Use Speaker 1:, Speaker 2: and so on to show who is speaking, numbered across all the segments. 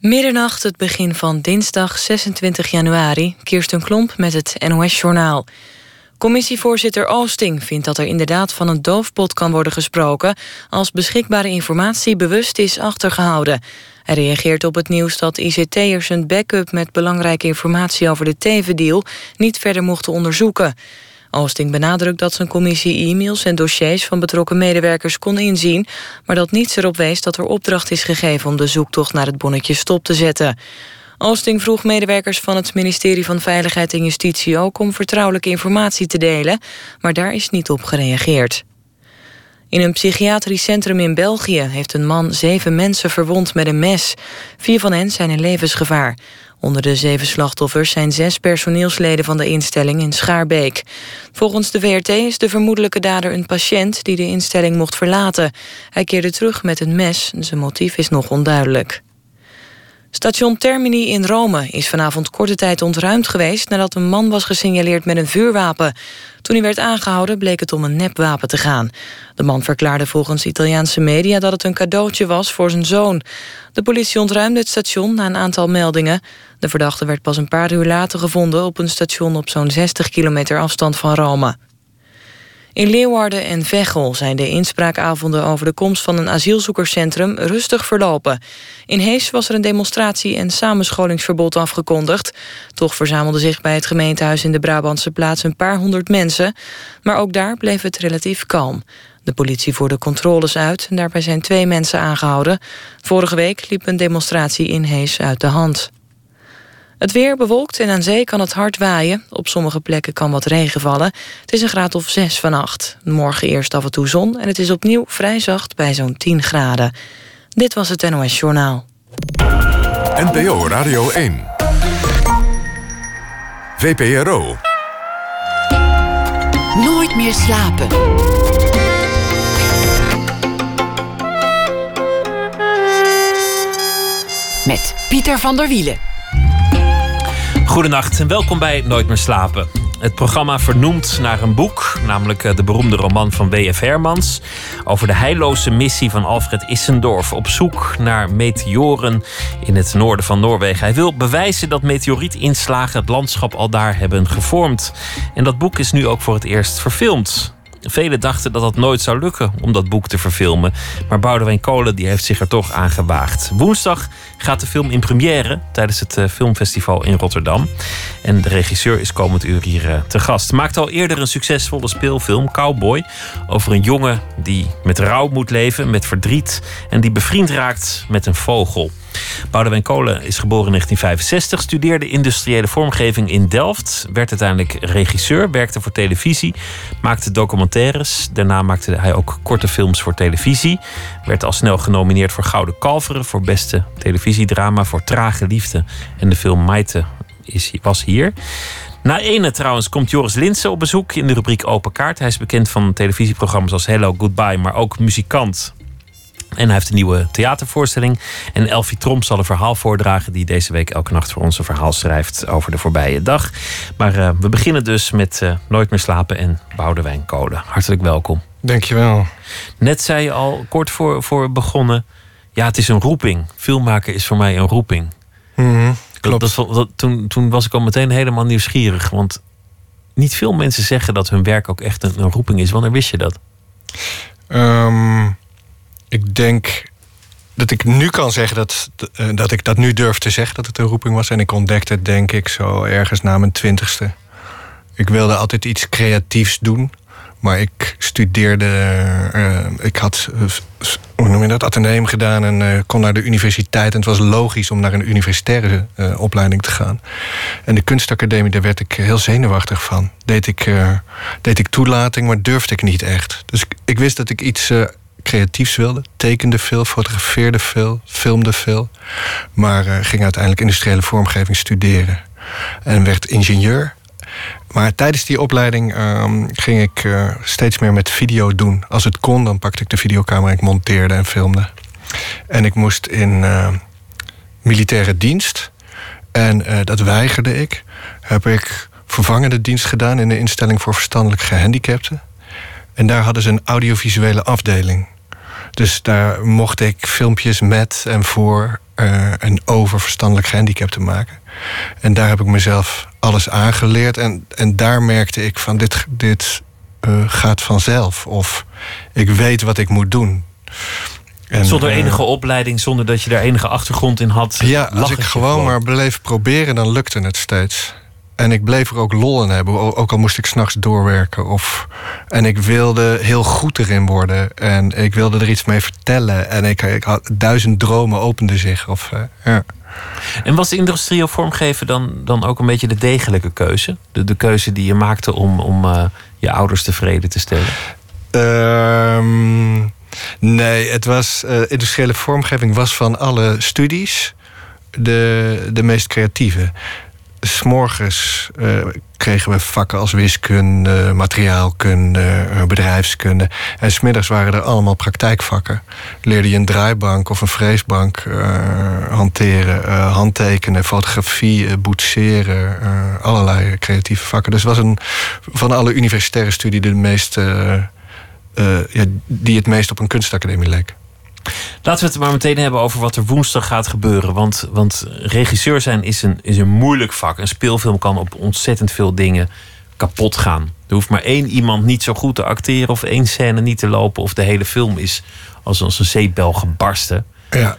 Speaker 1: Middernacht, het begin van dinsdag 26 januari. Kirsten Klomp met het NOS-journaal. Commissievoorzitter Oosting vindt dat er inderdaad van een doofpot kan worden gesproken... als beschikbare informatie bewust is achtergehouden. Hij reageert op het nieuws dat ICT'ers een backup... met belangrijke informatie over de tevendeal niet verder mochten onderzoeken. Oosting benadrukt dat zijn commissie e-mails en dossiers van betrokken medewerkers kon inzien, maar dat niets erop wees dat er opdracht is gegeven om de zoektocht naar het bonnetje stop te zetten. Oosting vroeg medewerkers van het ministerie van Veiligheid en Justitie ook om vertrouwelijke informatie te delen, maar daar is niet op gereageerd. In een psychiatrisch centrum in België heeft een man zeven mensen verwond met een mes. Vier van hen zijn in levensgevaar. Onder de zeven slachtoffers zijn zes personeelsleden van de instelling in Schaarbeek. Volgens de VRT is de vermoedelijke dader een patiënt die de instelling mocht verlaten. Hij keerde terug met een mes. Zijn motief is nog onduidelijk. Station Termini in Rome is vanavond korte tijd ontruimd geweest... nadat een man was gesignaleerd met een vuurwapen. Toen hij werd aangehouden bleek het om een nepwapen te gaan. De man verklaarde volgens Italiaanse media dat het een cadeautje was voor zijn zoon. De politie ontruimde het station na een aantal meldingen. De verdachte werd pas een paar uur later gevonden... op een station op zo'n 60 kilometer afstand van Rome. In Leeuwarden en Veghel zijn de inspraakavonden over de komst van een asielzoekerscentrum rustig verlopen. In Hees was er een demonstratie en samenscholingsverbod afgekondigd. Toch verzamelden zich bij het gemeentehuis in de Brabantse plaats een paar honderd mensen. Maar ook daar bleef het relatief kalm. De politie voerde controles uit en daarbij zijn twee mensen aangehouden. Vorige week liep een demonstratie in Hees uit de hand. Het weer bewolkt en aan zee kan het hard waaien. Op sommige plekken kan wat regen vallen. Het is een graad of 6 vannacht. Morgen eerst af en toe zon en het is opnieuw vrij zacht bij zo'n 10 graden. Dit was het NOS Journaal.
Speaker 2: NPO Radio 1. VPRO.
Speaker 3: Nooit meer slapen. Met Pieter van der Wielen.
Speaker 4: Goedenacht en welkom bij Nooit meer slapen. Het programma vernoemt naar een boek, namelijk eh, de beroemde roman van W.F. Hermans. Over de heilloze missie van Alfred Issendorf op zoek naar meteoren in het noorden van Noorwegen. Hij wil bewijzen dat meteorietinslagen het landschap al daar hebben gevormd. En dat boek is nu ook voor het eerst verfilmd. Velen dachten dat dat nooit zou lukken om dat boek te verfilmen. Maar Boudewijn Kolen die heeft zich er toch aan gewaagd. Woensdag gaat de film in première tijdens het eh, filmfestival in Rotterdam. En de regisseur is komend uur hier eh, te gast. Maakte al eerder een succesvolle speelfilm, Cowboy. Over een jongen die met rouw moet leven, met verdriet. En die bevriend raakt met een vogel. Boudewijn Kolen is geboren in 1965, studeerde industriële vormgeving in Delft, werd uiteindelijk regisseur, werkte voor televisie, maakte documentaires. Daarna maakte hij ook korte films voor televisie. Werd al snel genomineerd voor Gouden Kalveren voor beste televisiedrama voor Trage Liefde. En de film Maite is, was hier. Na ene trouwens komt Joris Linsen op bezoek in de rubriek Open Kaart. Hij is bekend van televisieprogramma's als Hello Goodbye, maar ook muzikant en hij heeft een nieuwe theatervoorstelling. En Elfie Tromp zal een verhaal voordragen die deze week elke nacht voor ons een verhaal schrijft over de voorbije dag. Maar uh, we beginnen dus met uh, Nooit meer slapen en Boudewijn Kolen. Hartelijk welkom.
Speaker 5: Dankjewel.
Speaker 4: Net zei je al, kort voor, voor begonnen, ja het is een roeping. Filmmaken is voor mij een roeping.
Speaker 5: Mm klopt.
Speaker 4: Dat, dat, toen, toen was ik al meteen helemaal nieuwsgierig. Want niet veel mensen zeggen dat hun werk ook echt een, een roeping is. Wanneer wist je dat?
Speaker 5: Um, ik denk dat ik nu kan zeggen dat, eh, dat ik dat nu durf te zeggen dat het een roeping was. En ik ontdekte het, denk ik, zo ergens na mijn twintigste. Ik wilde altijd iets creatiefs doen. Maar ik studeerde, uh, ik had, uh, hoe noem je dat, ateneum gedaan en kon naar de universiteit. En het was logisch om naar een universitaire opleiding te gaan. En de kunstacademie, daar werd ik heel zenuwachtig van. Deed ik, deed ik toelating, maar durfde ik niet echt. Dus ik, ik wist dat ik iets creatiefs wilde. Tekende veel, fotografeerde veel, filmde veel. Maar uh, ging uiteindelijk industriële vormgeving studeren. En werd ingenieur. Maar tijdens die opleiding um, ging ik uh, steeds meer met video doen. Als het kon, dan pakte ik de videocamera, ik monteerde en filmde. En ik moest in uh, militaire dienst. En dat weigerde ik. Heb ik vervangende dienst gedaan in de instelling voor verstandelijk gehandicapten. En daar hadden ze een audiovisuele afdeling. Dus daar mocht ik filmpjes met en voor uh, en oververstandelijk gehandicapt te maken. En daar heb ik mezelf alles aangeleerd. En, en daar merkte ik van dit, dit uh, gaat vanzelf. Of ik weet wat ik moet doen.
Speaker 4: En, zonder enige opleiding, zonder dat je daar enige achtergrond in had.
Speaker 5: Ja, als ik gewoon, gewoon maar bleef proberen, dan lukte het steeds. En ik bleef er ook lol in hebben, ook al moest ik s'nachts doorwerken. Of, en ik wilde heel goed erin worden. En ik wilde er iets mee vertellen. En ik, ik had duizend dromen openden zich. Of, uh, ja.
Speaker 4: En was industrieel vormgeven dan, dan ook een beetje de degelijke keuze? De, de keuze die je maakte om, om uh, je ouders tevreden te stellen?
Speaker 5: Um, nee, het was, uh, industriële vormgeving was van alle studies de, de meest creatieve. S'morgens uh, kregen we vakken als wiskunde, materiaalkunde, uh, bedrijfskunde. En smiddags waren er allemaal praktijkvakken. Leerde je een draaibank of een freesbank uh, hanteren, handtekenen, fotografie, boetseren, allerlei creatieve vakken. Dus het was een, van alle universitaire studie de meest, ja, die het meest op een kunstacademie leek.
Speaker 4: Laten we het maar meteen hebben over wat er woensdag gaat gebeuren. Want, want regisseur zijn is een, is een moeilijk vak. Een speelfilm kan op ontzettend veel dingen kapot gaan. Er hoeft maar één iemand niet zo goed te acteren of één scène niet te lopen of de hele film is als, als een zeepbel gebarsten.
Speaker 5: Ja.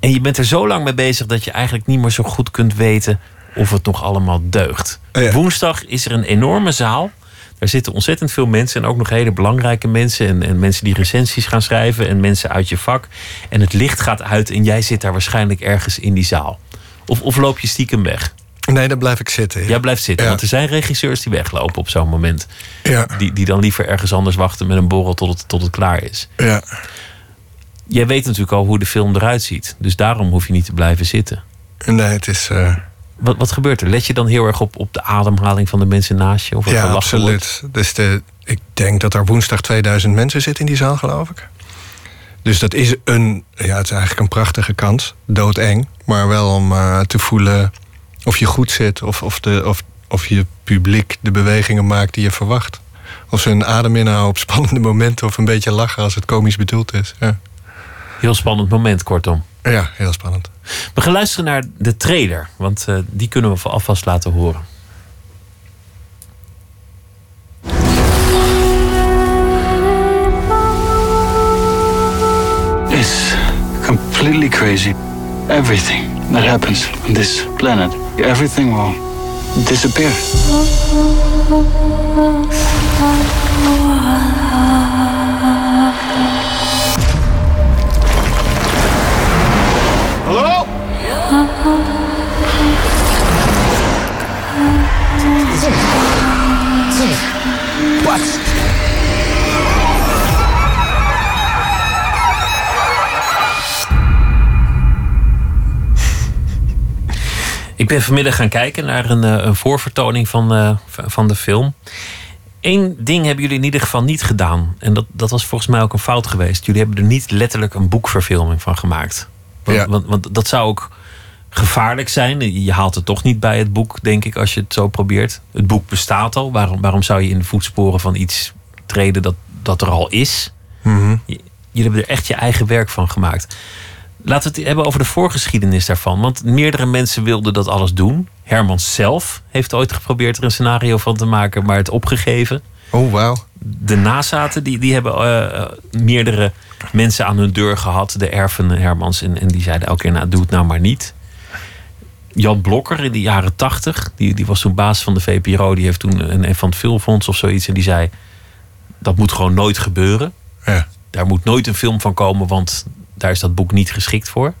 Speaker 4: En je bent er zo lang mee bezig dat je eigenlijk niet meer zo goed kunt weten of het nog allemaal deugt. Woensdag is er een enorme zaal er zitten ontzettend veel mensen en ook nog hele belangrijke mensen. En, en mensen die recensies gaan schrijven en mensen uit je vak. En het licht gaat uit en jij zit daar waarschijnlijk ergens in die zaal. Of, of loop je stiekem weg?
Speaker 5: Nee, dan blijf ik zitten. Ja.
Speaker 4: Jij blijft zitten, want er zijn regisseurs die weglopen op zo'n moment.
Speaker 5: Ja.
Speaker 4: Die, die dan liever ergens anders wachten met een borrel tot het, tot het klaar is.
Speaker 5: Ja.
Speaker 4: Jij weet natuurlijk al hoe de film eruit ziet. Dus daarom hoef je niet te blijven zitten.
Speaker 5: Nee, het is... Uh...
Speaker 4: Wat, wat gebeurt er? Let je dan heel erg op, op de ademhaling van de mensen naast je? Of
Speaker 5: ja, absoluut. Dus de, ik denk dat er woensdag 2000 mensen zitten in die zaal, geloof ik. Dus dat is een, ja, het is eigenlijk een prachtige kans. Doodeng. Maar wel om uh, te voelen of je goed zit. Of, of, de, of, of je publiek de bewegingen maakt die je verwacht. Of ze een adem inhouden op spannende momenten. Of een beetje lachen als het komisch bedoeld is. Ja.
Speaker 4: Heel spannend moment, kortom.
Speaker 5: Ja, heel spannend.
Speaker 4: We gaan luisteren naar de trailer, want uh, die kunnen we alvast laten horen.
Speaker 6: It's completely crazy. Everything that happens on this planet, everything will disappear.
Speaker 4: Wat? Ik ben vanmiddag gaan kijken naar een, eh, een voorvertoning van, uh, van de film. Eén ding hebben jullie in ieder geval niet gedaan. En dat, dat was volgens mij ook een fout geweest. Jullie hebben er niet letterlijk een boekverfilming van gemaakt. Want,
Speaker 5: Ja.
Speaker 4: want, want dat zou ook gevaarlijk zijn. Je haalt het toch niet bij het boek, denk ik, als je het zo probeert. Het boek bestaat al. Waarom, waarom zou je in de voetsporen van iets treden dat, dat er al is?
Speaker 5: Mhm.
Speaker 4: Jullie hebben er echt je eigen werk van gemaakt. Laten we het hebben over de voorgeschiedenis daarvan. Want meerdere mensen wilden dat alles doen. Herman zelf heeft ooit geprobeerd er een scenario van te maken, maar het opgegeven.
Speaker 5: Oh, wauw.
Speaker 4: De nazaten die, die hebben eh, meerdere mensen aan hun deur gehad. De erven Hermans. En, en die zeiden elke keer, nou, doe het nou maar niet. Jan Blokker in de jaren tachtig. Die, die was toen baas van de VPRO. Die heeft toen een, een van het Filmfonds of zoiets. En die zei, dat moet gewoon nooit gebeuren.
Speaker 5: Ja.
Speaker 4: Daar moet nooit een film van komen, want daar is dat boek niet geschikt voor.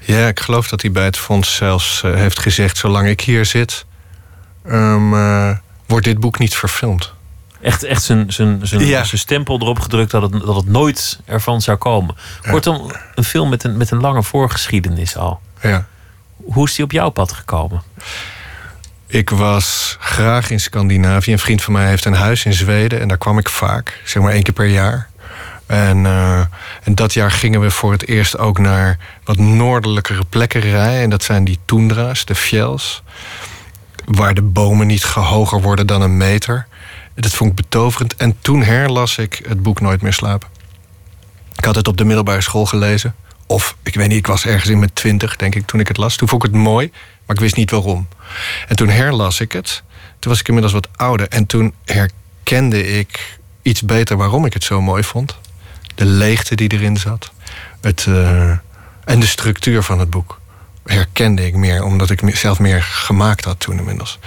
Speaker 5: Ja, ik geloof dat hij bij het fonds zelfs eh, heeft gezegd... zolang ik hier zit, ehm, eh, wordt dit boek niet verfilmd.
Speaker 4: Echt, echt zijn, zijn, zijn,
Speaker 5: Ja.
Speaker 4: zijn stempel erop gedrukt dat het, dat het nooit ervan zou komen. Kortom, een film met een, met een lange voorgeschiedenis al.
Speaker 5: Ja.
Speaker 4: Hoe is die op jouw pad gekomen?
Speaker 5: Ik was graag in Scandinavië. Een vriend van mij heeft een huis in Zweden en daar kwam ik vaak, zeg maar één keer per jaar. En, eh, en dat jaar gingen we voor het eerst ook naar wat noordelijkere plekken rijden. En dat zijn die toendra's, de fjells. Waar de bomen niet hoger worden dan een meter. Dat vond ik betoverend. En toen herlas ik het boek Nooit meer slapen. Ik had het op de middelbare school gelezen. Of ik weet niet, ik was ergens in mijn twintig, denk ik, toen ik het las. Toen vond ik het mooi, maar ik wist niet waarom. En toen herlas ik het. Toen was ik inmiddels wat ouder. En toen herkende ik iets beter waarom ik het zo mooi vond. De leegte die erin zat. Het, uh, en de structuur van het boek herkende ik meer, omdat ik zelf meer gemaakt had toen inmiddels.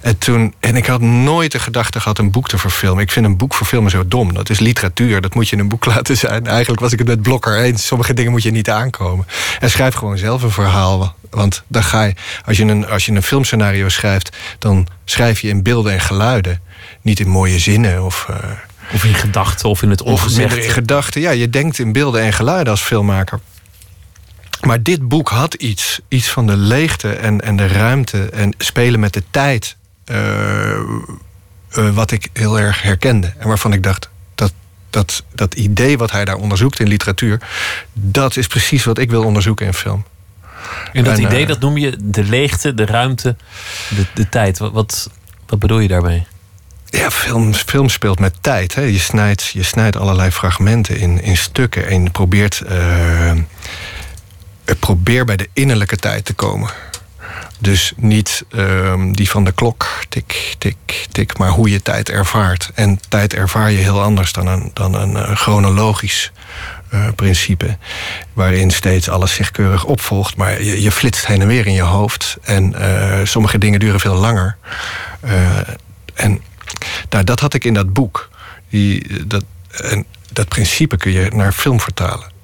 Speaker 5: En, toen, en ik had nooit de gedachte gehad een boek te verfilmen. Ik vind een boek verfilmen zo dom. Dat is literatuur, dat moet je in een boek laten zijn. Eigenlijk was ik het met Blokker eens. Sommige dingen moet je niet aankomen. En schrijf gewoon zelf een verhaal. Want dan ga je, als je een, als je een filmscenario schrijft, dan schrijf je in beelden en geluiden. Niet in mooie zinnen of. Uh,
Speaker 4: of in gedachten of in het ongezegd.
Speaker 5: Of in gedachten, ja. Je denkt in beelden en geluiden als filmmaker. Maar dit boek had iets. Iets van de leegte en, en de ruimte en spelen met de tijd. Uh, uh, wat ik heel erg herkende. En waarvan ik dacht, dat, dat, dat idee wat hij daar onderzoekt in literatuur... dat is precies wat ik wil onderzoeken in film.
Speaker 4: En dat idee, uh, dat noem je de leegte, de ruimte, de, de tijd. Wat, wat, wat bedoel je daarmee?
Speaker 5: Ja, film, film speelt met tijd. Hè. Je, snijdt, je snijdt allerlei fragmenten in, in stukken en je probeert probeer bij de innerlijke tijd te komen. Dus niet um, die van de klok, tik, tik, tik, maar hoe je tijd ervaart. En tijd ervaar je heel anders dan een, dan een uh, chronologisch uh, principe. Waarin steeds alles zich keurig opvolgt. Maar je, je flitst heen en weer in je hoofd. En uh, sommige dingen duren veel langer. en nou, dat had ik in dat boek. Die, dat, en dat principe kun je naar film vertalen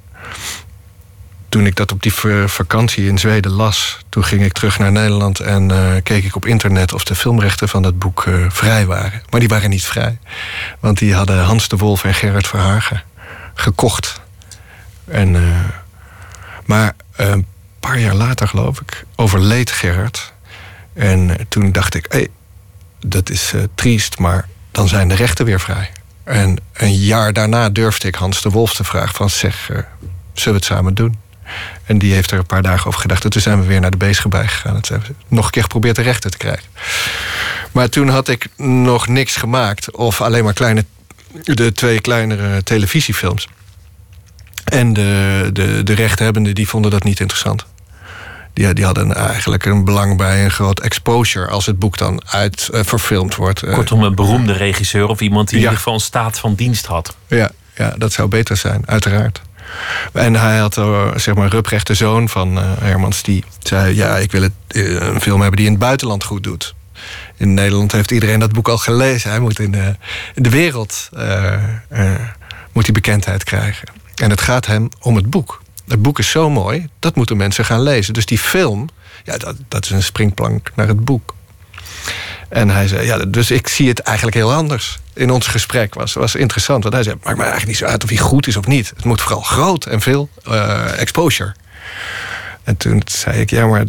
Speaker 5: toen ik dat op die vakantie in Zweden las, toen ging ik terug naar Nederland en uh, keek ik op internet of de filmrechten van dat boek uh, vrij waren. Maar die waren niet vrij. Want die hadden Hans de Wolf en Gerard Verhagen gekocht. En, uh, maar een paar jaar later, geloof ik, overleed Gerard. En toen dacht ik, hey, dat is triest, maar dan zijn de rechten weer vrij. En een jaar daarna durfde ik Hans de Wolf te vragen van zeg, zullen we het samen doen? En die heeft er een paar dagen over gedacht. En toen zijn we weer naar de bezige bij gegaan. Het hebben nog een keer geprobeerd de rechten te krijgen. Maar toen had ik nog niks gemaakt. Of alleen maar kleine, de twee kleinere televisiefilms. En de, de, de rechthebbenden die vonden dat niet interessant. Die, die hadden eigenlijk een belang bij een groot exposure als het boek dan uit uh, verfilmd wordt.
Speaker 4: Kortom, een beroemde regisseur of iemand die ja. in ieder geval een staat van dienst had.
Speaker 5: Ja, ja, dat zou beter zijn, uiteraard. En hij had zeg maar Ruprecht, de zoon van uh, Hermans, die zei: Ja, ik wil het, uh, een film hebben die in het buitenland goed doet. In Nederland heeft iedereen dat boek al gelezen. Hij moet in de, de wereld moet hij bekendheid krijgen. En het gaat hem om het boek. Het boek is zo mooi, dat moeten mensen gaan lezen. Dus die film, ja, dat, dat is een springplank naar het boek. En hij zei, ja, dus ik zie het eigenlijk heel anders. In ons gesprek was, was interessant. Want hij zei, maakt me eigenlijk niet zo uit of hij goed is of niet. Het moet vooral groot en veel uh, exposure. En toen zei ik, ja, maar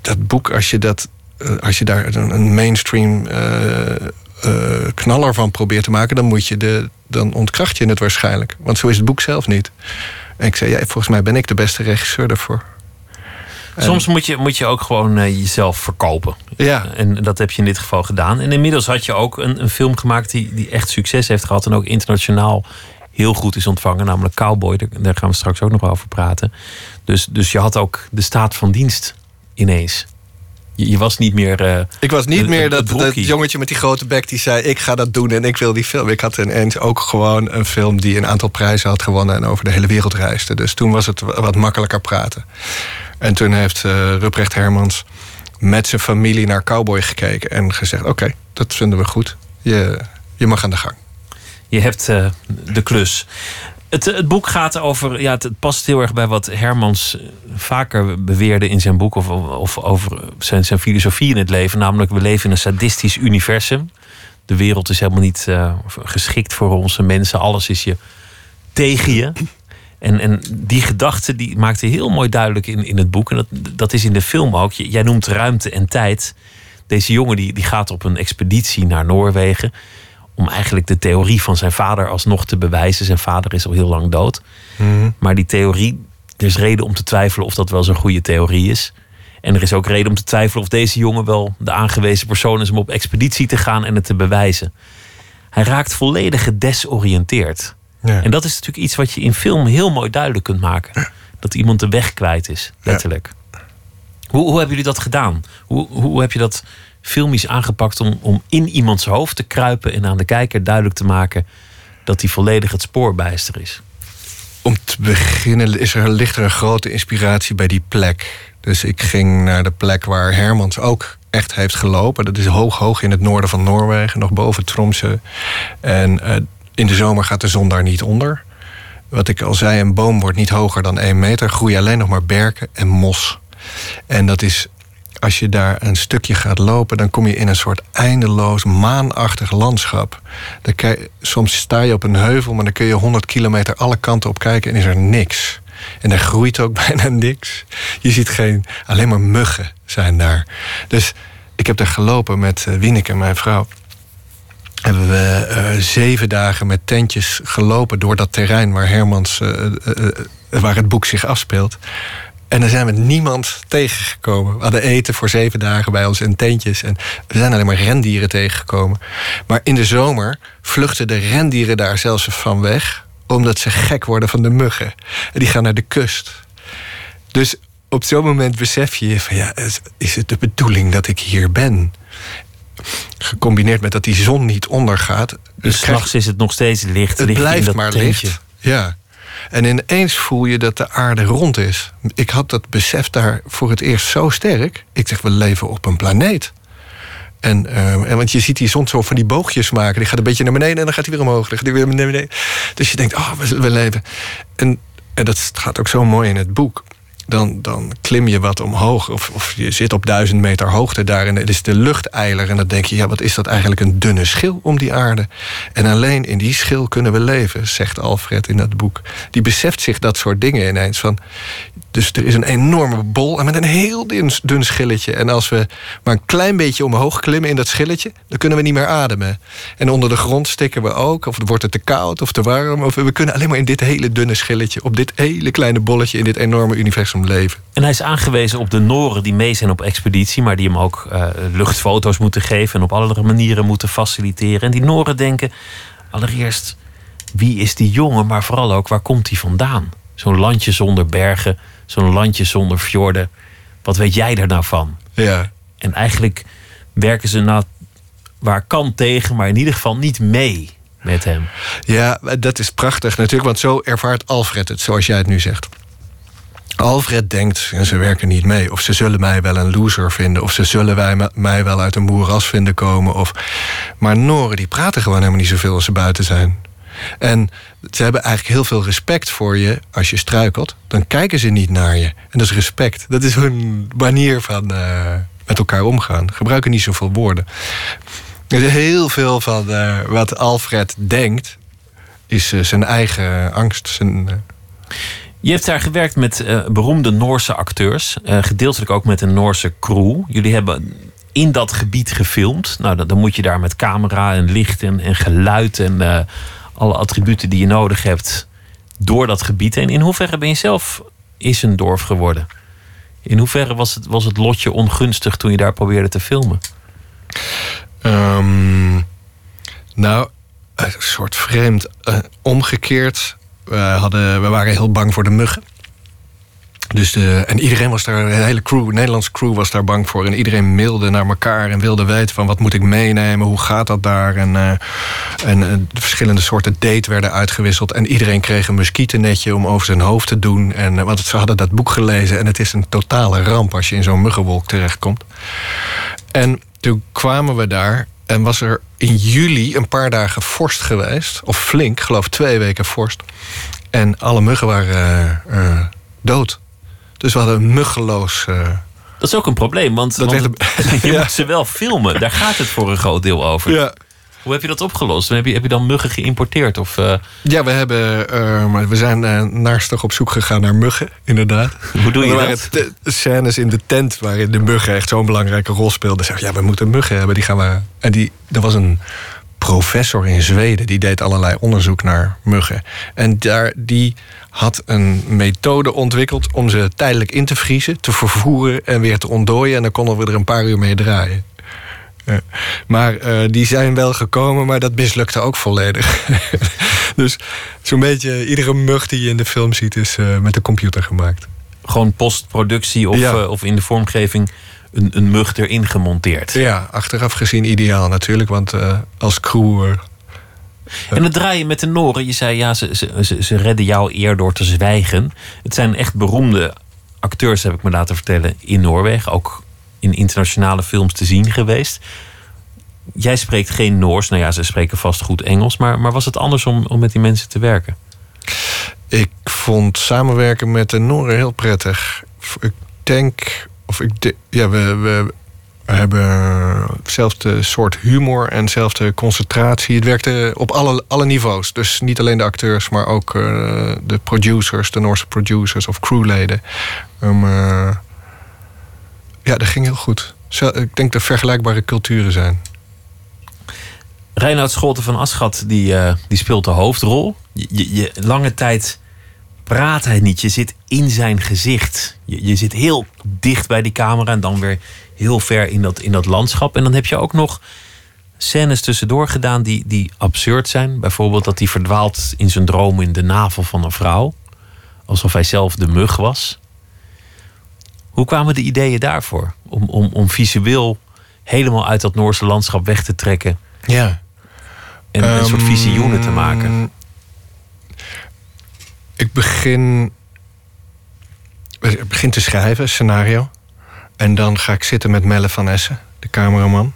Speaker 5: dat boek, als je, dat, uh, als je daar een, mainstream uh, knaller van probeert te maken... dan, moet je de, dan ontkracht je het waarschijnlijk. Want zo is het boek zelf niet. En ik zei, ja, volgens mij ben ik de beste regisseur daarvoor.
Speaker 4: Soms moet je, moet je ook gewoon uh, jezelf verkopen.
Speaker 5: Ja.
Speaker 4: En dat heb je in dit geval gedaan. En inmiddels had je ook een, een film gemaakt die, die echt succes heeft gehad. En ook internationaal heel goed is ontvangen. Namelijk Cowboy. Daar, gaan we straks ook nog over praten. Dus, dus je had ook de staat van dienst ineens. Je, je was niet meer. Uh,
Speaker 5: ik was niet meer dat, dat jongetje met die grote bek die zei: Ik ga dat doen en ik wil die film. Ik had ineens ook gewoon een film die een aantal prijzen had gewonnen en over de hele wereld reisde. Dus toen was het wat makkelijker praten. En toen heeft uh, Ruprecht Hermans met zijn familie naar Cowboy gekeken en gezegd: Oké, dat vinden we goed. Je, je mag aan de gang.
Speaker 4: Je hebt uh, de klus. Het, het, boek gaat over. Ja, het, past heel erg bij wat Hermans eh, vaker beweerde in zijn boek. Of, of over zijn, zijn filosofie in het leven. Namelijk, we leven in een sadistisch universum. De wereld is helemaal niet geschikt voor onze mensen. Alles is je tegen je. En, en die gedachte die maakte heel mooi duidelijk in, in het boek. En dat, dat is in de film ook. Jij noemt ruimte en tijd. Deze jongen die, die gaat op een expeditie naar Noorwegen. Om eigenlijk de theorie van zijn vader alsnog te bewijzen. Zijn vader is al heel lang dood.
Speaker 5: Mhm.
Speaker 4: Maar die theorie, er is reden om te twijfelen of dat wel zo'n goede theorie is. En er is ook reden om te twijfelen of deze jongen wel de aangewezen persoon is om op expeditie te gaan en het te bewijzen. Hij raakt volledig gedesoriënteerd.
Speaker 5: Ja.
Speaker 4: En dat is natuurlijk iets wat je in film heel mooi duidelijk kunt maken. dat iemand de weg kwijt is, letterlijk. Hoe, hoe hebben jullie dat gedaan? Hoe, hoe heb je dat filmisch aangepakt om, om in iemands hoofd te kruipen en aan de kijker duidelijk te maken dat hij volledig het spoorbijster is?
Speaker 5: Om te beginnen is er, ligt er een grote inspiratie bij die plek. Dus ik ging naar de plek waar Hermans ook echt heeft gelopen. Dat is hoog, hoog in het noorden van Noorwegen, nog boven Tromsø. En uh, in de zomer gaat de zon daar niet onder. Wat ik al zei, een boom wordt niet hoger dan één meter. Groeien alleen nog maar berken en mos. En dat is als je daar een stukje gaat lopen, dan kom je in een soort eindeloos maanachtig landschap. Soms sta je op een heuvel, maar dan kun je 100 kilometer alle kanten op kijken en is er niks. En er groeit ook bijna niks. Je ziet geen, alleen maar muggen zijn daar. Dus ik heb daar gelopen met uh, Wieneke, mijn vrouw. Hebben we uh, zeven dagen met tentjes gelopen door dat terrein waar Hermans, uh, waar het boek zich afspeelt. En dan zijn we niemand tegengekomen. We hadden eten voor zeven dagen bij ons in tentjes. En we zijn alleen maar rendieren tegengekomen. Maar in de zomer vluchten de rendieren daar zelfs van weg. Omdat ze gek worden van de muggen. En die gaan naar de kust. Dus op zo'n moment besef je van ja, is het de bedoeling dat ik hier ben? Gecombineerd met dat die zon niet ondergaat.
Speaker 4: Dus s'nachts is het nog steeds licht.
Speaker 5: Het blijft maar licht. Ja. En ineens voel je dat de aarde rond is. Ik had dat besef daar voor het eerst zo sterk. Ik zeg, we leven op een planeet. En, uh, en want je ziet die zon zo van die boogjes maken. Die gaat een beetje naar beneden en dan gaat hij weer omhoog. Dan gaat hij weer naar beneden. Dus je denkt, oh, we, we leven. En, en dat gaat ook zo mooi in het boek dan, dan klim je wat omhoog. Of, of je zit op duizend meter hoogte daar en het is de luchteiler. En dan denk je, ja, wat is dat eigenlijk een dunne schil om die aarde? En alleen in die schil kunnen we leven, zegt Alfred in dat boek. Die beseft zich dat soort dingen ineens. Van, dus er is een enorme bol en met een heel dun, dun schilletje. En als we maar een klein beetje omhoog klimmen in dat schilletje, dan kunnen we niet meer ademen. En onder de grond stikken we ook, of wordt het te koud of te warm. Of we kunnen alleen maar in dit hele dunne schilletje, op dit hele kleine bolletje in dit enorme universum leven.
Speaker 4: En hij is aangewezen op de Noren die mee zijn op expeditie, maar die hem ook uh, luchtfoto's moeten geven en op allerlei manieren moeten faciliteren. En die Noren denken allereerst, wie is die jongen, maar vooral ook waar komt hij vandaan? Zo'n landje zonder bergen, zo'n landje zonder fjorden. Wat weet jij er nou van?
Speaker 5: Ja.
Speaker 4: En eigenlijk werken ze nou waar kan tegen, maar in ieder geval niet mee met hem.
Speaker 5: Ja, dat is prachtig natuurlijk, want zo ervaart Alfred het, zoals jij het nu zegt. Alfred denkt, en ze werken niet mee, of ze zullen mij wel een loser vinden, of ze zullen wij mij wel uit een moeras vinden komen. Of... Maar Noren die praten gewoon helemaal niet zoveel als ze buiten zijn. En ze hebben eigenlijk heel veel respect voor je als je struikelt. Dan kijken ze niet naar je. En dat is respect. Dat is hun manier van uh, met elkaar omgaan. Gebruiken niet zoveel woorden. Er is heel veel van uh, wat Alfred denkt, is uh, zijn eigen angst. Zijn,
Speaker 4: je hebt daar gewerkt met beroemde Noorse acteurs. gedeeltelijk ook met een Noorse crew. Jullie hebben in dat gebied gefilmd. Nou, dan, dan moet je daar met camera en licht en, en geluid en alle attributen die je nodig hebt door dat gebied heen. In hoeverre ben je zelf is een dorp geworden? In hoeverre was het, was het lotje ongunstig toen je daar probeerde te filmen?
Speaker 5: Um, nou, een soort vreemd. Uh, omgekeerd. We, hadden, we waren heel bang voor de muggen. Dus de, en iedereen was daar, een hele crew, een Nederlandse crew was daar bang voor. En iedereen mailde naar elkaar en wilde weten van wat moet ik meenemen, hoe gaat dat daar. En, uh, en de verschillende soorten date werden uitgewisseld. En iedereen kreeg een muskietennetje om over zijn hoofd te doen. En, uh, want ze hadden dat boek gelezen en het is een totale ramp als je in zo'n muggenwolk terechtkomt. En toen kwamen we daar en was er in juli een paar dagen vorst geweest. Of flink, geloof twee weken vorst. En alle muggen waren dood. Dus we hadden een muggeloos. Uh...
Speaker 4: Dat is ook een probleem, want, want je ja. moet ze wel filmen. Daar gaat het voor een groot deel over.
Speaker 5: Ja.
Speaker 4: Hoe heb je dat opgelost? Heb je, heb je dan muggen geïmporteerd? Of, uh...
Speaker 5: Ja, we, hebben, uh, we zijn uh, naastig op zoek gegaan naar muggen, inderdaad.
Speaker 4: Hoe doe je
Speaker 5: er
Speaker 4: dat?
Speaker 5: waren scènes in de tent waarin de muggen echt zo'n belangrijke rol speelden. Zeg, ja, we moeten muggen hebben. Die gaan we... En die, er was een professor in Zweden die deed allerlei onderzoek naar muggen. En daar, die had een methode ontwikkeld om ze tijdelijk in te vriezen, te vervoeren en weer te ontdooien. En dan konden we er een paar uur mee draaien. Maar uh, die zijn wel gekomen, maar dat mislukte ook volledig. Dus zo'n beetje iedere mug die je in de film ziet is eh, met de computer gemaakt.
Speaker 4: Gewoon postproductie of,
Speaker 5: Ja.
Speaker 4: eh, of in de vormgeving een, een mug erin gemonteerd.
Speaker 5: Ja, achteraf gezien ideaal natuurlijk, want eh, als crew. eh,
Speaker 4: En het draaien met de Noren. Je zei ja, ze, ze, ze, ze redden jouw eer door te zwijgen. Het zijn echt beroemde acteurs, heb ik me laten vertellen, in Noorwegen. Ook in internationale films te zien geweest. Jij spreekt geen Noors. Nou ja, ze spreken vast goed Engels. Maar, maar was het anders om, om met die mensen te werken?
Speaker 5: ik vond samenwerken met de Noren heel prettig. Ik denk, of ik ja, we, we hebben hetzelfde soort humor en dezelfde concentratie. Het werkte op alle, alle niveaus. Dus niet alleen de acteurs, maar ook eh, de producers, de Noorse producers of crewleden. Um, eh, ja, dat ging heel goed. Ik denk dat vergelijkbare culturen zijn.
Speaker 4: Reinoud Scholten van Aschat die, eh, die speelt de hoofdrol. Je, je- lange tijd praat hij niet. Je zit in zijn gezicht. Je, je zit heel dicht bij die camera en dan weer heel ver in dat, in dat landschap. En dan heb je ook nog scènes tussendoor gedaan die, die absurd zijn. Bijvoorbeeld dat hij verdwaalt in zijn droom in de navel van een vrouw. Alsof hij zelf de mug was. Hoe kwamen de ideeën daarvoor? Om, om, om visueel helemaal uit dat Noorse landschap weg te trekken
Speaker 5: Ja.
Speaker 4: en een soort
Speaker 5: Ehm,
Speaker 4: visioenen te maken.
Speaker 5: Ik begin, ik begin te schrijven, scenario. En dan ga ik zitten met Melle van Essen, de cameraman.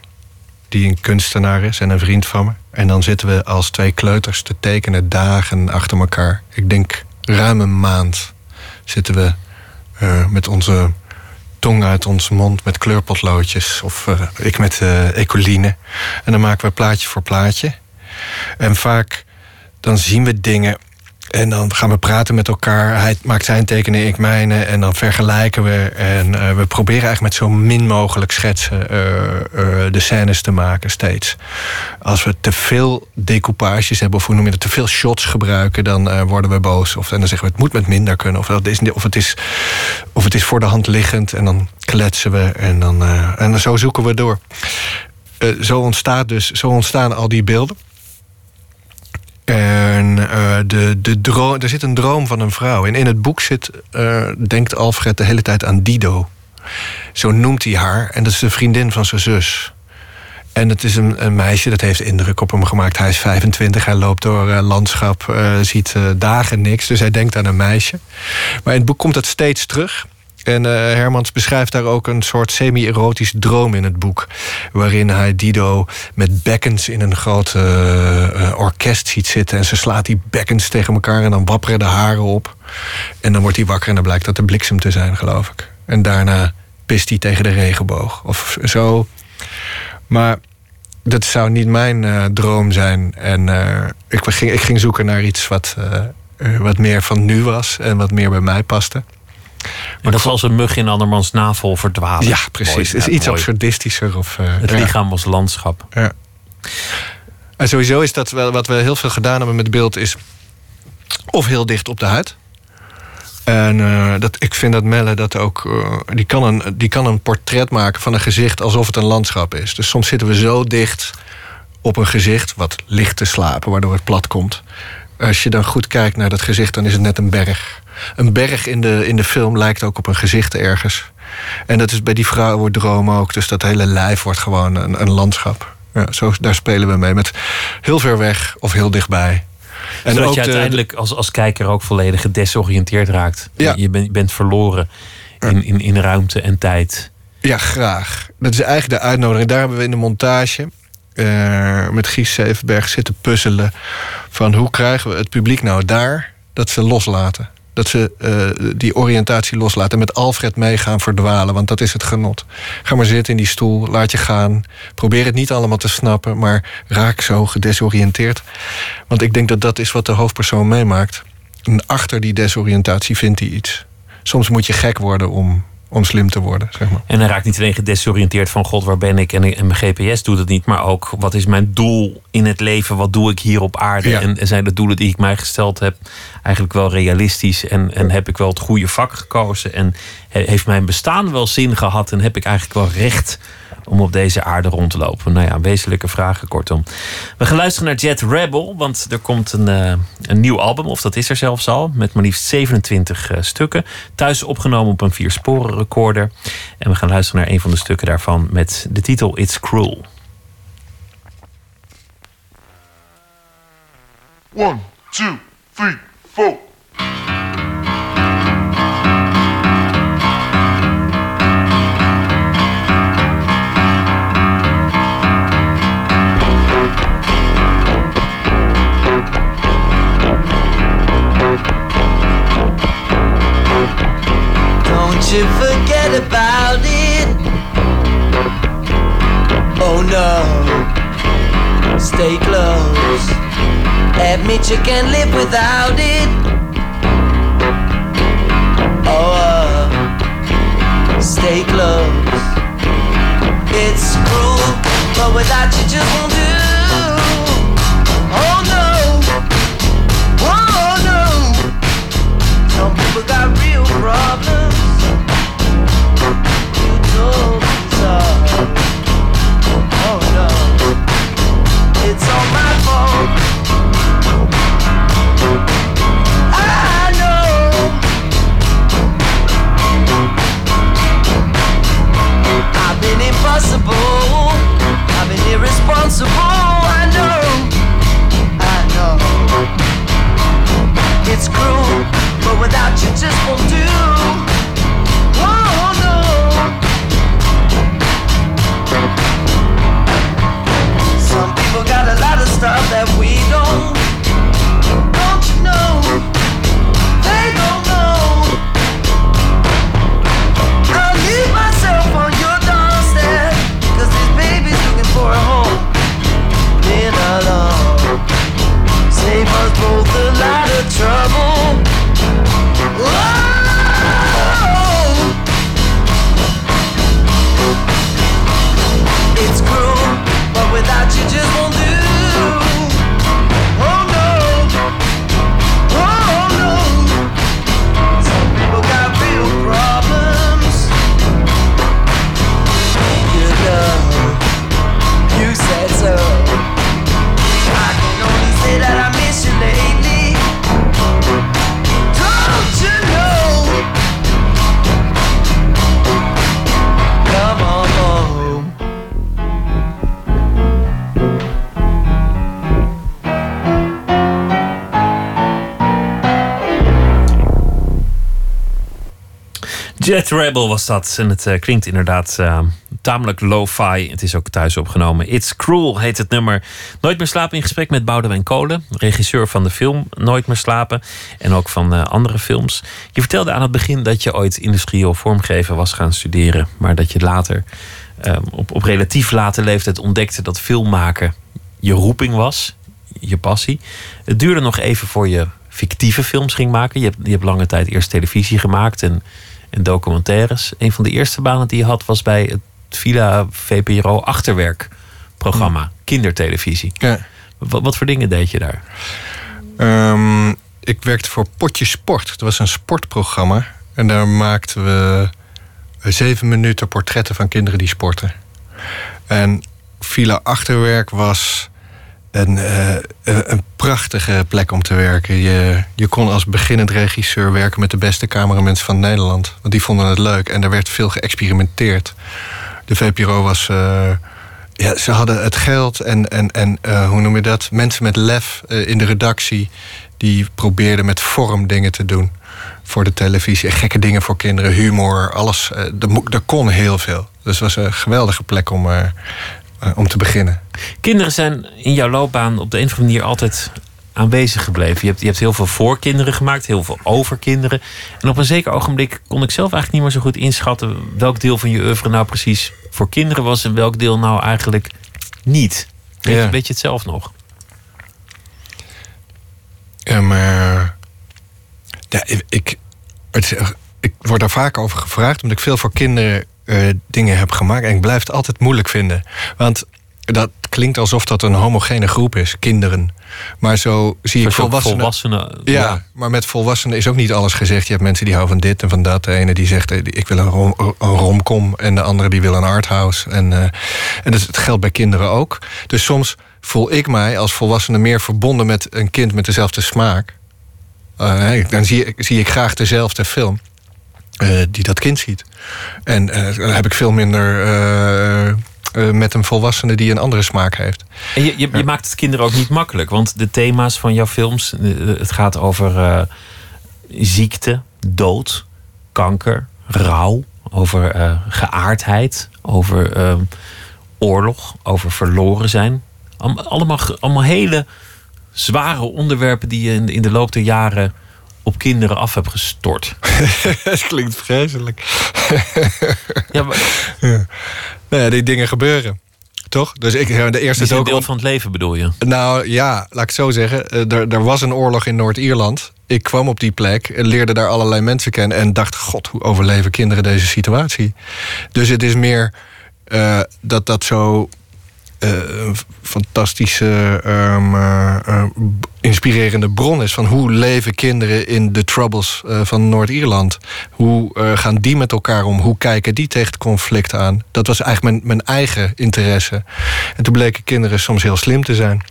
Speaker 5: Die een kunstenaar is en een vriend van me. En dan zitten we als twee kleuters te tekenen dagen achter elkaar. Ik denk ruim een maand zitten we eh, met onze tong uit onze mond met kleurpotloodjes. Of eh, ik met eh ecoline. En dan maken we plaatje voor plaatje. En vaak dan zien we dingen en dan gaan we praten met elkaar. Hij maakt zijn tekeningen, ik mijne. En dan vergelijken we. En eh, we proberen eigenlijk met zo min mogelijk schetsen eh, eh, de scènes te maken steeds. Als we te veel decoupages hebben, of hoe noem je dat, te veel shots gebruiken, dan worden we boos. Of dan zeggen we het moet met minder kunnen. Of, dat is, of, het, is, of het is voor de hand liggend. En dan kletsen we. En, dan, en zo zoeken we door. Zo, ontstaat dus, zo ontstaan al die beelden. En eh, de, de droom, er zit een droom van een vrouw. En in het boek zit, eh, denkt Alfred de hele tijd aan Dido. Zo noemt hij haar. En dat is de vriendin van zijn zus. En het is een, een meisje, dat heeft indruk op hem gemaakt. Hij is 25, hij loopt door eh, landschap, ziet dagen niks. Dus hij denkt aan een meisje. Maar in het boek komt dat steeds terug. En eh, Hermans beschrijft daar ook een soort semi-erotisch droom in het boek. Waarin hij Dido met bekkens in een groot eh, eh, orkest ziet zitten. En ze slaat die bekkens tegen elkaar en dan wapperen de haren op. En dan wordt hij wakker en dan blijkt dat de bliksem te zijn, geloof ik. En daarna pist hij tegen de regenboog. Of zo. Maar dat zou niet mijn droom zijn. En ik, ging, ik ging zoeken naar iets wat, wat meer van nu was. En wat meer bij mij paste.
Speaker 4: Maar dat is als een mug in andermans navel verdwalen.
Speaker 5: Ja, precies.
Speaker 4: Mooi,
Speaker 5: Het is
Speaker 4: ja,
Speaker 5: iets
Speaker 4: mooi.
Speaker 5: absurdistischer. Of, eh,
Speaker 4: Het
Speaker 5: ja.
Speaker 4: lichaam als landschap.
Speaker 5: Ja. En sowieso is dat wel wat we heel veel gedaan hebben met beeld, is of heel dicht op de huid. En eh, dat, ik vind dat Melle dat ook. eh, die, kan een, die kan een portret maken van een gezicht alsof het een landschap is. Dus soms zitten we zo dicht op een gezicht, wat licht te slapen, waardoor het plat komt. Als je dan goed kijkt naar dat gezicht, dan is het net een berg. Een berg in de, in de film lijkt ook op een gezicht ergens. En dat is bij die vrouwendroom ook. Dus dat hele lijf wordt gewoon een, een landschap. Ja, zo, daar spelen we mee. Met heel ver weg of heel dichtbij. En
Speaker 4: Zodat
Speaker 5: ook
Speaker 4: je
Speaker 5: de-
Speaker 4: uiteindelijk als, als kijker ook volledig gedesoriënteerd raakt.
Speaker 5: Ja.
Speaker 4: Je, bent, je bent verloren in, in, in ruimte en tijd.
Speaker 5: Ja, graag. Dat is eigenlijk de uitnodiging. Daar hebben we in de montage eh, met Gies Zevenberg zitten puzzelen. Van hoe krijgen we het publiek nou daar dat ze loslaten. Dat ze eh, die oriëntatie loslaten. En met Alfred mee gaan verdwalen. Want dat is het genot. Ga maar zitten in die stoel. Laat je gaan. Probeer het niet allemaal te snappen. Maar raak zo gedesoriënteerd. Want ik denk dat dat is wat de hoofdpersoon meemaakt. En achter die desoriëntatie vindt hij iets. Soms moet je gek worden om, om slim te worden. Zeg maar.
Speaker 4: En hij raakt niet alleen gedesoriënteerd van God, waar ben ik? En, en mijn GPS doet het niet. Maar ook, wat is mijn doel in het leven? Wat doe ik hier op aarde?
Speaker 5: Ja.
Speaker 4: En, en zijn de doelen die ik mij gesteld heb eigenlijk wel realistisch? En, en heb ik wel het goede vak gekozen? En he- heeft mijn bestaan wel zin gehad? En heb ik eigenlijk wel recht om op deze aarde rond te lopen? Nou ja, wezenlijke vragen kortom. We gaan luisteren naar Jet Rebel, want er komt een, uh, een nieuw album, of dat is er zelfs al, met maar liefst 27 uh, stukken. Thuis opgenomen op een viersporen recorder. En we gaan luisteren naar een van de stukken daarvan met de titel It's Cruel.
Speaker 7: One, two, three, four.
Speaker 8: You forget about it. Oh no, stay close. Admit you can't live without it. Oh, uh, stay close. It's cruel, but without you just won't do. Oh no, oh no. Some people got real problems. Told. Oh no, it's all my
Speaker 4: Jet Rebel was dat. En het eh, klinkt inderdaad eh, tamelijk lo-fi. Het is ook thuis opgenomen. It's Cruel heet het nummer. Nooit meer slapen in gesprek met Boudewijn Kolen. Regisseur van de film Nooit meer slapen. En ook van eh, andere films. Je vertelde aan het begin dat je ooit industrieel vormgeven was gaan studeren. Maar dat je later op, op relatief late leeftijd ontdekte dat filmmaken je roeping was. Je passie. Het duurde nog even voor je fictieve films ging maken. Je hebt, je hebt lange tijd eerst televisie gemaakt en en documentaires. Een van de eerste banen die je had was bij het Villa VPRO achterwerkprogramma, kindertelevisie.
Speaker 5: Ja.
Speaker 4: Wat, wat voor dingen deed je daar?
Speaker 5: Ehm, ik werkte voor Potje Sport. Dat was een sportprogramma. En daar maakten we zeven minuten portretten van kinderen die sporten. En Villa Achterwerk was een, uh, een prachtige plek om te werken. Je, je kon als beginnend regisseur werken met de beste cameramensen van Nederland. Want die vonden het leuk en er werd veel geëxperimenteerd. De VPRO was. Uh, ja, ze hadden het geld en, en, en uh, hoe noem je dat? Mensen met lef in de redactie. die probeerden met vorm dingen te doen voor de televisie. Gekke dingen voor kinderen, humor, alles. er kon heel veel. Dus het was een geweldige plek om om te beginnen.
Speaker 4: Kinderen zijn in jouw loopbaan op de een of andere manier altijd aanwezig gebleven. Je hebt, je hebt heel veel voor kinderen gemaakt, heel veel over kinderen. En op een zeker ogenblik kon ik zelf eigenlijk niet meer zo goed inschatten welk deel van je oeuvre nou precies voor kinderen was en welk deel nou eigenlijk niet. Weet, ja. weet je het zelf nog?
Speaker 5: Ja, maar. Ja, ik, het, ik word daar vaak over gevraagd, omdat ik veel voor kinderen uh, dingen heb gemaakt. En ik blijf het altijd moeilijk vinden. Want dat klinkt alsof dat een homogene groep is, kinderen. Maar zo zie ik volwassenen.
Speaker 4: volwassenen.
Speaker 5: Ja, maar met volwassenen is ook niet alles gezegd. Je hebt mensen die houden van dit en van dat. De ene die zegt, eh, ik wil een, rom, een romcom. En de andere die wil een arthouse. En, eh, en dat, het geldt bij kinderen ook. Dus soms voel ik mij als volwassene meer verbonden met een kind met dezelfde smaak. Eh, dan zie, zie ik graag dezelfde film. Eh, die dat kind ziet. En eh, dan heb ik veel minder eh, met een volwassene die een andere smaak heeft.
Speaker 4: En je, je, je maakt het kinderen ook niet makkelijk. Want de thema's van jouw films, het gaat over ziekte, dood, kanker, rouw, over geaardheid, over oorlog, over verloren zijn. Allemaal, allemaal hele zware onderwerpen die je in, in de loop der jaren op kinderen af hebt gestort.
Speaker 5: Het klinkt vreselijk.
Speaker 4: Ja, maar
Speaker 5: Ja. Nou ja, die dingen gebeuren. Toch? Dus ik, de eerste docu-
Speaker 4: deel van het leven bedoel je?
Speaker 5: Nou ja, laat ik het zo zeggen. Eh, Er, er was een oorlog in Noord-Ierland. Ik kwam op die plek, en leerde daar allerlei mensen kennen... en dacht, god, hoe overleven kinderen deze situatie? Dus het is meer eh, dat dat zo eh, een fantastische, ehm, eh, eh, inspirerende bron is... van hoe leven kinderen in de troubles eh, van Noord-Ierland? Hoe eh, gaan die met elkaar om? Hoe kijken die tegen het conflict aan? Dat was eigenlijk mijn, mijn eigen interesse. En toen bleken kinderen soms heel slim te zijn.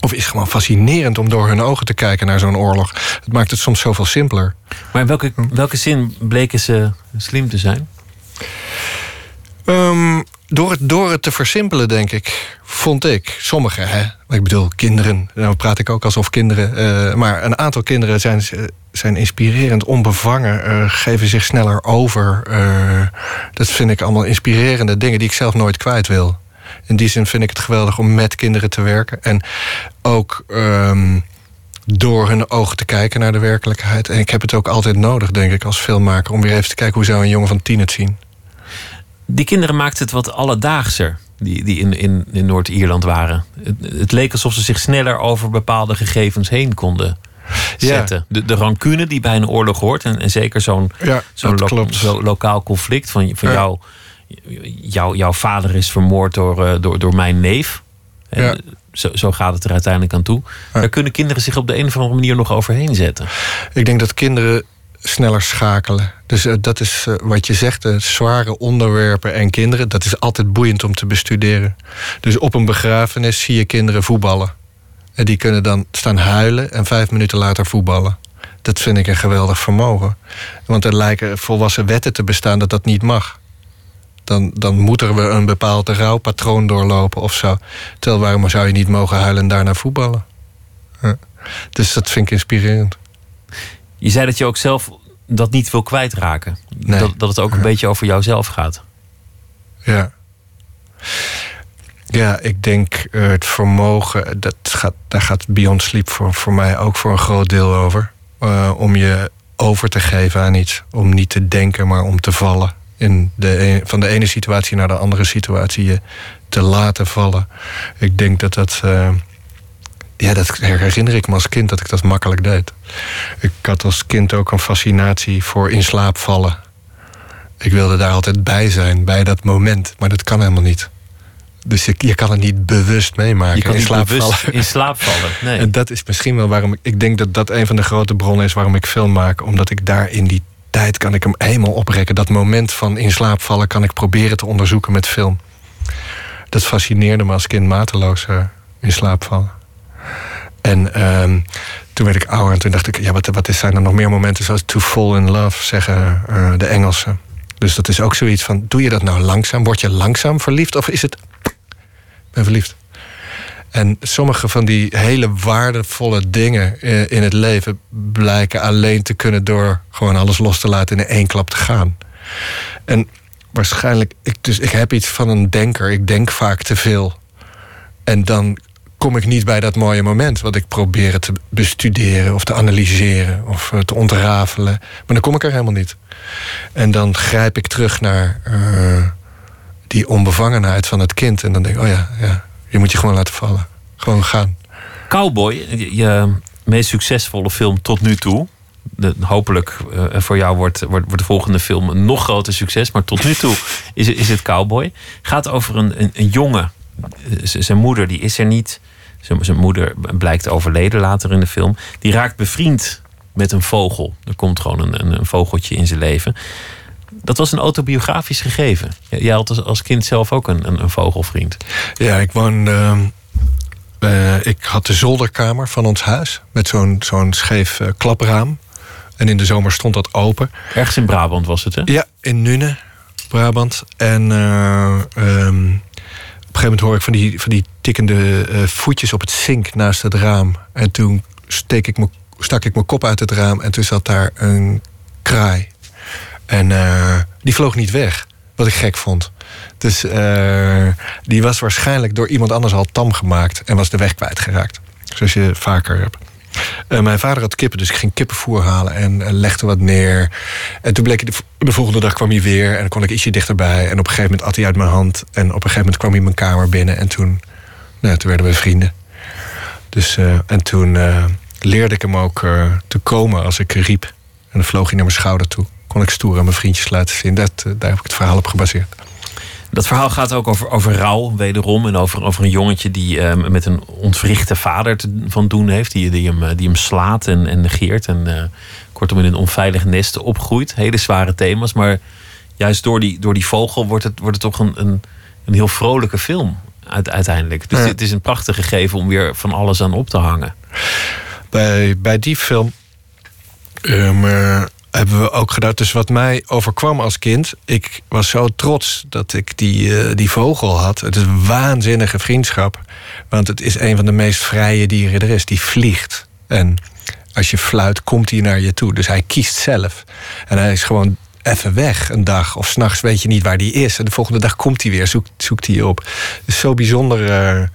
Speaker 5: Of is gewoon fascinerend om door hun ogen te kijken naar zo'n oorlog. Het maakt het soms zoveel simpeler.
Speaker 4: Maar in welke, welke zin bleken ze slim te zijn?
Speaker 5: Ehm, door, het, te versimpelen, denk ik, vond ik, sommigen, hè, ik bedoel kinderen, nou praat ik ook alsof kinderen, eh, maar een aantal kinderen zijn, zijn inspirerend, onbevangen, eh, geven zich sneller over. eh, dat vind ik allemaal inspirerende dingen die ik zelf nooit kwijt wil. In die zin vind ik het geweldig om met kinderen te werken. En ook ehm, door hun ogen te kijken naar de werkelijkheid. En ik heb het ook altijd nodig, denk ik, als filmmaker... om weer even te kijken hoe zou een jongen van tien het zien.
Speaker 4: Die kinderen maakten het wat alledaagser, die, die in, in, in Noord-Ierland waren. Het, het leek alsof ze zich sneller over bepaalde gegevens heen konden zetten. De, de rancune die bij een oorlog hoort, en, en zeker zo'n
Speaker 5: Ja,
Speaker 4: zo'n zo lokaal conflict van, van
Speaker 5: Ja.
Speaker 4: jou, jou, jouw vader is vermoord door, eh, door, door mijn neef. En
Speaker 5: Ja.
Speaker 4: zo, zo gaat het er uiteindelijk aan toe.
Speaker 5: Ja.
Speaker 4: Daar kunnen kinderen zich op de een of andere manier nog overheen zetten.
Speaker 5: Ik denk dat kinderen sneller schakelen. Dus eh, dat is eh, wat je zegt, eh, zware onderwerpen en kinderen... dat is altijd boeiend om te bestuderen. Dus op een begrafenis zie je kinderen voetballen. En die kunnen dan staan huilen en vijf minuten later voetballen. Dat vind ik een geweldig vermogen. Want er lijken volwassen wetten te bestaan dat dat niet mag. Dan, dan moeten we een bepaald rouwpatroon doorlopen of zo. Terwijl waarom zou je niet mogen huilen en daarna voetballen? Dus dat vind ik inspirerend.
Speaker 4: Je zei dat je ook zelf dat niet wil kwijtraken.
Speaker 5: Nee.
Speaker 4: Dat, dat het ook een beetje over jouzelf gaat.
Speaker 5: Ja. Ja, ik denk eh, het vermogen, dat gaat, daar gaat Beyond Sleep voor, voor mij ook voor een groot deel over. Eh, om je over te geven aan iets. Om niet te denken, maar om te vallen. In de, een- van de ene situatie naar de andere situatie je te laten vallen. Ik denk dat dat. eh, ja, dat herinner ik me als kind dat ik dat makkelijk deed. Ik had als kind ook een fascinatie voor in slaap vallen. Ik wilde daar altijd bij zijn, bij dat moment. Maar dat kan helemaal niet. Dus je, je kan het niet bewust meemaken.
Speaker 4: Je kan
Speaker 5: in
Speaker 4: niet
Speaker 5: slaap
Speaker 4: bewust
Speaker 5: vallen.
Speaker 4: in slaap vallen. Nee.
Speaker 5: En dat is misschien wel waarom ik... Ik denk dat dat een van de grote bronnen is waarom ik film maak. Omdat ik daar in die tijd kan ik hem helemaal oprekken. Dat moment van in slaap vallen kan ik proberen te onderzoeken met film. Dat fascineerde me als kind mateloos eh, in slaap vallen. En ehm, toen werd ik ouder en toen dacht ik... Ja, wat, wat zijn er nog meer momenten zoals to fall in love, zeggen eh, de Engelsen. Dus dat is ook zoiets van, doe je dat nou langzaam? Word je langzaam verliefd of is het... Ben verliefd. En sommige van die hele waardevolle dingen eh, in het leven blijken alleen te kunnen door gewoon alles los te laten en in één klap te gaan. En waarschijnlijk, ik, dus ik heb iets van een denker. Ik denk vaak te veel. En dan kom ik niet bij dat mooie moment wat ik probeer te bestuderen of te analyseren of eh, te ontrafelen. Maar dan kom ik er helemaal niet. En dan grijp ik terug naar eh, die onbevangenheid van het kind. En dan denk ik, oh ja, ja, je moet je gewoon laten vallen. Gewoon gaan.
Speaker 4: Cowboy, je, meest succesvolle film tot nu toe. Hopelijk eh, voor jou wordt, wordt, de volgende film een nog groter succes. Maar tot nu toe is, is het Cowboy. Gaat over een, een, een jongen zijn moeder die is er niet. Zijn, moeder blijkt overleden later in de film. Die raakt bevriend met een vogel. Er komt gewoon een, een, een vogeltje in zijn leven. Dat was een autobiografisch gegeven. Jij had als, als kind zelf ook een, een, een vogelvriend.
Speaker 5: Ja, ik woon. ehm, eh, ik had de zolderkamer van ons huis met zo'n zo'n scheef eh, klapraam. En in de zomer stond dat open.
Speaker 4: Ergens in Brabant was het, hè?
Speaker 5: Ja, in Nune, Brabant. En eh, ehm, gegeven moment hoor ik van die, van die tikkende eh, voetjes op het zink naast het raam. En toen steek ik me, stak ik mijn kop uit het raam en toen zat daar een kraai. En eh, die vloog niet weg, wat ik gek vond. Dus eh, die was waarschijnlijk door iemand anders al tam gemaakt en was de weg kwijtgeraakt. Zoals je vaker hebt. Eh, mijn vader had kippen, dus ik ging kippenvoer halen en eh, legde wat neer. En toen bleek de, de volgende dag kwam hij weer en dan kon ik ietsje dichterbij. En op een gegeven moment at hij uit mijn hand. En op een gegeven moment kwam hij mijn kamer binnen en toen, nou, toen werden we vrienden. Dus, eh, en toen leerde ik hem ook te komen als ik riep. En dan vloog hij naar mijn schouder toe. Kon ik stoer aan mijn vriendjes laten zien. Dat, daar heb ik het verhaal op gebaseerd.
Speaker 4: Dat verhaal gaat ook over, over rouw, wederom. En over, over een jongetje die eh, met een ontwrichte vader te, van doen heeft. Die, die, hem, eh, die hem slaat en, en negeert. En eh, kortom in een onveilig nest opgroeit. Hele zware thema's. Maar juist door die, door die vogel wordt het, wordt het toch een, een, een heel vrolijke film. Uite- uiteindelijk. Dus
Speaker 5: Ja.
Speaker 4: het is een prachtig gegeven om weer van alles aan op te hangen.
Speaker 5: bij, bij die film ehm, eh, hebben we ook gedaan. Dus wat mij overkwam als kind, ik was zo trots dat ik die, eh, die vogel had. Het is een waanzinnige vriendschap. Want het is een van de meest vrije dieren er is. Die vliegt. En als je fluit, komt hij naar je toe. Dus hij kiest zelf. En hij is gewoon even weg een dag. Of s'nachts weet je niet waar die is. En de volgende dag komt hij weer, zoekt, zoekt hij je op. Dus zo'n bijzondere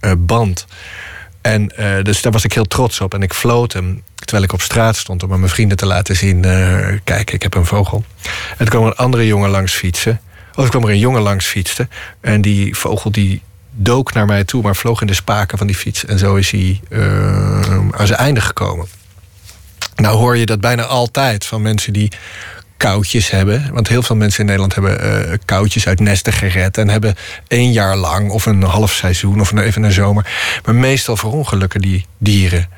Speaker 5: eh, eh, band. En dus daar was ik heel trots op. En ik floot hem terwijl ik op straat stond om aan mijn vrienden te laten zien: eh, kijk, ik heb een vogel. En toen kwam een andere jongen langs fietsen. Of er kwam er een jongen langs fietsen. En die vogel die dook naar mij toe, maar vloog in de spaken van die fiets. En zo is hij eh, aan zijn einde gekomen. Nou hoor je dat bijna altijd van mensen die koutjes hebben. Want heel veel mensen in Nederland hebben eh koutjes uit nesten gered. En hebben één jaar lang of een half seizoen of even een zomer. Maar meestal verongelukken die dieren.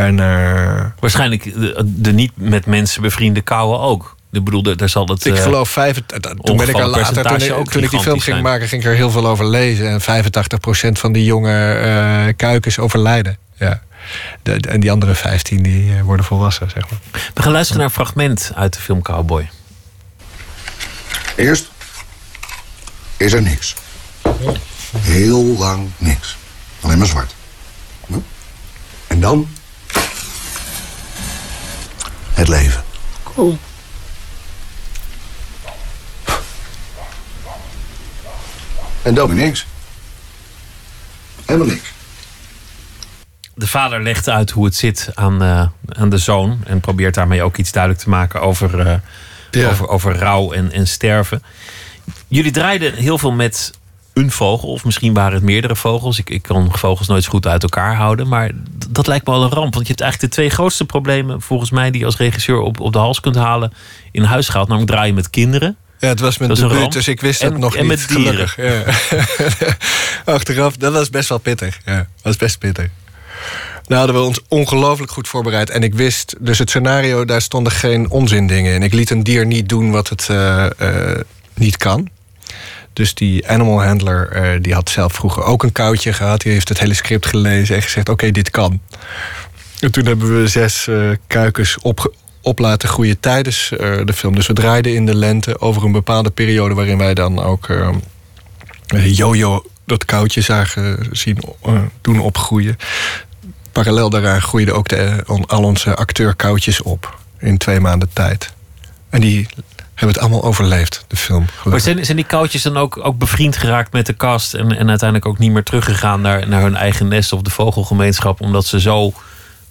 Speaker 5: En eh,
Speaker 4: Waarschijnlijk de, de niet met mensen bevriende kauwen ook. Ik bedoel, daar- zal het...
Speaker 5: ik
Speaker 4: eh,
Speaker 5: geloof vijf, toen ben ik er later, toen, ik- toen ik die film ging
Speaker 4: zijn.
Speaker 5: maken, ging ik er heel veel over lezen. En 85% van die jonge eh, kuikens overlijden. Ja. De, de- en die andere 15 die eh, worden volwassen, zeg maar.
Speaker 4: We gaan luisteren naar een fragment uit de film Cowboy.
Speaker 9: Eerst is er niks. Heel lang niks. Alleen maar zwart. Hm? En dan het leven.
Speaker 10: Cool.
Speaker 9: En dan niks. Helemaal niks.
Speaker 4: De vader legt uit hoe het zit aan, eh, aan de zoon. En probeert daarmee ook iets duidelijk te maken over, eh,
Speaker 5: Ja.
Speaker 4: over, over rouw en, en sterven. Jullie draaiden heel veel met een vogel. Of misschien waren het meerdere vogels. Ik, ik kan vogels nooit zo goed uit elkaar houden. Maar dat lijkt me al een ramp. Want je hebt eigenlijk de twee grootste problemen... volgens mij die je als regisseur op, op de hals kunt halen... in huis gehaald. Namelijk draaien met kinderen.
Speaker 5: Ja, het was mijn debuut, dus ik wist
Speaker 4: En-
Speaker 5: het nog
Speaker 4: en
Speaker 5: niet.
Speaker 4: met dieren.
Speaker 5: gelukkig. Ja. Achteraf, dat was best wel pittig. Ja, dat was best pittig. Nou hadden we ons ongelooflijk goed voorbereid. En ik wist, dus het scenario, daar stonden geen onzindingen in. Ik liet een dier niet doen wat het eh, eh, niet kan. Dus die animal handler, eh, die had zelf vroeger ook een koutje gehad. Die heeft het hele script gelezen en gezegd, oké, dit kan. En toen hebben we zes eh, kuikens op, op laten groeien tijdens eh, de film. Dus we draaiden in de lente over een bepaalde periode... waarin wij dan ook Jojo dat koutje zagen zien doen opgroeien. Parallel daaraan groeiden ook de, al onze acteurkoutjes op. In twee maanden tijd. En die hebben het allemaal overleefd, de film.
Speaker 4: Maar zijn, zijn die koutjes dan ook, ook bevriend geraakt met de cast... En, en uiteindelijk ook niet meer teruggegaan naar, naar hun eigen nest... of de vogelgemeenschap... omdat ze zo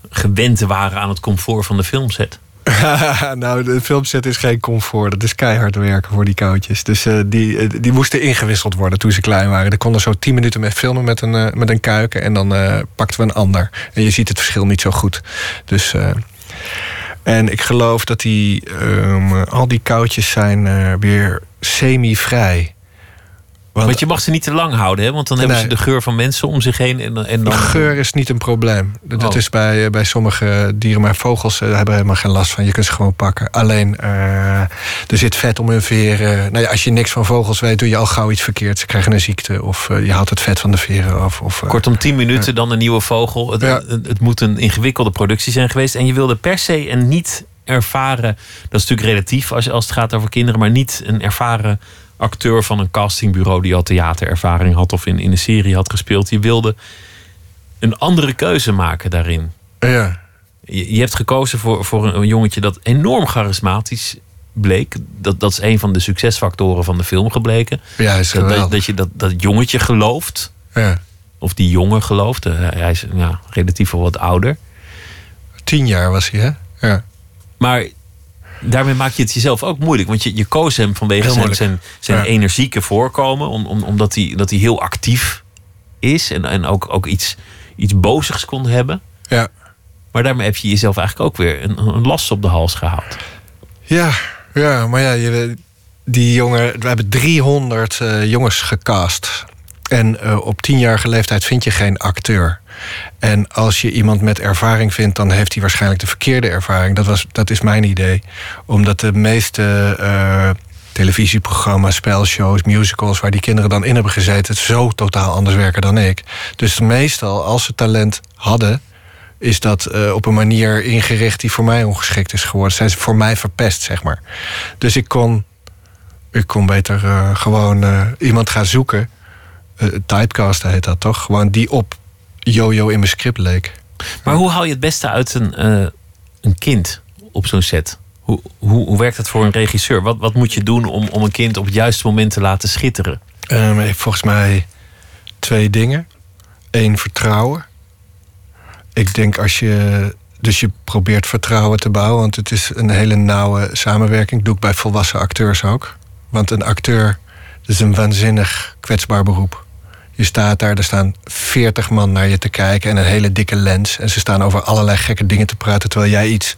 Speaker 4: gewend waren aan het comfort van de filmset?
Speaker 5: nou, de filmset is geen comfort. Dat is keihard werken voor die koutjes. Dus eh, die, eh, die moesten ingewisseld worden toen ze klein waren. Er konden zo tien minuten mee filmen met een, eh, met een kuiken. En dan pakten we een ander. En je ziet het verschil niet zo goed. Dus... en ik geloof dat die, ehm, al die koutjes zijn eh, weer semi-vrij.
Speaker 4: Want, je mag ze niet te lang houden, hè? want dan hebben ze de geur van mensen om zich heen. En, en dan...
Speaker 5: De geur is niet een probleem. Dat
Speaker 4: Oh.
Speaker 5: is bij, eh, bij sommige dieren, maar vogels eh, hebben helemaal geen last van. Je kunt ze gewoon pakken. Alleen, eh, er zit vet om hun veren. Nou ja, als je niks van vogels weet, doe je al gauw iets verkeerd. Ze krijgen een ziekte of je haalt het vet van de veren af. Of, eh,
Speaker 4: Kortom, 10 minuten, dan een nieuwe vogel. Het,
Speaker 5: Ja.
Speaker 4: het, moet een ingewikkelde productie zijn geweest. En je wilde per se een niet ervaren... Dat is natuurlijk relatief als, als het gaat over kinderen... maar niet een ervaren acteur van een castingbureau... die al theaterervaring had of in, in een serie had gespeeld. Je wilde een andere keuze maken daarin.
Speaker 5: ja.
Speaker 4: Je, je hebt gekozen voor, voor een, een jongetje dat enorm charismatisch bleek. Dat, dat is een van de succesfactoren van de film gebleken.
Speaker 5: ja, is
Speaker 4: Dat, dat je dat, dat jongetje gelooft.
Speaker 5: Ja.
Speaker 4: Of die jongen gelooft. Eh, Hij is ja, relatief wel wat ouder.
Speaker 5: Tien jaar was hij, hè? Ja.
Speaker 4: Maar daarmee maak je het jezelf ook moeilijk. Want je, je koos hem vanwege zijn, zijn, zijn
Speaker 5: Ja.
Speaker 4: energieke voorkomen. Om, om, omdat hij, dat hij heel actief is. En, en ook, ook iets, iets bozigs kon hebben.
Speaker 5: Ja.
Speaker 4: Maar daarmee heb je jezelf eigenlijk ook weer een, een last op de hals gehaald.
Speaker 5: Ja, ja, maar ja, je, die jongen, we hebben 300 eh, jongens gecast. En eh, op tienjarige leeftijd vind je geen acteur. En als je iemand met ervaring vindt, dan heeft hij waarschijnlijk de verkeerde ervaring. Dat, was, dat is mijn idee. Omdat de meeste eh, televisieprogramma's, spelshows, musicals... waar die kinderen dan in hebben gezeten... zo totaal anders werken dan ik. Dus meestal, als ze talent hadden is dat eh, op een manier ingericht die voor mij ongeschikt is geworden. Zijn ze voor mij verpest, zeg maar. Dus ik kon, ik kon beter eh, gewoon iemand gaan zoeken. Typecast heet dat toch? Gewoon die op Jojo in mijn script leek.
Speaker 4: Maar hoe haal je het beste uit een, eh, een kind op zo'n set? Hoe, hoe, hoe werkt het voor een regisseur? Wat, wat moet je doen om, om een kind op het juiste moment te laten schitteren?
Speaker 5: Ehm, heeft volgens mij twee dingen. Eén, vertrouwen. Ik denk als je. Dus je probeert vertrouwen te bouwen, want het is een hele nauwe samenwerking. Doe ik bij volwassen acteurs ook. Want een acteur is een waanzinnig kwetsbaar beroep. Je staat daar, er staan 40 man naar je te kijken en een hele dikke lens. En ze staan over allerlei gekke dingen te praten, terwijl jij iets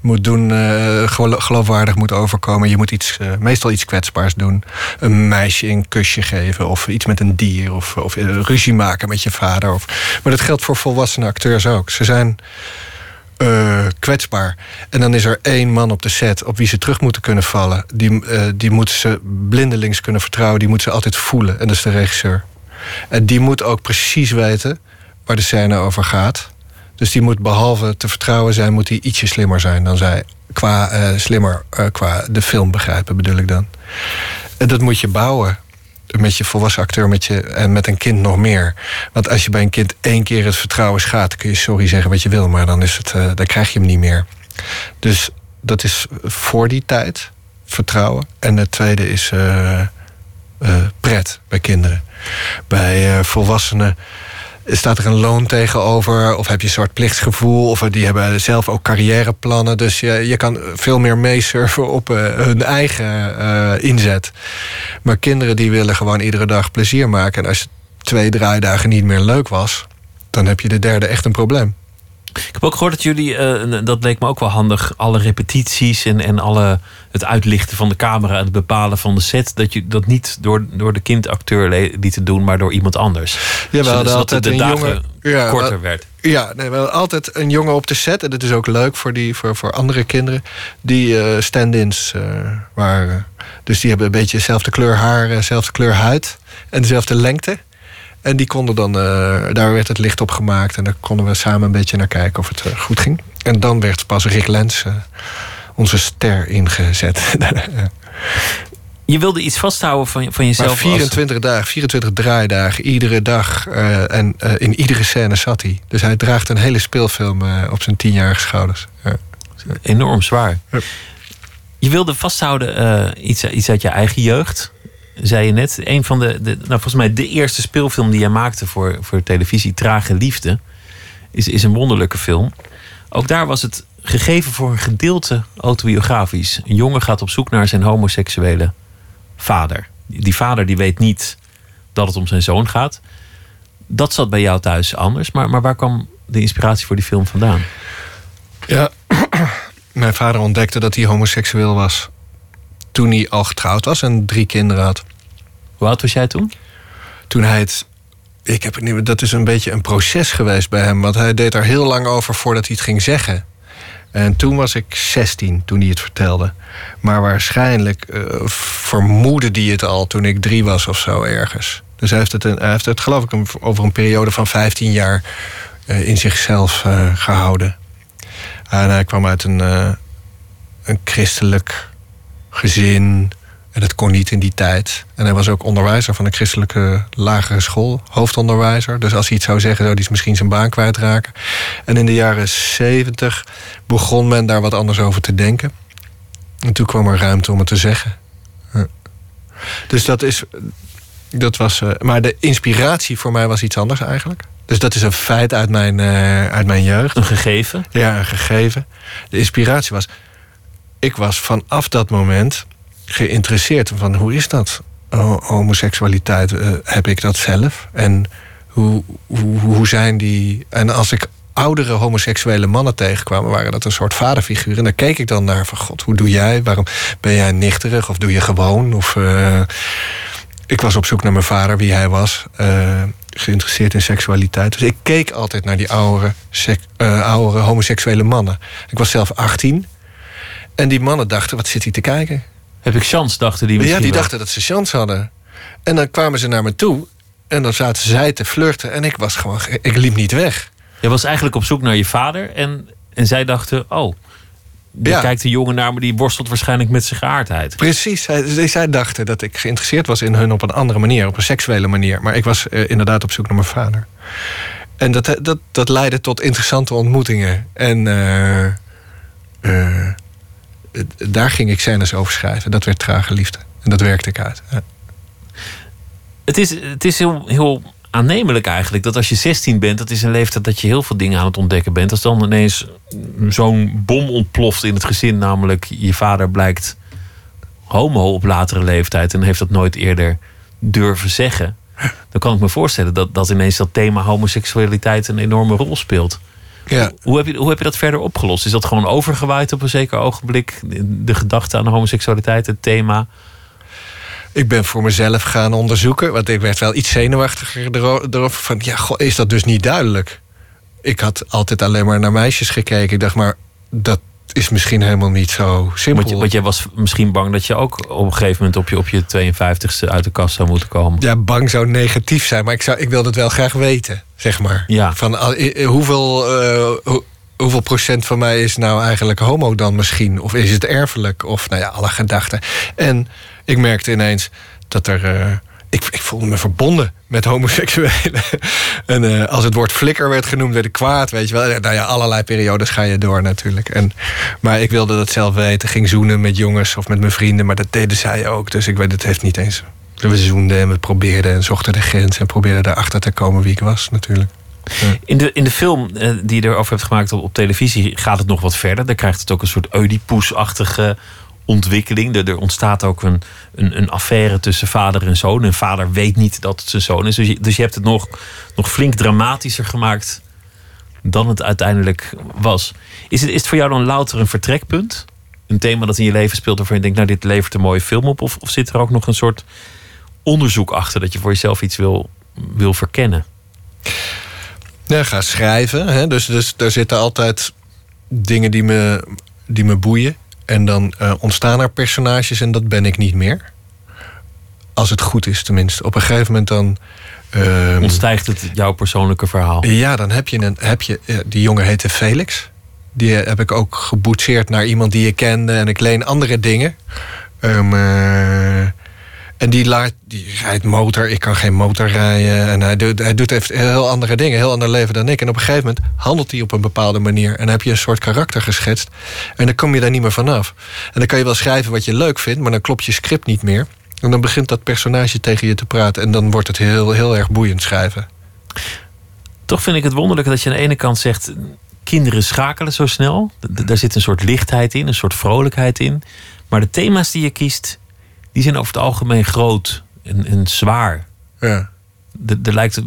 Speaker 5: moet doen, eh, gelo- geloofwaardig moet overkomen. Je moet iets, eh, meestal iets kwetsbaars doen. Een meisje een kusje geven, of iets met een dier, of, of eh, ruzie maken met je vader. Of, maar dat geldt voor volwassene acteurs ook. Ze zijn kwetsbaar. En dan is er één man op de set op wie ze terug moeten kunnen vallen. Die, die moeten ze blindelings kunnen vertrouwen. Die moeten ze altijd voelen. En dat is de regisseur. En die moet ook precies weten waar de scène over gaat. Dus die moet behalve te vertrouwen zijn, moet hij ietsje slimmer zijn dan zij. Qua eh, slimmer, eh, qua de film begrijpen bedoel ik dan. En dat moet je bouwen. Met je volwassen acteur met je, en met een kind nog meer. Want als je bij een kind één keer het vertrouwen schaadt, kun je sorry zeggen wat je wil, maar dan, is het, eh, dan krijg je hem niet meer. Dus dat is voor die tijd, vertrouwen. En het tweede is pret bij kinderen. Bij eh, volwassenen staat er een loon tegenover? Of heb je een soort plichtsgevoel? Of die hebben zelf ook carrièreplannen. Dus je, je kan veel meer meesurfen op eh, hun eigen eh, inzet. Maar kinderen die willen gewoon iedere dag plezier maken. En als het twee draaidagen niet meer leuk was... dan heb je de derde echt een probleem.
Speaker 4: Ik heb ook gehoord dat jullie, en dat leek me ook wel handig, alle repetities en, en alle, het uitlichten van de camera en het bepalen van de set, dat je dat niet door, door de kindacteur lieten doen, maar door iemand anders.
Speaker 5: Ja, we
Speaker 4: Zodat
Speaker 5: hadden altijd
Speaker 4: de
Speaker 5: een jongen- Ja,
Speaker 4: korter
Speaker 5: we-
Speaker 4: werd.
Speaker 5: Ja, nee, we hadden altijd een jongen op de set. En dat is ook leuk voor, die, voor, voor andere kinderen. Die eh, stand-ins eh, waren. Dus die hebben een beetje dezelfde kleur haar, dezelfde kleur huid. En dezelfde lengte. En die konden dan, eh, daar werd het licht op gemaakt. En daar konden we samen een beetje naar kijken of het eh, goed ging. En dan werd pas Rick Lens, eh, onze ster, ingezet.
Speaker 4: Je wilde iets vasthouden van, van
Speaker 5: Maar
Speaker 4: jezelf. als-
Speaker 5: 24 dagen, 24 draaidagen, iedere dag. eh, en eh, in iedere scène zat hij. Dus hij draagt een hele speelfilm eh, op zijn tienjarige schouders. Ja.
Speaker 4: enorm zwaar.
Speaker 5: Ja.
Speaker 4: Je wilde vasthouden eh, iets, iets uit je eigen jeugd, zei je net. Een van de, nou, volgens mij de eerste speelfilm die jij maakte voor, voor televisie, Trage Liefde, is, is een wonderlijke film. Ook daar was het gegeven voor een gedeelte autobiografisch. Een jongen gaat op zoek naar zijn homoseksuele vader. Die vader die weet niet dat het om zijn zoon gaat. Dat zat bij jou thuis anders. Maar, maar waar kwam de inspiratie voor die film vandaan?
Speaker 5: Ja, mijn vader ontdekte dat hij homoseksueel was. Toen hij al getrouwd was en drie kinderen had.
Speaker 4: Oud was jij toen?
Speaker 5: Toen hij het. Ik heb het niet, dat is een beetje een proces geweest bij hem. Want hij deed er heel lang over voordat hij het ging zeggen. En toen was ik 16 toen hij het vertelde. Maar waarschijnlijk eh, vermoedde hij het al toen ik drie was of zo ergens. Dus hij heeft het, heeft het geloof ik over een periode van 15 jaar eh, in zichzelf eh, gehouden. En hij kwam uit een, een christelijk gezin. En dat kon niet in die tijd. En hij was ook onderwijzer van een christelijke lagere school, hoofdonderwijzer. Dus als hij iets zou zeggen, zou hij misschien zijn baan kwijtraken. En in de jaren 70 begon men daar wat anders over te denken. En toen kwam er ruimte om het te zeggen. Ja. Dus dat is. Dat was, eh, maar de inspiratie voor mij was iets anders eigenlijk. Dus dat is een feit uit mijn, eh, uit mijn jeugd.
Speaker 4: Een gegeven?
Speaker 5: Ja, een gegeven. De inspiratie was. Ik was vanaf dat moment geïnteresseerd van hoe is dat? Ho- homoseksualiteit, eh, heb ik dat zelf? En hoe, hoe, hoe zijn die. En als ik oudere homoseksuele mannen tegenkwam, waren dat een soort vaderfiguren. En daar keek ik dan naar van God, hoe doe jij? Waarom ben jij nichterig? Of doe je gewoon? Of eh, ik was op zoek naar mijn vader, wie hij was. eh, geïnteresseerd in seksualiteit. Dus ik keek altijd naar die oudere, eh, oudere homoseksuele mannen. Ik was zelf 18. En die mannen dachten, wat zit hij te kijken?
Speaker 4: Heb ik chance, dachten die
Speaker 5: Ja,
Speaker 4: misschien
Speaker 5: die
Speaker 4: wel.
Speaker 5: dachten dat ze chance hadden. En dan kwamen ze naar me toe. En dan zaten zij te flirten. En ik was gewoon, ge- ik liep niet weg.
Speaker 4: Je was eigenlijk op zoek naar je vader en, en zij dachten, oh, daar
Speaker 5: Ja.
Speaker 4: kijkt een jongen naar me die worstelt waarschijnlijk met zijn geaardheid.
Speaker 5: Precies, zij, zij dachten dat ik geïnteresseerd was in hun op een andere manier, op een seksuele manier. Maar ik was eh, inderdaad op zoek naar mijn vader. En dat, dat, dat leidde tot interessante ontmoetingen. En eh, eh, daar ging ik scènes over schrijven. Dat werd trage liefde. En dat werkte ik uit.
Speaker 4: Het is, het is heel, heel aannemelijk eigenlijk dat als je 16 bent, dat is een leeftijd dat je heel veel dingen aan het ontdekken bent. Als dan ineens zo'n bom ontploft in het gezin, namelijk je vader blijkt homo op latere leeftijd en heeft dat nooit eerder durven zeggen. Dan kan ik me voorstellen dat, dat ineens dat thema homoseksualiteit een enorme rol speelt.
Speaker 5: Ja.
Speaker 4: Hoe heb, je, hoe heb je dat verder opgelost? Is dat gewoon overgewaaid op een zeker ogenblik? De, de gedachte aan homoseksualiteit, het thema?
Speaker 5: Ik ben voor mezelf gaan onderzoeken. Want ik werd wel iets zenuwachtiger ero- erover. Van ja, goh, is dat dus niet duidelijk? Ik had altijd alleen maar naar meisjes gekeken. Ik dacht, maar dat is misschien helemaal niet zo simpel.
Speaker 4: Want, jij was misschien bang dat je ook op een gegeven moment op je, op je 52ste uit de kast zou moeten komen.
Speaker 5: Ja, bang zou negatief zijn, maar ik, zou, ik wilde het wel graag weten, zeg maar.
Speaker 4: Ja.
Speaker 5: Van, hoeveel, eh, hoe- hoeveel procent van mij is nou eigenlijk homo dan misschien? Of is het erfelijk? Of nou ja, alle gedachten. En ik merkte ineens dat er... eh, ik, ik voelde me verbonden met homoseksuelen. en eh, als het woord flikker werd genoemd, werd ik kwaad, weet je wel. Nou ja, allerlei periodes ga je door natuurlijk. En, maar ik wilde dat zelf weten. Ging zoenen met jongens of met mijn vrienden, maar dat deden zij ook. Dus ik weet, het heeft niet eens... We zoenden en we probeerden en zochten de grens... en probeerden erachter te komen wie ik was natuurlijk.
Speaker 4: In de, in de film eh, die je erover hebt gemaakt op, televisie gaat het nog wat verder. Dan krijgt het ook een soort Oedipus-achtige ontwikkeling. Er, er ontstaat ook een, een, een affaire tussen vader en zoon. En vader weet niet dat het zijn zoon is. Dus je, dus je hebt het nog, nog flink dramatischer gemaakt dan het uiteindelijk was. Is het, is het voor jou dan louter een vertrekpunt? Een thema dat in je leven speelt waarvan je denkt... nou, dit levert een mooie film op? Of, of zit er ook nog een soort onderzoek achter... dat je voor jezelf iets wil, wil verkennen?
Speaker 5: Ja, ga schrijven. Hè? Dus, dus daar zitten altijd dingen die me, die me boeien. En dan eh, ontstaan er personages en dat ben ik niet meer. Als het goed is tenminste. Op een gegeven moment dan... ehm,
Speaker 4: Ontstijgt het jouw persoonlijke verhaal?
Speaker 5: Ja, dan heb je een. Heb je, eh, die jongen heette Felix. Die eh, heb ik ook geboetseerd naar iemand die ik kende. En ik leen andere dingen. Eh, en die, laat, die rijdt motor. Ik kan geen motor rijden. En hij doet, hij doet heel andere dingen. Heel ander leven dan ik. En op een gegeven moment handelt hij op een bepaalde manier. En dan heb je een soort karakter geschetst. En dan kom je daar niet meer vanaf. En dan kan je wel schrijven wat je leuk vindt. Maar dan klopt je script niet meer. En dan begint dat personage tegen je te praten. En dan wordt het heel, heel erg boeiend schrijven.
Speaker 4: Toch vind ik het wonderlijk dat je aan de ene kant zegt... kinderen schakelen zo snel. Daar zit een soort lichtheid in, een soort vrolijkheid in. Maar de thema's die je kiest, die zijn over het algemeen groot en, en zwaar.
Speaker 5: Ja.
Speaker 4: Er, er lijkt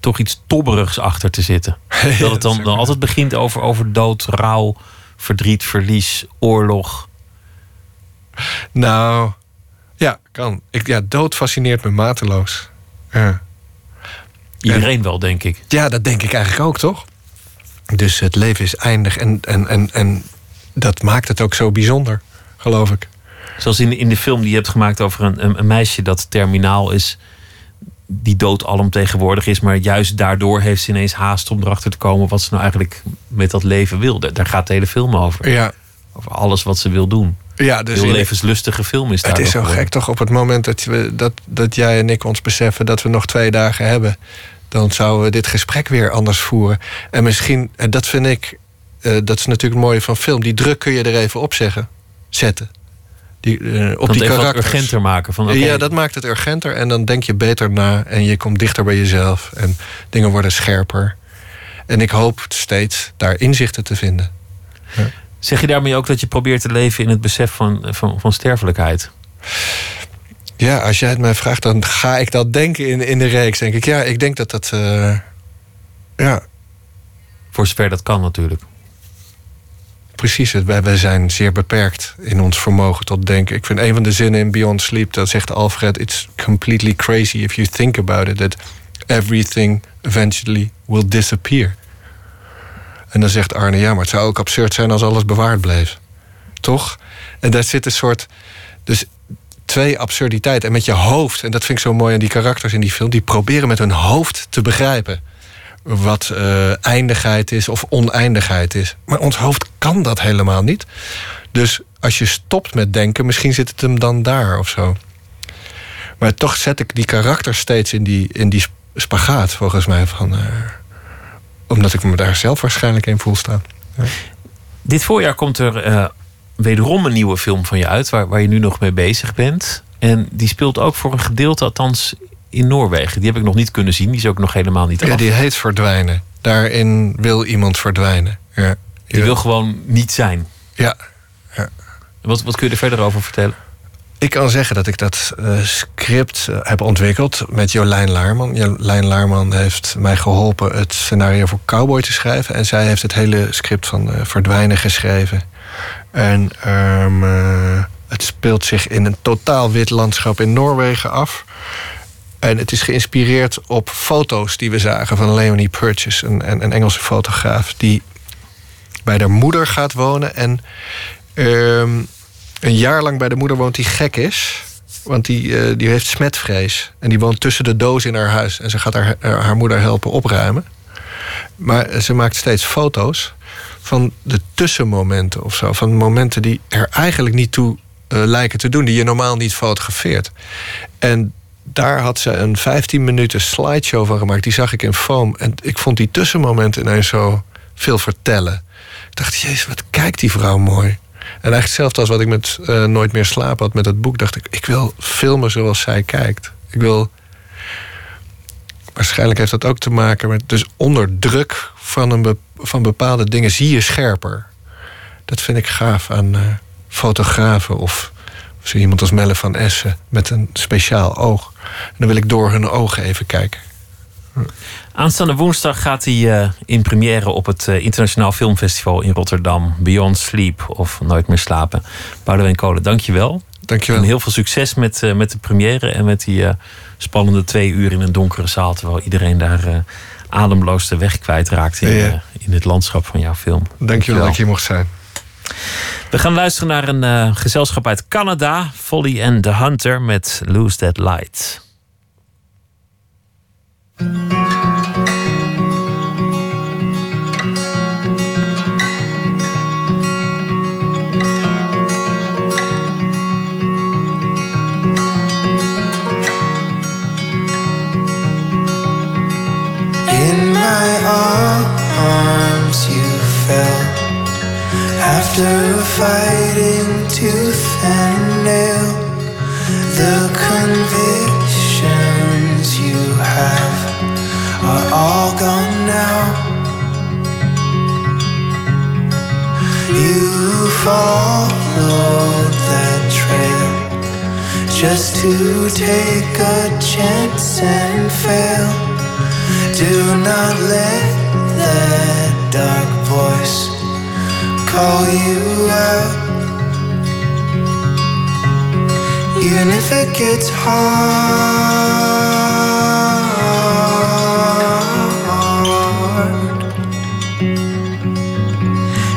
Speaker 4: toch iets tobberigs achter te zitten. dat het dan, dan altijd begint over, over dood, rouw, verdriet, verlies, oorlog.
Speaker 5: Nou, Ja, kan. Ik, ja, dood fascineert me mateloos. Ja.
Speaker 4: Iedereen wel, denk ik.
Speaker 5: Ja, dat denk ik eigenlijk ook, toch? Dus het leven is eindig en, en, en, en dat maakt het ook zo bijzonder, geloof ik.
Speaker 4: Zoals in, in de film die je hebt gemaakt over een, een, een meisje dat terminaal is, die dood alomtegenwoordig is, maar juist daardoor heeft ze ineens haast om erachter te komen wat ze nou eigenlijk met dat leven wil. Daar gaat de hele film over.
Speaker 5: Ja.
Speaker 4: Over alles wat ze wil doen.
Speaker 5: Ja, dus
Speaker 4: Heel levenslustige film is daar.
Speaker 5: Het is zo gek toch op het moment dat, we, dat, dat jij en ik ons beseffen dat we nog twee dagen hebben. Dan zouden we dit gesprek weer anders voeren. En misschien, en dat vind ik, eh, dat is natuurlijk het mooie van film. Die druk kun je er even op zeggen, zetten. Die, eh, op
Speaker 4: Kan
Speaker 5: die karakters.
Speaker 4: urgenter maken. Van,
Speaker 5: Ja, dat maakt het urgenter. En dan denk je beter na. En je komt dichter bij jezelf. En dingen worden scherper. En ik hoop steeds daar inzichten te vinden.
Speaker 4: Zeg je daarmee ook dat je probeert te leven in het besef van, van, van sterfelijkheid?
Speaker 5: Ja, als jij het mij vraagt, dan ga ik dat denken in, in de reeks. Denk ik, ja, ik denk dat dat. eh, ja,
Speaker 4: Voor zover dat kan natuurlijk.
Speaker 5: Precies. het. Wij, zijn zeer beperkt in ons vermogen tot denken. Ik vind een van de zinnen in Beyond Sleep, dat zegt Alfred: It's completely crazy if you think about it, that everything eventually will disappear. En dan zegt Arne: Ja, maar het zou ook absurd zijn als alles bewaard bleef. Toch? En daar zit een soort. Dus twee absurditeiten. En met je hoofd, en dat vind ik zo mooi aan die karakters in die film, die proberen met hun hoofd te begrijpen wat eh, eindigheid is of oneindigheid is. Maar ons hoofd kan dat helemaal niet. Dus als je stopt met denken, misschien zit het hem dan daar of zo. Maar toch zet ik die karakters steeds in die, in die spagaat, volgens mij. Van, eh, omdat ik me daar zelf waarschijnlijk in voel staan.
Speaker 4: Dit voorjaar komt er eh, wederom een nieuwe film van je uit, waar, waar je nu nog mee bezig bent. En die speelt ook voor een gedeelte, althans in Noorwegen. Die heb ik nog niet kunnen zien, die is ook nog helemaal niet
Speaker 5: Ja,
Speaker 4: af.
Speaker 5: die heet verdwijnen. Daarin wil iemand verdwijnen. Ja.
Speaker 4: Die wil gewoon niet zijn.
Speaker 5: Ja.
Speaker 4: Wat, wat kun je er verder over vertellen?
Speaker 5: Ik kan zeggen dat ik dat eh, script eh, heb ontwikkeld met Jolijn Laarman. Jolijn Laarman heeft mij geholpen het scenario voor Cowboy te schrijven. En zij heeft het hele script van eh, Verdwijnen geschreven. En ehm, eh, het speelt zich in een totaal wit landschap in Noorwegen af. En het is geïnspireerd op foto's die we zagen van Leonie Purchase, een, een, Engelse fotograaf, die bij haar moeder gaat wonen. En ehm, een jaar lang bij de moeder woont die gek is. Want die, eh, die heeft smetvrees. En die woont tussen de dozen in haar huis. En ze gaat haar, haar moeder helpen opruimen. Maar eh, ze maakt steeds foto's van de tussenmomenten of zo. Van momenten die er eigenlijk niet toe eh, lijken te doen. Die je normaal niet fotografeert. En daar had ze een 15 minuten slideshow van gemaakt. Die zag ik in foam. En ik vond die tussenmomenten ineens zo veel vertellen. Ik dacht, jezus, wat kijkt die vrouw mooi. En eigenlijk hetzelfde als wat ik met eh, Nooit meer slapen had met het boek... dacht ik, ik wil filmen zoals zij kijkt. Ik wil... Waarschijnlijk heeft dat ook te maken met... dus onder druk van, een be- van bepaalde dingen zie je scherper. Dat vind ik gaaf aan eh, fotografen of, of zo iemand als Melle van Essen... met een speciaal oog. En dan wil ik door hun ogen even kijken.
Speaker 4: Aanstaande woensdag gaat hij eh, in première op het eh, Internationaal Filmfestival in Rotterdam. Beyond Sleep of Nooit meer slapen. Boudewijn Kolen, dankjewel.
Speaker 5: Dankjewel.
Speaker 4: En heel veel succes met, eh, met de première en met die spannende twee uur in een donkere zaal. Terwijl iedereen daar ademloos de weg kwijtraakt in,
Speaker 5: Ja.
Speaker 4: in het landschap van jouw film.
Speaker 5: Dankjewel dat ik hier mocht zijn.
Speaker 4: We gaan luisteren naar een eh, gezelschap uit Canada. Folly and the Hunter met Lose That Light.
Speaker 8: After fighting tooth and nail. The convictions you have are all gone now. You followed that trail just to take a chance and fail. Do not let that dark voice call you out. Even if it gets hard,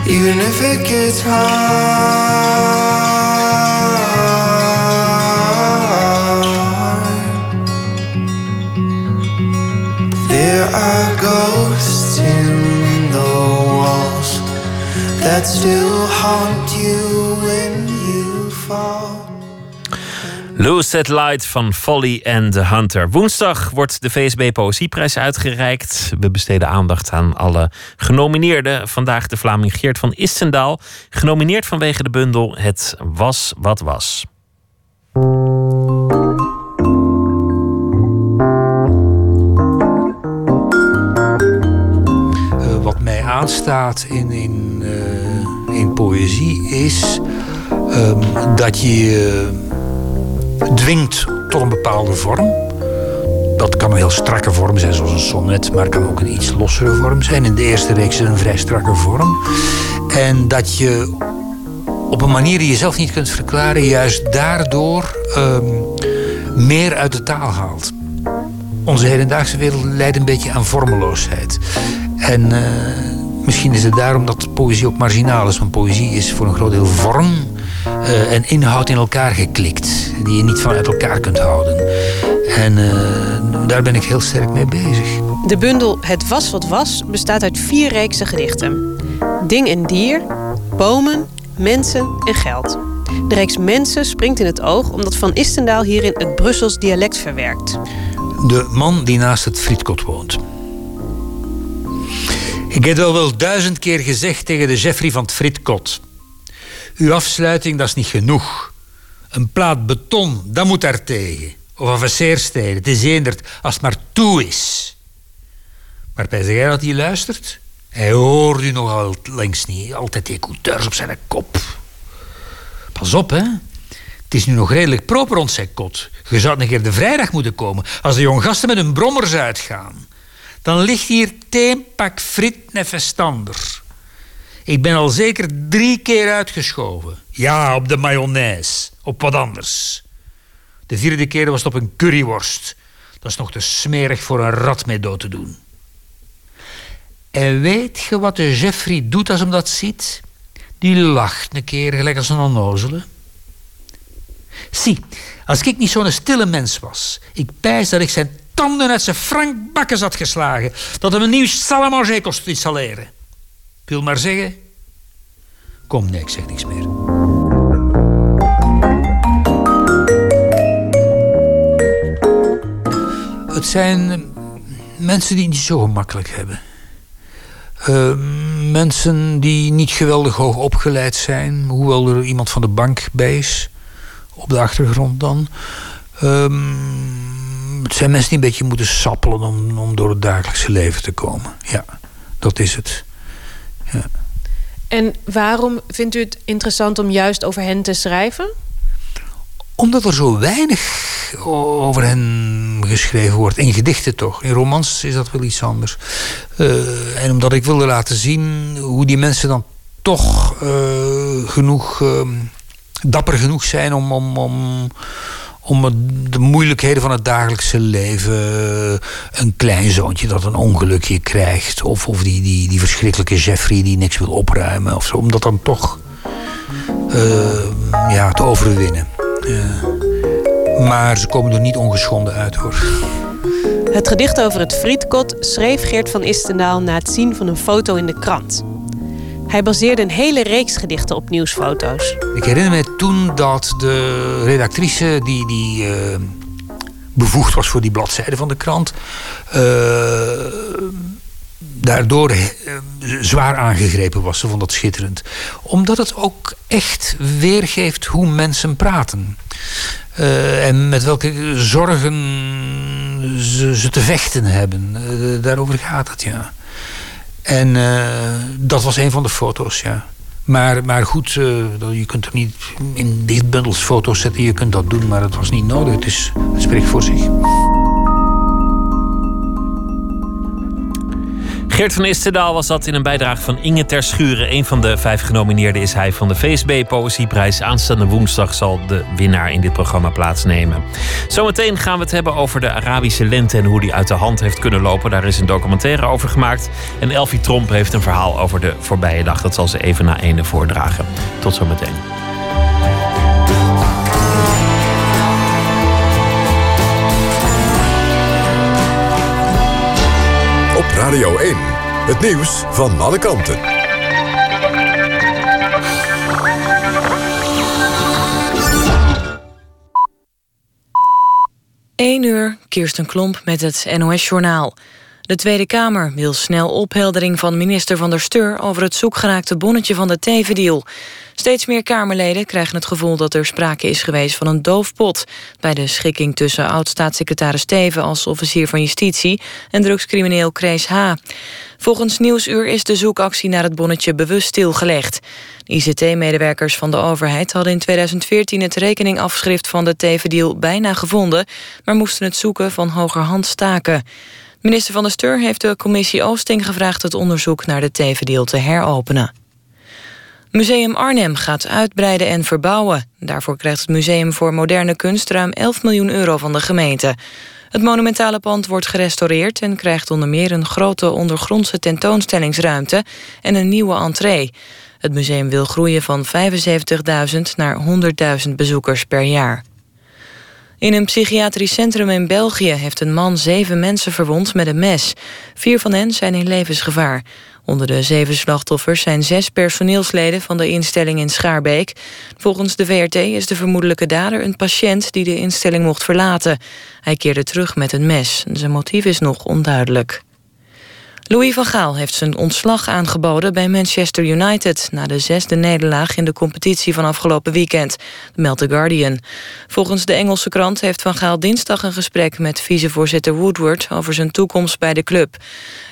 Speaker 8: even if it gets hard, that still haunt you when you fall.
Speaker 4: Lose That Light van Folly and the Hunter. Woensdag wordt de VSB Poëzieprijs uitgereikt. We besteden aandacht aan alle genomineerden. Vandaag de Vlaming Geert van Istendaal. Genomineerd vanwege de bundel Het Was Wat Was.
Speaker 10: Eh, wat mij aanstaat in, in, eh, in poëzie is ehm, dat je je dwingt tot een bepaalde vorm. Dat kan een heel strakke vorm zijn, zoals een sonnet, maar het kan ook een iets lossere vorm zijn. In de eerste reeks een vrij strakke vorm. En dat je op een manier die je zelf niet kunt verklaren, juist daardoor ehm, meer uit de taal haalt. Onze hedendaagse wereld leidt een beetje aan vormeloosheid. En eh, misschien is het daarom dat poëzie ook marginaal is. Want poëzie is voor een groot deel vorm eh, en inhoud in elkaar geklikt. Die je niet vanuit elkaar kunt houden. En eh, daar ben ik heel sterk mee bezig.
Speaker 11: De bundel Het Was Wat Was bestaat uit vier reeksen gedichten. Ding en dier, bomen, mensen en geld. De reeks mensen springt in het oog omdat Van Istendaal hierin het Brussels dialect verwerkt.
Speaker 10: De man die naast het frietkot woont. Ik heb al wel duizend keer gezegd tegen de Jeffrey van het frietkot. Uw afsluiting, dat is niet genoeg. Een plaat beton, dat moet daar tegen. Of een het is eenderd als het maar toe is. Maar bij jij dat hij luistert? Hij hoort u nogal langs niet. Altijd die écouteurs op zijn kop. Pas op, hè. Het is nu nog redelijk proper rond zijn kot. Je zou een keer de vrijdag moeten komen. Als de jong gasten met hun brommers uitgaan. Dan ligt hier teen pak frit en verstander. Ik ben al zeker drie keer uitgeschoven. Ja, op de mayonaise. Op wat anders. De vierde keer was het op een curryworst. Dat is nog te smerig voor een rat mee dood te doen. En weet je wat de Jeffrey doet als hem dat ziet? Die lacht een keer gelijk als een onnozele. Zie, als ik niet zo'n stille mens was, ik pijs dat ik zijn tanden uit zijn frank bakken had geslagen, dat hem een nieuw salamangé kost installeren. Ik wil maar zeggen, kom nee, ik zeg niks meer. Het zijn mensen die het niet zo gemakkelijk hebben. Uh, mensen die niet geweldig hoog opgeleid zijn, hoewel er iemand van de bank bij is, op de achtergrond dan. Um, het zijn mensen die een beetje moeten sappelen om, om door het dagelijkse leven te komen. Ja, dat is het. Ja.
Speaker 11: En waarom vindt u het interessant om juist over hen te schrijven?
Speaker 10: Omdat er zo weinig over hen geschreven wordt. In gedichten toch. In romans is dat wel iets anders. Uh, en omdat ik wilde laten zien hoe die mensen dan toch uh, genoeg, uh, dapper genoeg zijn om, om, om, om de moeilijkheden van het dagelijkse leven. Een kleinzoontje dat een ongelukje krijgt. Of, of die, die, die verschrikkelijke Jeffrey die niks wil opruimen. Of zo, om dat dan toch ja, te overwinnen. Maar ze komen er niet ongeschonden uit hoor.
Speaker 11: Het gedicht over het frietkot schreef Geert van Istendaal na het zien van een foto in de krant. Hij baseerde een hele reeks gedichten op nieuwsfoto's.
Speaker 10: Ik herinner me toen dat de redactrice die, die uh, bevoegd was voor die bladzijde van de krant, uh, daardoor uh, zwaar aangegrepen was. Ze vond dat schitterend. Omdat het ook echt weergeeft hoe mensen praten. En met welke zorgen ze, ze te vechten hebben. Daarover gaat het, ja. En uh, dat was een van de foto's, ja. Maar, maar goed, je kunt er niet in dichtbundels foto's zetten. Je kunt dat doen, maar het was niet nodig. Het, is, het spreekt voor zich.
Speaker 4: Geert van Istendaal was dat in een bijdrage van Inge Ter Schuren. Een van de vijf genomineerden is hij van de VSB Poëzieprijs. Aanstaande woensdag zal de winnaar in dit programma plaatsnemen. Zometeen gaan we het hebben over de Arabische lente en hoe die uit de hand heeft kunnen lopen. Daar is een documentaire over gemaakt. En Elfie Tromp heeft een verhaal over de voorbije dag. Dat zal ze even na ene voordragen. Tot zometeen.
Speaker 2: Radio 1. Het nieuws van alle kanten.
Speaker 1: 1 uur, Kirsten Klomp met het NOS-journaal. De Tweede Kamer wil snel opheldering van minister Van der Steur... over het zoekgeraakte bonnetje van de tevendeal. Steeds meer Kamerleden krijgen het gevoel dat er sprake is geweest van een doofpot... bij de schikking tussen oud-staatssecretaris Teven als officier van justitie... en drugscrimineel Krees H. Volgens Nieuwsuur is de zoekactie naar het bonnetje bewust stilgelegd. ICT-medewerkers van de overheid hadden in 2014 het rekeningafschrift van de tevendeal bijna gevonden... maar moesten het zoeken van hogerhand staken. Minister van der Steur heeft de commissie Oosting gevraagd... het onderzoek naar de tevendeal te heropenen. Museum Arnhem gaat uitbreiden en verbouwen. Daarvoor krijgt het Museum voor Moderne Kunst ruim 11 miljoen euro van de gemeente. Het monumentale pand wordt gerestaureerd en krijgt onder meer een grote ondergrondse tentoonstellingsruimte en een nieuwe entree. Het museum wil groeien van 75.000 naar 100.000 bezoekers per jaar. In een psychiatrisch centrum in België heeft een man zeven mensen verwond met een mes. Vier van hen zijn in levensgevaar. Onder de zeven slachtoffers zijn zes personeelsleden van de instelling in Schaarbeek. Volgens de VRT is de vermoedelijke dader een patiënt die de instelling mocht verlaten. Hij keerde terug met een mes. Zijn motief is nog onduidelijk. Louis van Gaal heeft zijn ontslag aangeboden bij Manchester United... na de zesde nederlaag in de competitie van afgelopen weekend, meldt The Guardian. Volgens de Engelse krant heeft Van Gaal dinsdag een gesprek... met vicevoorzitter Woodward over zijn toekomst bij de club.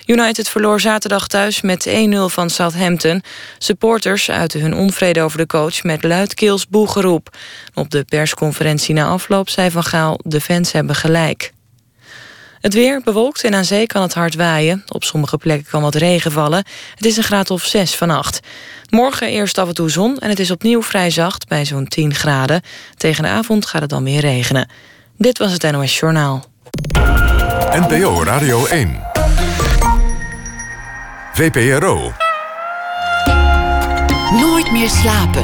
Speaker 1: United verloor zaterdag thuis met 1-0 van Southampton. Supporters uiten hun onvrede over de coach met luidkeels boegeroep. Op de persconferentie na afloop zei Van Gaal... de fans hebben gelijk. Het weer bewolkt en aan zee kan het hard waaien. Op sommige plekken kan wat regen vallen. Het is een graad of 6 vannacht. Morgen eerst af en toe zon en het is opnieuw vrij zacht bij zo'n 10 graden. Tegen de avond gaat het dan weer regenen. Dit was het NOS Journaal.
Speaker 2: NPO Radio 1. VPRO.
Speaker 3: Nooit meer slapen.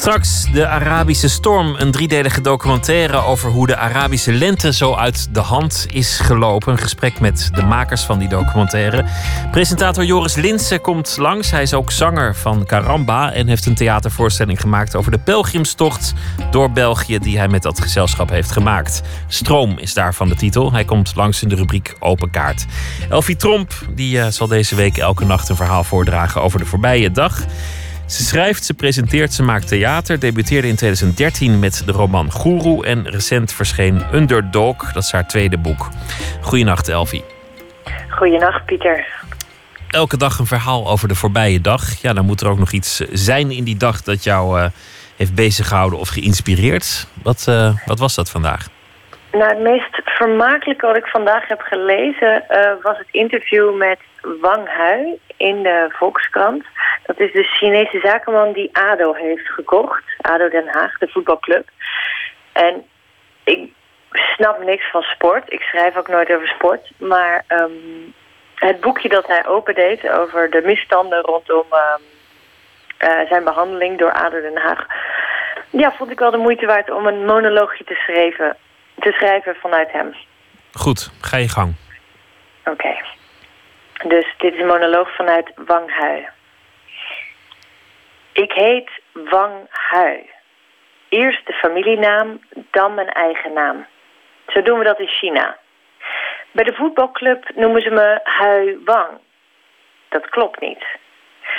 Speaker 4: Straks de Arabische storm, een driedelige documentaire over hoe de Arabische lente zo uit de hand is gelopen. Een gesprek met de makers van die documentaire. Presentator Joris Linsen komt langs. Hij is ook zanger van Caramba en heeft een theatervoorstelling gemaakt over de pelgrimstocht door België die hij met dat gezelschap heeft gemaakt. Stroom is daarvan de titel. Hij komt langs in de rubriek Open Kaart. Elfie Tromp die, uh, zal deze week elke nacht een verhaal voordragen over de voorbije dag. Ze schrijft, ze presenteert, ze maakt theater. Debuteerde in 2013 met de roman Guru. En recent verscheen Underdog, dat is haar tweede boek. Goedenacht, Elfie.
Speaker 12: Goedenacht, Pieter.
Speaker 4: Elke dag een verhaal over de voorbije dag. Ja, dan moet er ook nog iets zijn in die dag dat jou uh, heeft beziggehouden of geïnspireerd. Wat, uh, wat was dat vandaag?
Speaker 12: Nou, het meest vermakelijke wat ik vandaag heb gelezen uh, was het interview met Wang Hui in de Volkskrant. Dat is de Chinese zakenman die ADO heeft gekocht. ADO Den Haag, de voetbalclub. En ik snap niks van sport. Ik schrijf ook nooit over sport. Maar um, het boekje dat hij opendeed over de misstanden rondom um, uh, zijn behandeling door ADO Den Haag... Ja, vond ik wel de moeite waard om een monoloogje te schrijven, te schrijven vanuit hem.
Speaker 4: Goed, ga je gang.
Speaker 12: Oké. Okay. Dus dit is een monoloog vanuit Wang Hui. Ik heet Wang Hui. Eerst de familienaam, dan mijn eigen naam. Zo doen we dat in China. Bij de voetbalclub noemen ze me Hui Wang. Dat klopt niet.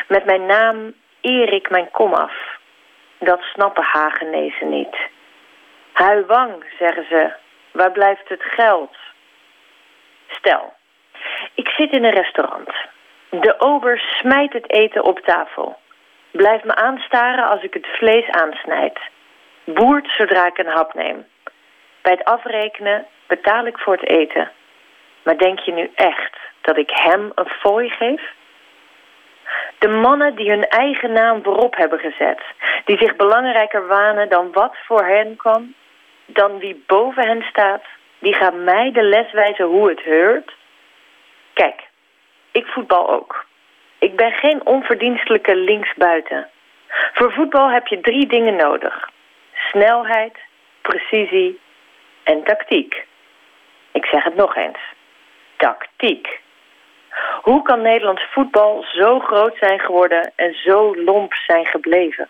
Speaker 12: Met mijn naam eer ik mijn kom af. Dat snappen Hagenezen niet. Hui Wang, zeggen ze. Waar blijft het geld? Stel, ik zit in een restaurant. De ober smijt het eten op tafel. Blijf me aanstaren als ik het vlees aansnijd. Boert zodra ik een hap neem. Bij het afrekenen betaal ik voor het eten. Maar denk je nu echt dat ik hem een fooi geef? De mannen die hun eigen naam voorop hebben gezet. Die zich belangrijker wanen dan wat voor hen kwam. Dan wie boven hen staat. Die gaan mij de les wijzen hoe het heurt. Kijk, ik voetbal ook. Ik ben geen onverdienstelijke linksbuiten. Voor voetbal heb je drie dingen nodig. Snelheid, precisie en tactiek. Ik zeg het nog eens. Tactiek. Hoe kan Nederlands voetbal zo groot zijn geworden en zo lomp zijn gebleven?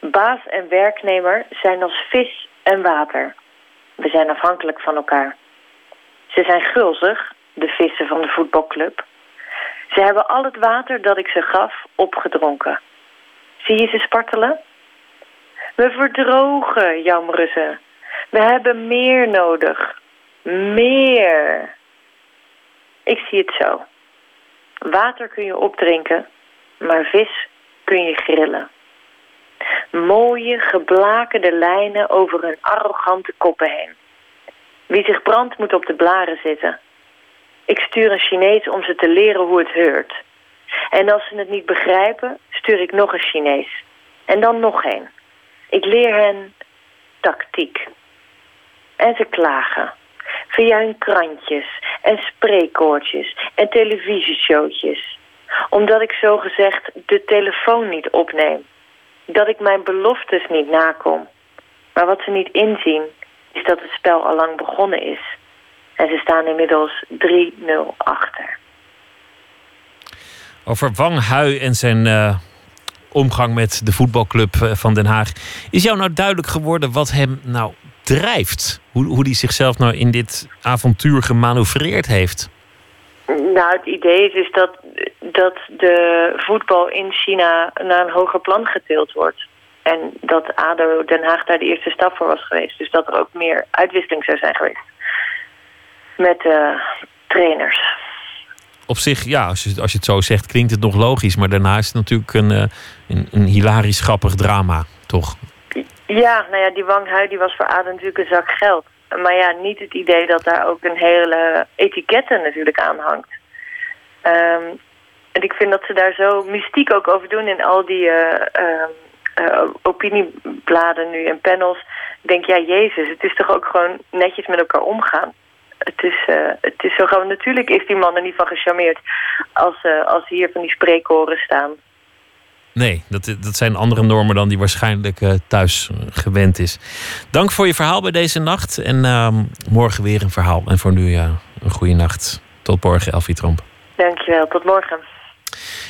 Speaker 12: Baas en werknemer zijn als vis en water. We zijn afhankelijk van elkaar. Ze zijn gulzig, de vissen van de voetbalclub. Ze hebben al het water dat ik ze gaf opgedronken. Zie je ze spartelen? We verdrogen, jammeren ze. We hebben meer nodig. Meer. Ik zie het zo. Water kun je opdrinken, maar vis kun je grillen. Mooie, geblakerde lijnen over hun arrogante koppen heen. Wie zich brandt moet op de blaren zitten. Ik stuur een Chinees om ze te leren hoe het heurt. En als ze het niet begrijpen, stuur ik nog een Chinees. En dan nog een. Ik leer hen tactiek. En ze klagen. Via hun krantjes en spreekkoortjes en televisieshowtjes. Omdat ik zogezegd de telefoon niet opneem. Dat ik mijn beloftes niet nakom. Maar wat ze niet inzien, is dat het spel al lang begonnen is. En ze staan inmiddels 3-0 achter.
Speaker 4: Over Wang Hui en zijn eh, omgang met de voetbalclub eh, van Den Haag. Is jou nou duidelijk geworden wat hem nou drijft? Hoe, hoe hij zichzelf nou in dit avontuur gemanoeuvreerd heeft?
Speaker 12: Nou, het idee is, is dat, dat de voetbal in China naar een hoger plan getild wordt. En dat ADO Den Haag daar de eerste stap voor was geweest. Dus dat er ook meer uitwisseling zou zijn geweest. Met uh, trainers.
Speaker 4: Op zich, ja, als je, als je het zo zegt, klinkt het nog logisch. Maar daarna is het natuurlijk een, uh, een, een hilarisch grappig drama, toch?
Speaker 12: Ja, nou ja, die Wang Hui die was voor ADO natuurlijk een zak geld. Maar ja, niet het idee dat daar ook een hele etiketten natuurlijk aan hangt. Um, en ik vind dat ze daar zo mystiek ook over doen in al die uh, uh, opiniebladen nu en panels. Ik denk, ja, Jezus, het is toch ook gewoon netjes met elkaar omgaan. Het is, uh, het is zo gewoon, natuurlijk is die man er niet van gecharmeerd als, uh, als hier van die spreekhoren staan.
Speaker 4: Nee, dat, dat zijn andere normen dan die waarschijnlijk uh, thuis gewend is. Dank voor je verhaal bij deze nacht. En uh, morgen weer een verhaal. En voor nu ja, een goede nacht. Tot morgen, Elfie Tromp.
Speaker 12: Dankjewel, tot morgen.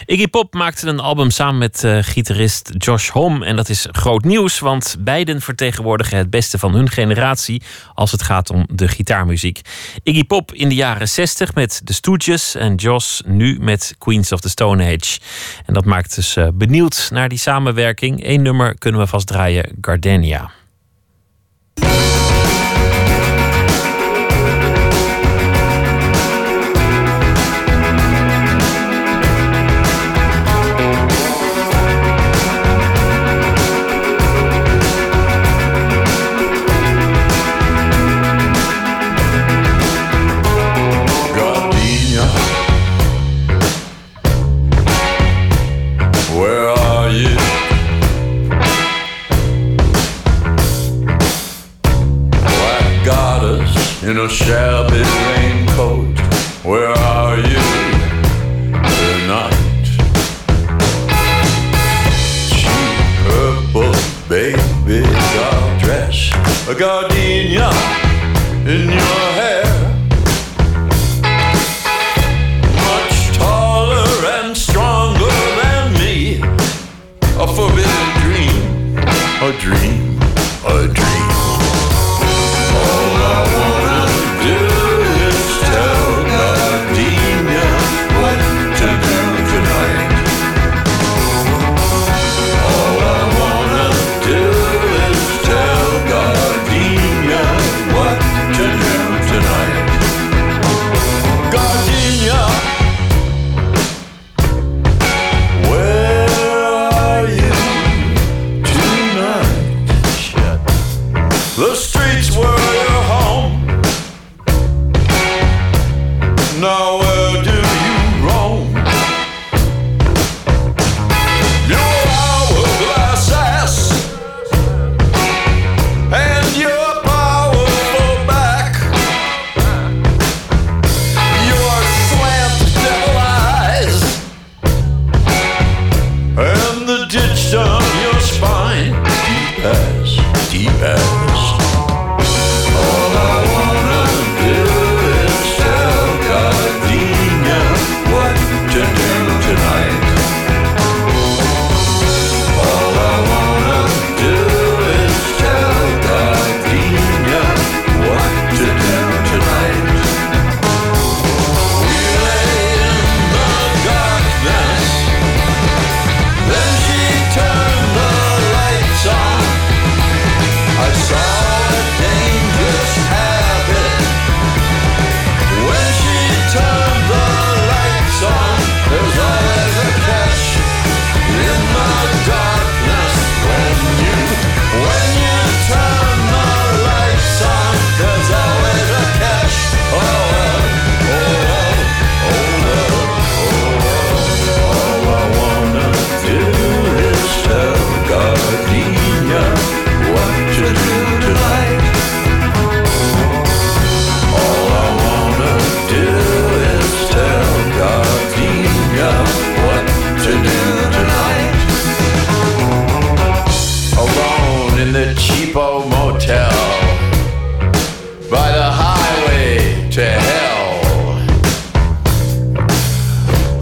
Speaker 4: Iggy Pop maakte een album samen met uh, gitarist Josh Homme. En dat is groot nieuws, want beiden vertegenwoordigen het beste van hun generatie als het gaat om de gitaarmuziek. Iggy Pop in de jaren 60 met The Stooges en Josh nu met Queens of the Stone Age. En dat maakt dus uh, benieuwd naar die samenwerking. Eén nummer kunnen we vast draaien, Gardenia.
Speaker 13: Shabby raincoat. Where are you tonight? Cheap purple baby doll dress, a gardenia in your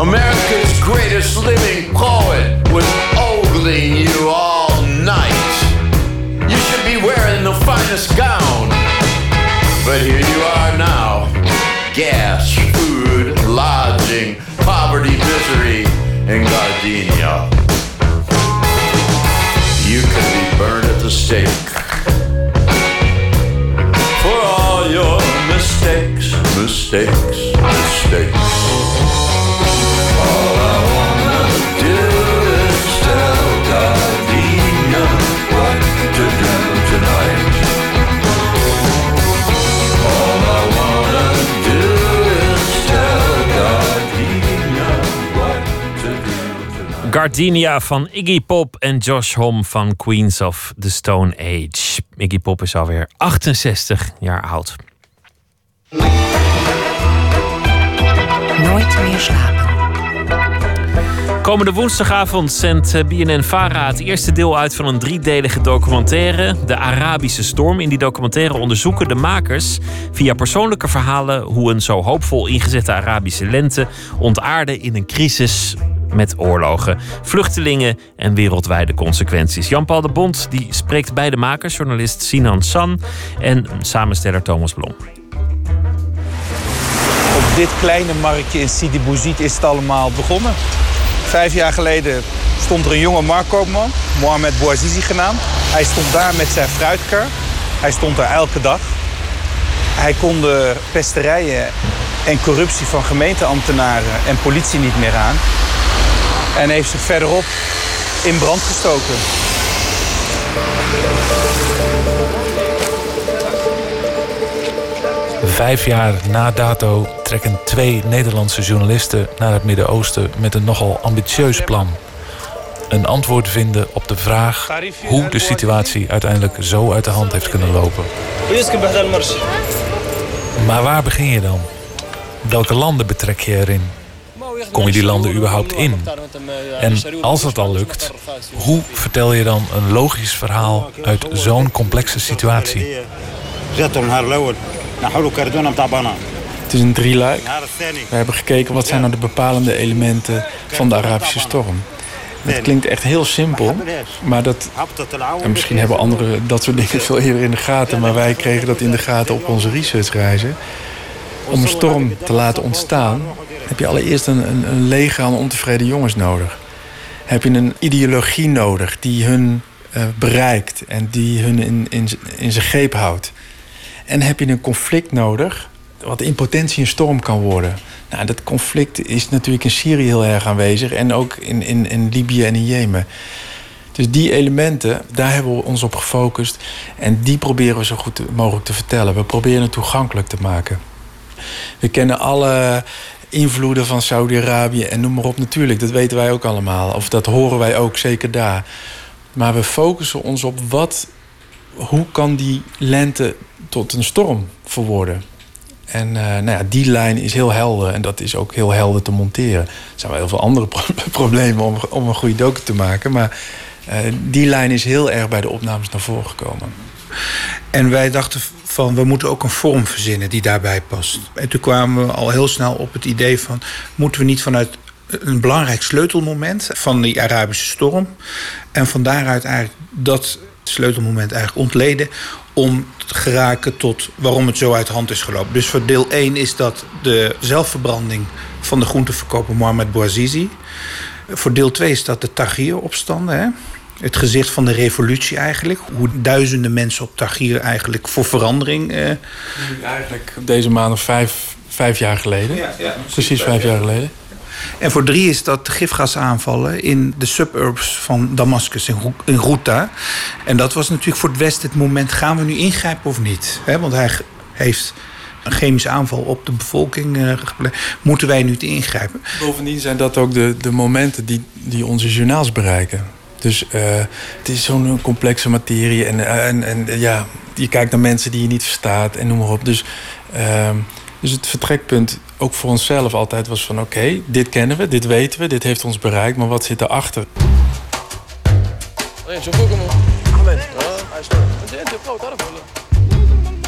Speaker 13: America's greatest living poet was ogling you all night. You should be wearing the finest gown. But here you are now. Gas, food, lodging, poverty, misery, and gardenia. You could be burned at the stake. For all your mistakes, mistakes, mistakes. Gardenia
Speaker 4: van Iggy Pop en Josh Homme van Queens of the Stone Age. Iggy Pop is alweer 68 jaar oud.
Speaker 3: Nooit meer slapen.
Speaker 4: Komende woensdagavond zendt eh, BNN-Vara het eerste deel uit van een driedelige documentaire, De Arabische Storm. In die documentaire onderzoeken de makers via persoonlijke verhalen hoe een zo hoopvol ingezette Arabische lente ontaarde in een crisis met oorlogen, vluchtelingen en wereldwijde consequenties. Jan-Paul de Bond die spreekt bij de makers, journalist Sinan San en samensteller Thomas Blom.
Speaker 14: Op dit kleine marktje in Sidi Bouzid is het allemaal begonnen. Vijf jaar geleden stond er een jonge marktkoopman, Mohamed Bouazizi genaamd. Hij stond daar met zijn fruitkar. Hij stond daar elke dag. Hij kon de pesterijen en corruptie van gemeenteambtenaren en politie niet meer aan. En heeft zich verderop in brand gestoken.
Speaker 15: Vijf jaar na dato trekken twee Nederlandse journalisten naar het Midden-Oosten met een nogal ambitieus plan. Een antwoord vinden op de vraag hoe de situatie uiteindelijk zo uit de hand heeft kunnen lopen. Maar waar begin je dan? Welke landen betrek je erin? Kom je die landen überhaupt in? En als het al lukt, hoe vertel je dan een logisch verhaal uit zo'n complexe situatie?
Speaker 16: Het is een drieluik. We hebben gekeken wat zijn nou de bepalende elementen van de Arabische storm. Het klinkt echt heel simpel, maar dat. En misschien hebben anderen dat soort dingen veel eerder in de gaten, maar wij kregen dat in de gaten op onze researchreizen. Om een storm te laten ontstaan, heb je allereerst een, een, een leger aan ontevreden jongens nodig. Heb je een ideologie nodig die hun eh, bereikt en die hun in, in, in zijn greep houdt. En heb je een conflict nodig, wat in potentie een storm kan worden. Nou, dat conflict is natuurlijk in Syrië heel erg aanwezig en ook in, in, in Libië en in Jemen. Dus die elementen, daar hebben we ons op gefocust. En die proberen we zo goed mogelijk te vertellen. We proberen het toegankelijk te maken. We kennen alle invloeden van Saudi-Arabië en noem maar op natuurlijk. Dat weten wij ook allemaal. Of dat horen wij ook zeker daar. Maar we focussen ons op wat, hoe kan die lente tot een storm verworden. En uh, nou ja, die lijn is heel helder en dat is ook heel helder te monteren. Er zijn wel heel veel andere pro problemen om, om een goede docu te maken. Maar uh, die lijn is heel erg bij de opnames naar voren gekomen.
Speaker 14: En wij dachten van we moeten ook een vorm verzinnen die daarbij past. En toen kwamen we al heel snel op het idee van moeten we niet vanuit een belangrijk sleutelmoment van die Arabische storm en van daaruit eigenlijk dat sleutelmoment eigenlijk ontleden om te geraken tot waarom het zo uit hand is gelopen. Dus voor deel 1 is dat de zelfverbranding van de groenteverkoper Mohamed Bouazizi. Voor deel 2 is dat de Tahrir-opstanden. Het gezicht van de revolutie eigenlijk. Hoe duizenden mensen op Tahrir eigenlijk voor verandering... Eh...
Speaker 16: Eigenlijk deze maand of vijf, vijf jaar geleden.
Speaker 14: Ja, ja,
Speaker 16: Precies vijf jaar geleden.
Speaker 14: En voor drie is dat gifgasaanvallen in de suburbs van Damascus, in Ghouta. En dat was natuurlijk voor het Westen het moment... gaan we nu ingrijpen of niet? Want hij heeft een chemische aanval op de bevolking uh, gepleegd. Moeten wij nu te ingrijpen?
Speaker 16: Bovendien zijn dat ook de, de momenten die, die onze journaals bereiken. Dus uh, het is zo'n complexe materie. En, en, en ja, je kijkt naar mensen die je niet verstaat en noem maar op. Dus uh, Dus het vertrekpunt ook voor onszelf altijd was van... oké, dit kennen we, dit weten we, dit heeft ons bereikt... maar wat zit erachter?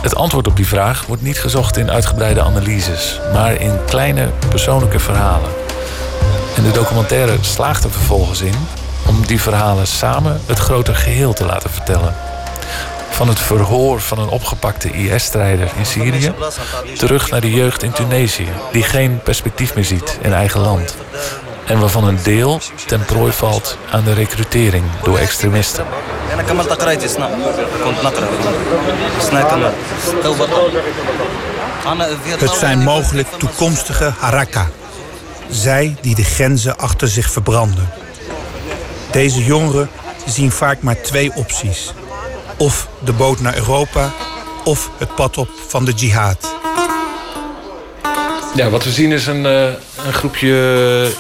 Speaker 15: Het antwoord op die vraag wordt niet gezocht in uitgebreide analyses, maar in kleine persoonlijke verhalen. En de documentaire slaagt er vervolgens in om die verhalen samen het grote geheel te laten vertellen. Van het verhoor van een opgepakte IS-strijder in Syrië terug naar de jeugd in Tunesië, die geen perspectief meer ziet in eigen land. En waarvan een deel ten prooi valt aan de recrutering door extremisten.
Speaker 17: Het zijn mogelijk toekomstige Haraka. Zij die de grenzen achter zich verbranden. Deze jongeren zien vaak maar twee opties. Of de boot naar Europa, of het pad op van de jihad.
Speaker 18: Ja, wat we zien is een, eh, een groepje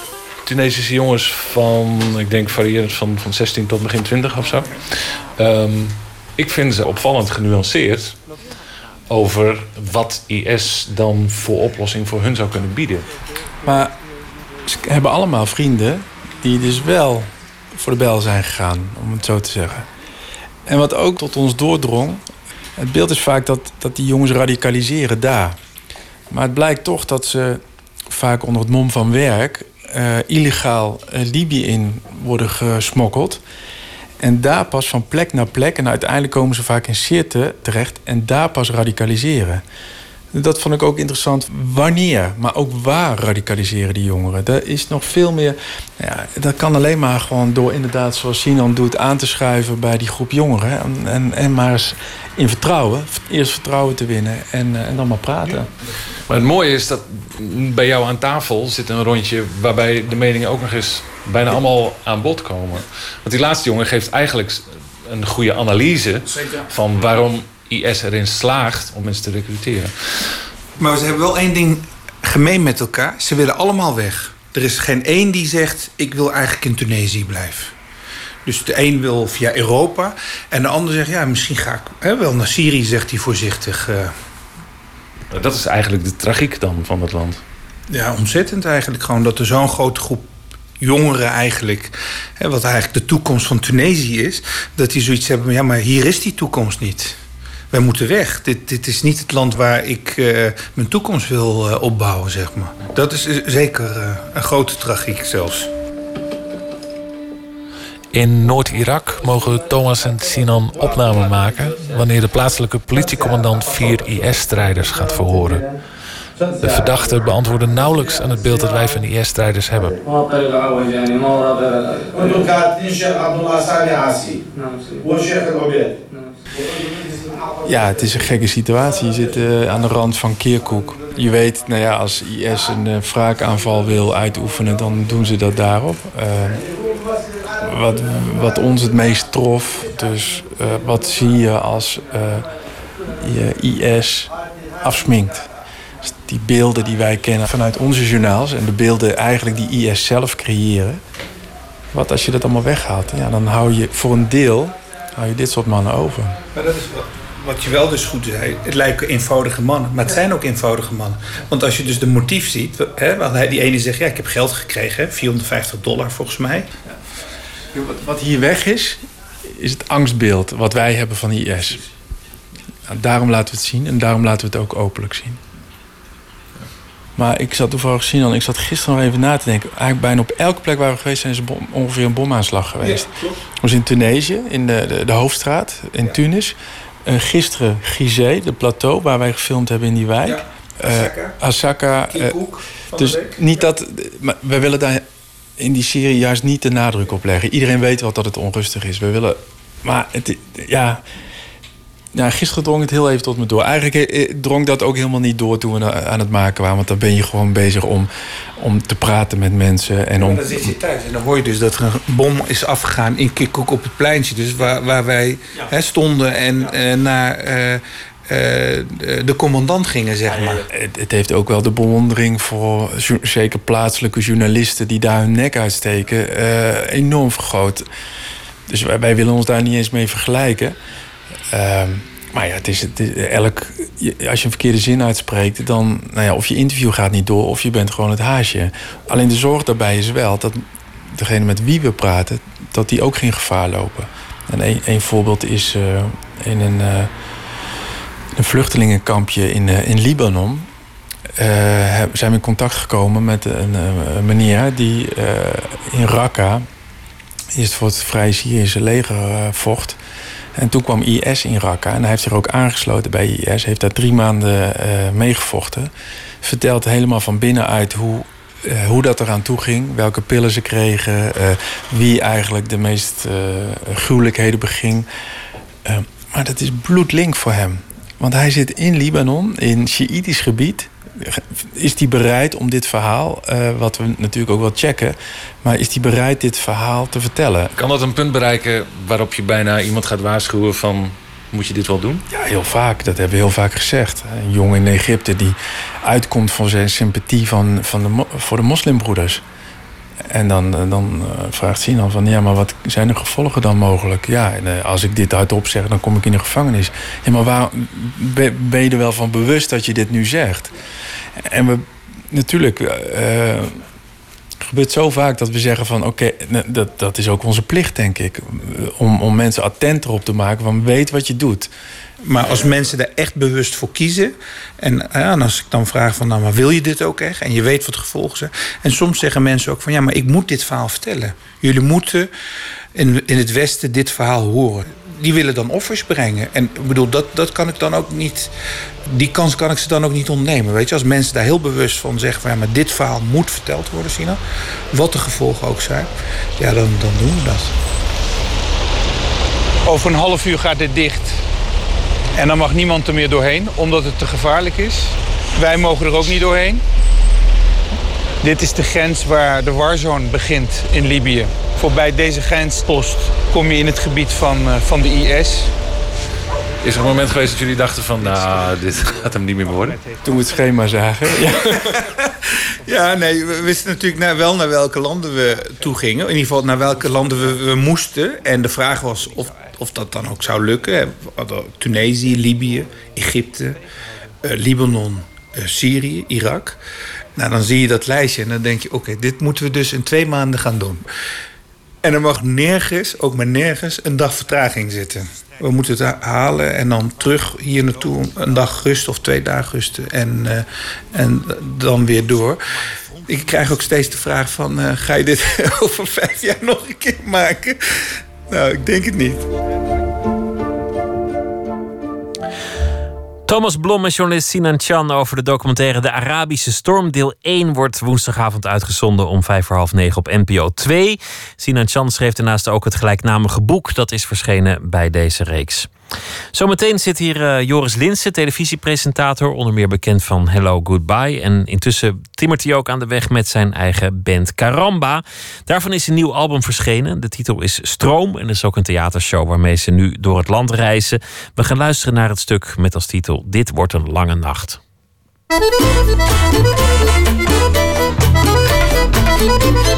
Speaker 18: Tunesische jongens van, ik denk variërend van, van 16 tot begin 20 of zo. Ehm, ik vind ze opvallend genuanceerd over wat IS dan voor oplossing voor hun zou kunnen bieden.
Speaker 16: Maar ze hebben allemaal vrienden die dus wel voor de bel zijn gegaan, om het zo te zeggen. En wat ook tot ons doordrong, het beeld is vaak dat, dat die jongens radicaliseren daar. Maar het blijkt toch dat ze vaak onder het mom van werk eh, illegaal eh, Libië in worden gesmokkeld. En daar pas van plek naar plek. En uiteindelijk komen ze vaak in Sirte terecht. En daar pas radicaliseren. Dat vond ik ook interessant. Wanneer, maar ook waar radicaliseren die jongeren? Er is nog veel meer. Ja, dat kan alleen maar gewoon door inderdaad, zoals Sinan doet, aan te schuiven bij die groep jongeren. En, en, en maar eens in vertrouwen. Eerst vertrouwen te winnen en, eh, en dan maar praten.
Speaker 18: Maar het mooie is dat bij jou aan tafel zit een rondje waarbij de meningen ook nog eens bijna allemaal aan bod komen. Want die laatste jongen geeft eigenlijk een goede analyse van waarom IS erin slaagt om mensen te recruteren.
Speaker 17: Maar ze hebben wel één ding gemeen met elkaar. Ze willen allemaal weg. Er is geen één die zegt, ik wil eigenlijk in Tunesië blijven. Dus de een wil via Europa. En de ander zegt, ja, misschien ga ik hè, wel naar Syrië, zegt hij voorzichtig. eh.
Speaker 18: Dat is eigenlijk de tragiek dan van het land.
Speaker 17: Ja, ontzettend eigenlijk. Gewoon dat er zo'n grote groep jongeren eigenlijk... Hè, wat eigenlijk de toekomst van Tunesië is... dat die zoiets hebben, ja, maar hier is die toekomst niet. Wij moeten weg. Dit, dit is niet het land waar ik eh, mijn toekomst wil eh, opbouwen, zeg maar. Dat is zeker eh, een grote tragiek zelfs.
Speaker 15: In Noord-Irak mogen Thomas en Sinan opname maken wanneer de plaatselijke politiecommandant vier IS-strijders gaat verhoren. De verdachten beantwoorden nauwelijks aan het beeld dat wij van IS-strijders hebben.
Speaker 16: Ja, het is een gekke situatie. Je zit eh, aan de rand van Kirkuk. Je weet, nou ja, als IS een uh, wil uitoefenen, dan doen ze dat daarop. Eh, wat, wat ons het meest trof, dus wat zie je als je IS afsminkt? Dus die beelden die wij kennen vanuit onze journaals en de beelden eigenlijk die IS zelf creëren. Wat als je dat allemaal weghaalt? Ja, dan hou je voor een deel hou je dit soort mannen over.
Speaker 17: Maar dat is wat, je wel dus goed zei. Het lijken eenvoudige mannen. Maar het zijn ook eenvoudige mannen. Want als je dus de motief ziet. Hè, want hij- die ene zegt, ja, ik heb geld gekregen. hè, 450 dollar volgens mij.
Speaker 16: Wat, wat hier weg is, is het angstbeeld wat wij hebben van IS. Nou, daarom laten we het zien en daarom laten we het ook openlijk zien. Maar ik zat toevallig zien dan, ik zat gisteren nog even na te denken. Eigenlijk bijna op elke plek waar we geweest zijn, is er bom- ongeveer een bomaanslag geweest. Ik was in Tunesië, in de, de, de hoofdstraat, in Tunis. Eh, gisteren Gizeh, de plateau waar wij gefilmd hebben in die wijk. Eh, Asaka. eh, dus niet dat. Maar we willen daar in die serie juist niet de nadruk op leggen. Iedereen weet wel dat het onrustig is. We willen. Maar het, ja. Ja, gisteren drong het heel even tot me door. Eigenlijk eh, drong dat ook helemaal niet door toen we aan het maken waren. Want dan ben je gewoon bezig om, om te praten met mensen. En om,
Speaker 17: dan zit je thuis en dan hoor je dus dat er een bom is afgegaan in Kirkuk op het pleintje. Dus waar, waar wij hè, stonden en eh, naar eh, eh, de- commandant gingen, zeg maar.
Speaker 16: Het, het heeft ook wel de bewondering voor zeker plaatselijke journalisten die daar hun nek uitsteken, eh, enorm vergroot. Dus wij, wij willen ons daar niet eens mee vergelijken. Ehm, Maar ja, het is, het is elk, als je een verkeerde zin uitspreekt, dan, nou ja, of je interview gaat niet door, of je bent gewoon het haasje. Alleen de zorg daarbij is wel dat degene met wie we praten, dat die ook geen gevaar lopen. En een, een voorbeeld is eh, in een, eh, een vluchtelingenkampje in, eh, in Libanon. zijn we in contact gekomen met een, een meneer die in Raqqa eerst voor het Vrije Syrische leger vocht. En toen kwam IS in Raqqa en hij heeft zich ook aangesloten bij IS. Heeft daar drie maanden eh, meegevochten. Vertelt helemaal van binnenuit hoe, eh, hoe dat eraan toe ging. Welke pillen ze kregen. eh, wie eigenlijk de meest gruwelijkheden beging. Maar dat is bloedlink voor hem. Want hij zit in Libanon, in Sjiïtisch gebied. Is hij bereid om dit verhaal, eh, wat we natuurlijk ook wel checken... maar is hij bereid dit verhaal te vertellen?
Speaker 15: Kan dat een punt bereiken waarop je bijna iemand gaat waarschuwen van... moet je dit wel doen?
Speaker 16: Ja, heel vaak. Dat hebben we heel vaak gezegd. Een jongen in Egypte die uitkomt van zijn sympathie van, van de, voor de moslimbroeders. En dan, dan eh, vraagt Sinan van... ja, maar wat zijn de gevolgen dan mogelijk? Ja, en, eh, als ik dit hardop zeg, dan kom ik in de gevangenis. Ja, maar waar, ben je er wel van bewust dat je dit nu zegt? En we, natuurlijk... eh, het gebeurt zo vaak dat we zeggen van... oké, dat, dat is ook onze plicht, denk ik. Om, om mensen attent erop te maken van... weet wat je doet.
Speaker 17: Maar als mensen er echt bewust voor kiezen. En, ja, als ik dan vraag van, nou, maar wil je dit ook echt? En je weet wat de gevolgen zijn. En soms zeggen mensen ook van, ja, maar ik moet dit verhaal vertellen. Jullie moeten in, in het Westen dit verhaal horen. Die willen dan offers brengen. En ik bedoel, dat, dat kan ik dan ook niet. Die kans kan ik ze dan ook niet ontnemen. Weet je, als mensen daar heel bewust van zeggen van ja, maar dit verhaal moet verteld worden, Sina. Wat de gevolgen ook zijn. Ja, dan, dan doen we dat.
Speaker 14: Over een half uur gaat dit dicht. En dan mag niemand er meer doorheen, omdat het te gevaarlijk is. Wij mogen er ook niet doorheen. Dit is de grens waar de warzone begint in Libië. Voorbij deze grenspost kom je in het gebied van, eh, van de IS.
Speaker 15: Is er een moment geweest dat jullie dachten van... nou, dit gaat hem niet meer worden?
Speaker 16: Toen we het schema zagen. Ja.
Speaker 17: Ja, nee, we wisten natuurlijk naar, wel naar welke landen we toe gingen. In ieder geval naar welke landen we, we moesten. En de vraag was of, of dat dan ook zou lukken. We hadden Tunesië, Libië, Egypte, eh, Libanon, eh, Syrië, Irak. Nou, dan zie je dat lijstje en dan denk je... oké, dit moeten we dus in twee maanden gaan doen. En er mag nergens, ook maar nergens, een dag vertraging zitten. We moeten het ha- halen en dan terug hier naartoe een dag rusten of twee dagen rusten. En, eh, en dan weer door. Ik krijg ook steeds de vraag van, eh, ga je dit over vijf jaar nog een keer maken? Nou, ik denk het niet.
Speaker 4: Thomas Blom en journalist Sinan Chan over de documentaire De Arabische Storm. Deel 1 wordt woensdagavond uitgezonden om vijf voor half negen op NPO 2. Sinan Chan schreef daarnaast ook het gelijknamige boek. Dat is verschenen bij deze reeks. Zometeen zit hier eh, Joris Linsen, televisiepresentator, onder meer bekend van Hello Goodbye. En intussen timmert hij ook aan de weg met zijn eigen band Caramba. Daarvan is een nieuw album verschenen. De titel is Stroom en is ook een theatershow waarmee ze nu door het land reizen. We gaan luisteren naar het stuk met als titel Dit wordt een lange nacht.
Speaker 19: Als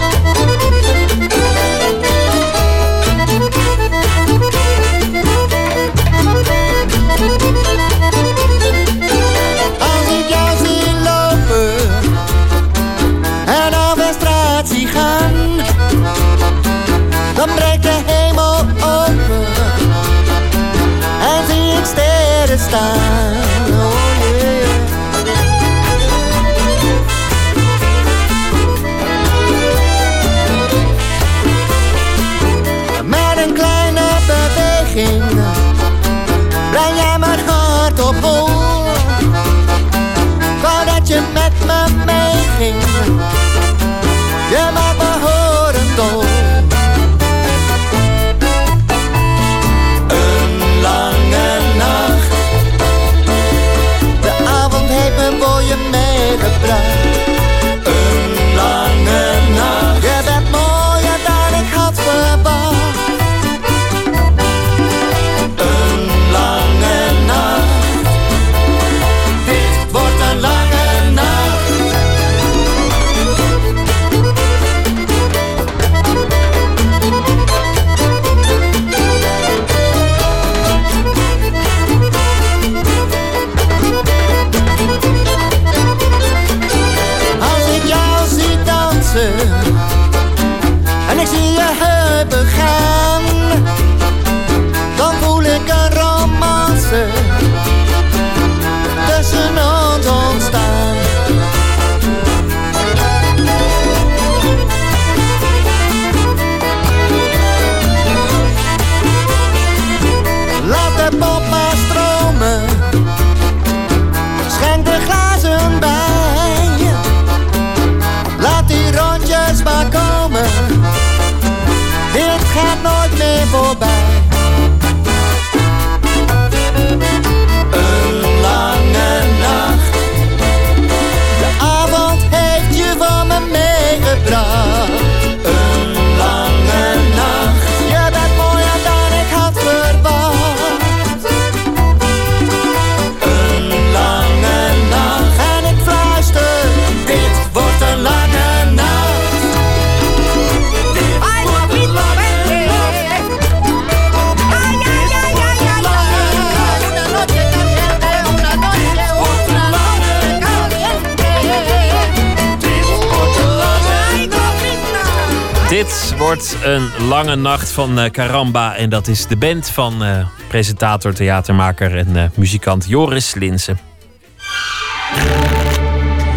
Speaker 4: een lange nacht van eh, Caramba. En dat is de band van eh, presentator, theatermaker en eh, muzikant Joris Linsen.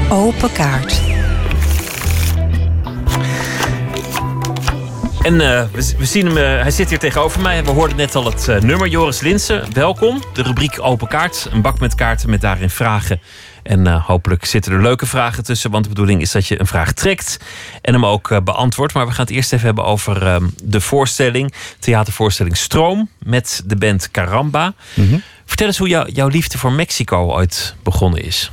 Speaker 3: Open kaart.
Speaker 4: En we, we zien hem, hij zit hier tegenover mij. We hoorden net al het nummer. Joris Linsen, welkom. De rubriek Open Kaart. Een bak met kaarten met daarin vragen. En eh, hopelijk zitten er leuke vragen tussen. Want de bedoeling is dat je een vraag trekt en hem ook eh, beantwoordt. Maar we gaan het eerst even hebben over eh, de voorstelling. Theatervoorstelling Stroom met de band Caramba. Vertel eens hoe jou- jouw liefde voor Mexico ooit begonnen is.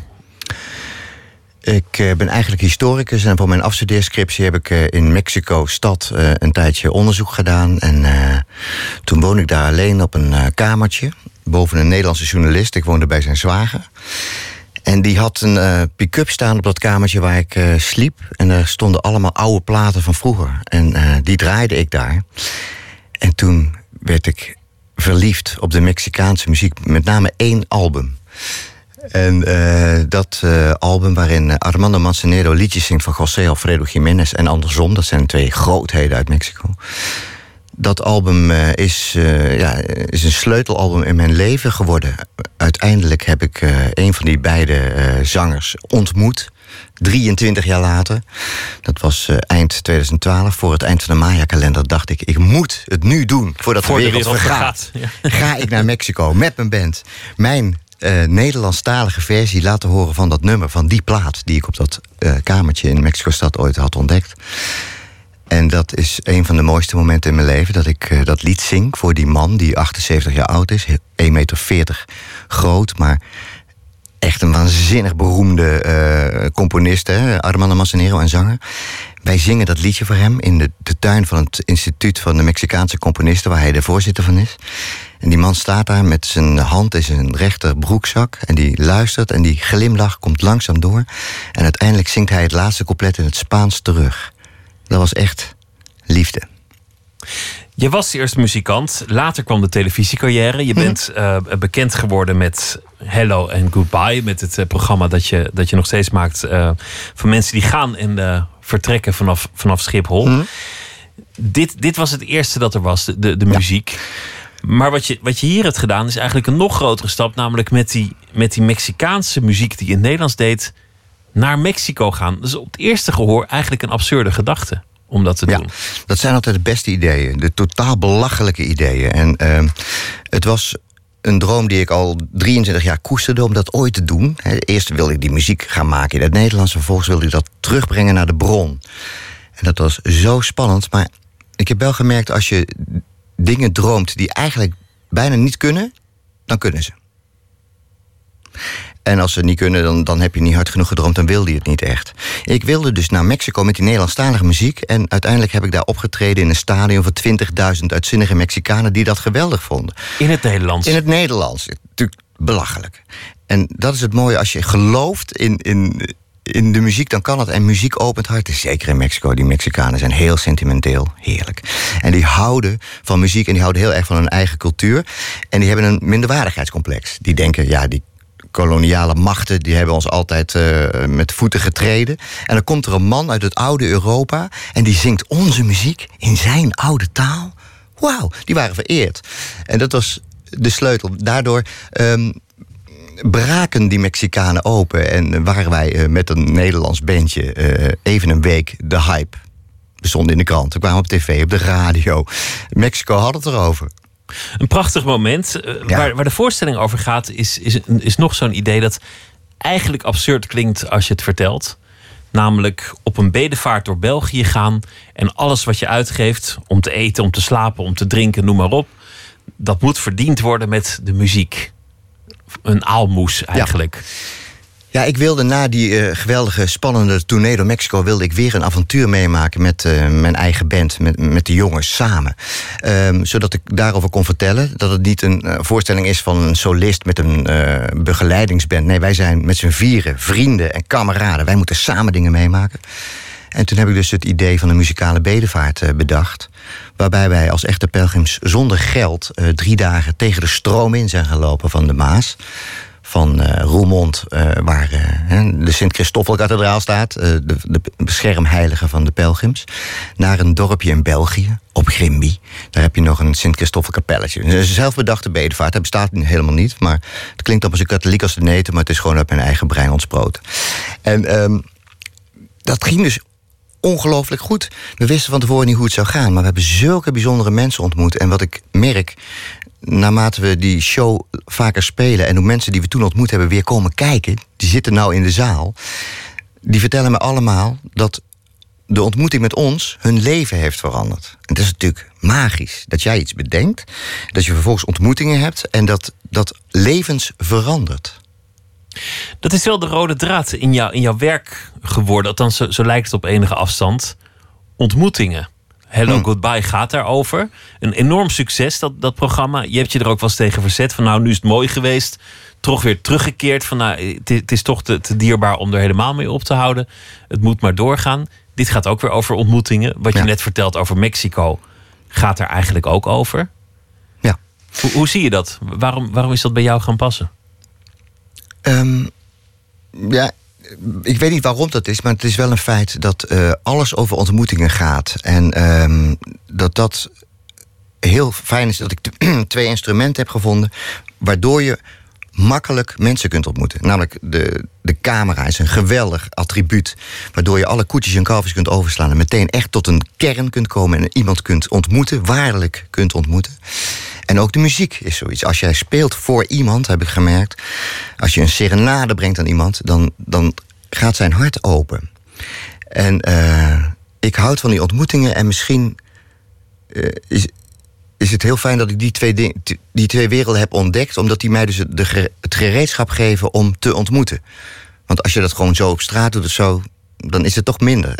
Speaker 20: Ik eh, ben eigenlijk historicus en voor mijn afstudeerscriptie heb ik in Mexico-stad eh, een tijdje onderzoek gedaan. En toen woonde ik daar alleen op een kamertje boven een Nederlandse journalist. Ik woonde bij zijn zwager. En die had een eh, pick-up staan op dat kamertje waar ik eh, sliep. En er stonden allemaal oude platen van vroeger. En eh, die draaide ik daar. En toen werd ik verliefd op de Mexicaanse muziek. Met name één album. En dat album waarin Armando Manzanero liedjes zingt van José Alfredo Jiménez en andersom, dat zijn twee grootheden uit Mexico. Dat album eh, is, eh, ja, is een sleutelalbum in mijn leven geworden. Uiteindelijk heb ik eh, een van die beide zangers ontmoet. 23 jaar later. Dat was eind 2012. Voor het eind van de Maya-kalender dacht ik... ik moet het nu doen voordat
Speaker 4: Voor
Speaker 20: de
Speaker 4: de
Speaker 20: wereld,
Speaker 4: wereld
Speaker 20: vergaat. Ga ik naar Mexico met mijn band. Mijn Nederlandstalige versie laten horen van dat nummer... van die plaat die ik op dat kamertje in Mexico-stad ooit had ontdekt. En dat is een van de mooiste momenten in mijn leven... dat ik eh, dat lied zing voor die man die 78 jaar oud is. 1,40 meter groot, maar echt een waanzinnig beroemde eh, componist, hè, Armando Manzanero en zanger. Wij zingen dat liedje voor hem in de, de tuin van het instituut van de Mexicaanse componisten, waar hij de voorzitter van is. En die man staat daar met zijn hand in zijn rechter broekzak en die luistert en die glimlach komt langzaam door. En uiteindelijk zingt hij het laatste couplet in het Spaans terug. Dat was echt liefde.
Speaker 4: Je was eerst muzikant, later kwam de televisiecarrière. Je bent eh, bekend geworden met Hello and Goodbye, met het eh, programma dat je, dat je nog steeds maakt eh, van mensen die gaan en vertrekken vanaf, vanaf Schiphol. Dit, dit was het eerste dat er was, de, de, de muziek. Maar wat je, wat je hier hebt gedaan is eigenlijk een nog grotere stap, namelijk met die, met die Mexicaanse muziek die je in het Nederlands deed, naar Mexico gaan. Dus op het eerste gehoor eigenlijk een absurde gedachte om dat te doen.
Speaker 20: Dat zijn altijd de beste ideeën, de totaal belachelijke ideeën. En ehm, het was een droom die ik al 23 jaar koesterde om dat ooit te doen. Eerst wilde ik die muziek gaan maken in het Nederlands, vervolgens wilde ik dat terugbrengen naar de bron. En dat was zo spannend, maar ik heb wel gemerkt als je dingen droomt die eigenlijk bijna niet kunnen, dan kunnen ze. En als ze het niet kunnen, dan, dan heb je niet hard genoeg gedroomd, dan wilde je het niet echt. Ik wilde dus naar Mexico met die Nederlandstalige muziek. En uiteindelijk heb ik daar opgetreden in een stadion van 20.000 uitzinnige Mexicanen die dat geweldig vonden.
Speaker 4: In het Nederlands?
Speaker 20: In het Nederlands. Natuurlijk belachelijk. En dat is het mooie, als je gelooft in, in, in de muziek, dan kan het. En muziek opent hart. Zeker in Mexico. Die Mexicanen zijn heel sentimenteel. Heerlijk. En die houden van muziek en die houden heel erg van hun eigen cultuur. En die hebben een minderwaardigheidscomplex. Die denken, ja, die koloniale machten die hebben ons altijd eh, met voeten getreden. En dan komt er een man uit het oude Europa en die zingt onze muziek in zijn oude taal. Wauw, die waren vereerd. En dat was de sleutel. Daardoor ehm, braken die Mexicanen open en waren wij eh, met een Nederlands bandje eh, even een week de hype. We stonden in de krant, we kwamen op tv, op de radio. Mexico had het erover.
Speaker 4: Een prachtig moment. Eh, waar, waar de voorstelling over gaat, is, is, is nog zo'n idee dat eigenlijk absurd klinkt als je het vertelt. Namelijk op een bedevaart door België gaan en alles wat je uitgeeft om te eten, om te slapen, om te drinken, noem maar op. Dat moet verdiend worden met de muziek. Een aalmoes eigenlijk.
Speaker 20: Ja, ik wilde na die eh, geweldige, spannende tournee door Mexico... wilde ik weer een avontuur meemaken met eh, mijn eigen band, met, met de jongens samen. Ehm, zodat ik daarover kon vertellen. Dat het niet een eh, voorstelling is van een solist met een begeleidingsband. Nee, wij zijn met z'n vieren, vrienden en kameraden. Wij moeten samen dingen meemaken. En toen heb ik dus het idee van een muzikale bedevaart bedacht. Waarbij wij als echte pelgrims zonder geld drie dagen tegen de stroom in zijn gelopen van de Maas van uh, waar uh, de Sint-Christoffelkathedraal staat, de, de beschermheilige van de pelgrims, naar een dorpje in België, op Grimby. Daar heb je nog een Sint-Christoffelkapelletje. Een zelfbedachte bedevaart, dat bestaat helemaal niet, maar het klinkt op als een katholiek als de neten, maar het is gewoon uit mijn eigen brein ontsproten. En um, dat ging dus ongelooflijk goed. We wisten van tevoren niet hoe het zou gaan, maar we hebben zulke bijzondere mensen ontmoet. En wat ik merk, naarmate we die show vaker spelen en hoe mensen die we toen ontmoet hebben weer komen kijken, die zitten nou in de zaal, die vertellen me allemaal dat de ontmoeting met ons hun leven heeft veranderd. En het is natuurlijk magisch dat jij iets bedenkt, dat je vervolgens ontmoetingen hebt en dat dat levens verandert.
Speaker 4: Dat is wel de rode draad in, jou, in jouw werk geworden, althans zo lijkt het op enige afstand. Ontmoetingen. Hello
Speaker 20: Hmm.
Speaker 4: Goodbye gaat daarover. Een enorm succes, dat, dat programma. Je hebt je er ook wel eens tegen verzet van nou, nu is het mooi geweest. Toch weer teruggekeerd van nou, het, is- het is toch te, te dierbaar om er helemaal mee op te houden. Het moet maar doorgaan. Dit gaat ook weer over ontmoetingen. Wat je net vertelt over Mexico gaat er eigenlijk ook over.
Speaker 20: Ja.
Speaker 4: Hoe, hoe zie je dat? Waarom, waarom is dat bij jou gaan passen?
Speaker 20: Ehm, ja, ik weet niet waarom dat is, maar het is wel een feit dat eh, alles over ontmoetingen gaat. En ehm, dat dat heel fijn is dat ik twee instrumenten heb gevonden, waardoor je makkelijk mensen kunt ontmoeten. Namelijk de, de camera is een geweldig attribuut, waardoor je alle koetjes en kalfjes kunt overslaan en meteen echt tot een kern kunt komen en iemand kunt ontmoeten, waarlijk kunt ontmoeten. En ook de muziek is zoiets. Als jij speelt voor iemand, heb ik gemerkt. Als je een serenade brengt aan iemand, dan, dan gaat zijn hart open. En eh, ik houd van die ontmoetingen en misschien eh, is, is het heel fijn dat ik die twee, ding, die twee werelden heb ontdekt, omdat die mij dus het- de, gere- het gereedschap geven om te ontmoeten. Want als je dat gewoon zo op straat doet of zo, dan is het toch minder.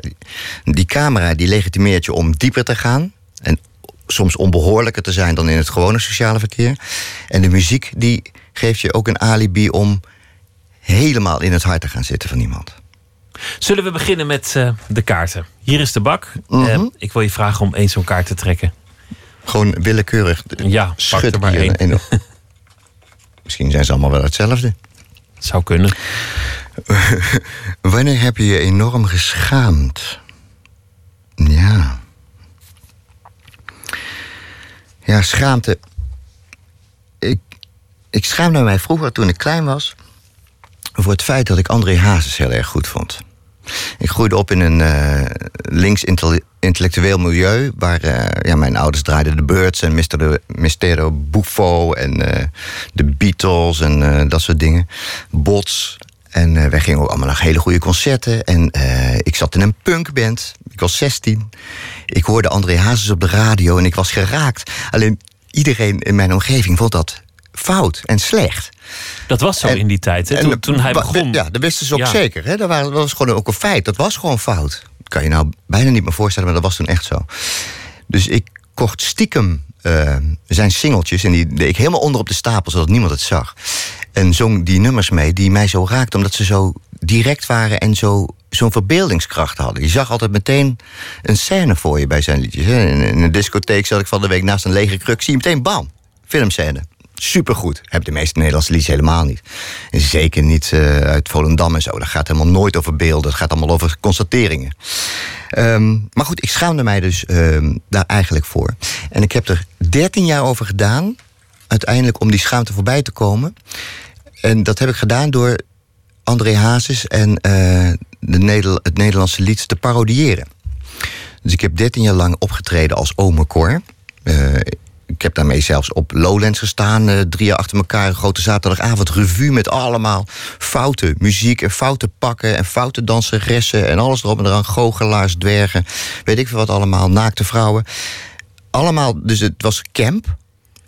Speaker 20: Die camera die legitimeert je om dieper te gaan. En soms onbehoorlijker te zijn dan in het gewone sociale verkeer. En de muziek die geeft je ook een alibi om helemaal in het hart te gaan zitten van iemand.
Speaker 4: Zullen we beginnen met eh, de kaarten? Hier is de bak.
Speaker 20: Mhm.
Speaker 4: Eh, ik wil je vragen om één zo'n kaart te trekken.
Speaker 20: Gewoon willekeurig.
Speaker 4: Ja, pak
Speaker 20: Schud
Speaker 4: er maar één.
Speaker 20: en- Misschien zijn ze allemaal wel hetzelfde.
Speaker 4: Zou kunnen.
Speaker 20: Wanneer heb je je enorm geschaamd? Ja. Ja, schaamte. Ik, ik schaamde mij vroeger toen ik klein was... voor het feit dat ik André Hazes heel erg goed vond. Ik groeide op in een eh, links intel- intellectueel milieu... waar eh, ja, mijn ouders draaiden de Birds en Mr. Mistero Buffo... en eh, de Beatles en dat soort dingen. Bots. En wij gingen ook allemaal naar hele goede concerten. En ik zat in een punkband. Ik was 16. Ik hoorde André Hazes op de radio en ik was geraakt. Alleen iedereen in mijn omgeving vond dat fout en slecht.
Speaker 4: Dat was zo
Speaker 20: En-
Speaker 4: in die tijd. Hè?
Speaker 20: en
Speaker 4: Toen, toen hij begon.
Speaker 20: Ja, dat wisten ze ook
Speaker 4: Ja.
Speaker 20: zeker. Hè? Dat, waren, dat was gewoon ook een feit. Dat was gewoon fout. Dat kan je nou bijna niet meer voorstellen, maar dat was toen echt zo. Dus ik kocht stiekem eh, zijn singeltjes... en die deed ik helemaal onder op de stapel, zodat niemand het zag. En zong die nummers mee die mij zo raakten... omdat ze zo direct waren en zo, zo'n verbeeldingskracht hadden. Je zag altijd meteen een scène voor je bij zijn liedjes. in een discotheek zat ik van de week naast een lege kruk... zie je meteen, bam, filmscène. Supergoed. Hebben de meeste Nederlandse liedjes helemaal niet. En zeker niet eh, uit Volendam en zo. Dat gaat helemaal nooit over beelden. Het gaat allemaal over constateringen. Ehm, maar goed, ik schaamde mij dus ehm, daar eigenlijk voor. En ik heb er 13 jaar over gedaan, uiteindelijk om die schaamte voorbij te komen. En dat heb ik gedaan door André Hazes en eh, de het Nederlandse lied te parodiëren. Dus ik heb 13 jaar lang opgetreden als Ome Cor. Eh, ik heb daarmee zelfs op Lowlands gestaan, eh, drie jaar achter elkaar. Een grote zaterdagavond revue met allemaal foute muziek en foute pakken en foute danseressen en alles erop en eraan. Goochelaars, dwergen, weet ik veel wat allemaal, naakte vrouwen. Allemaal, dus het was camp.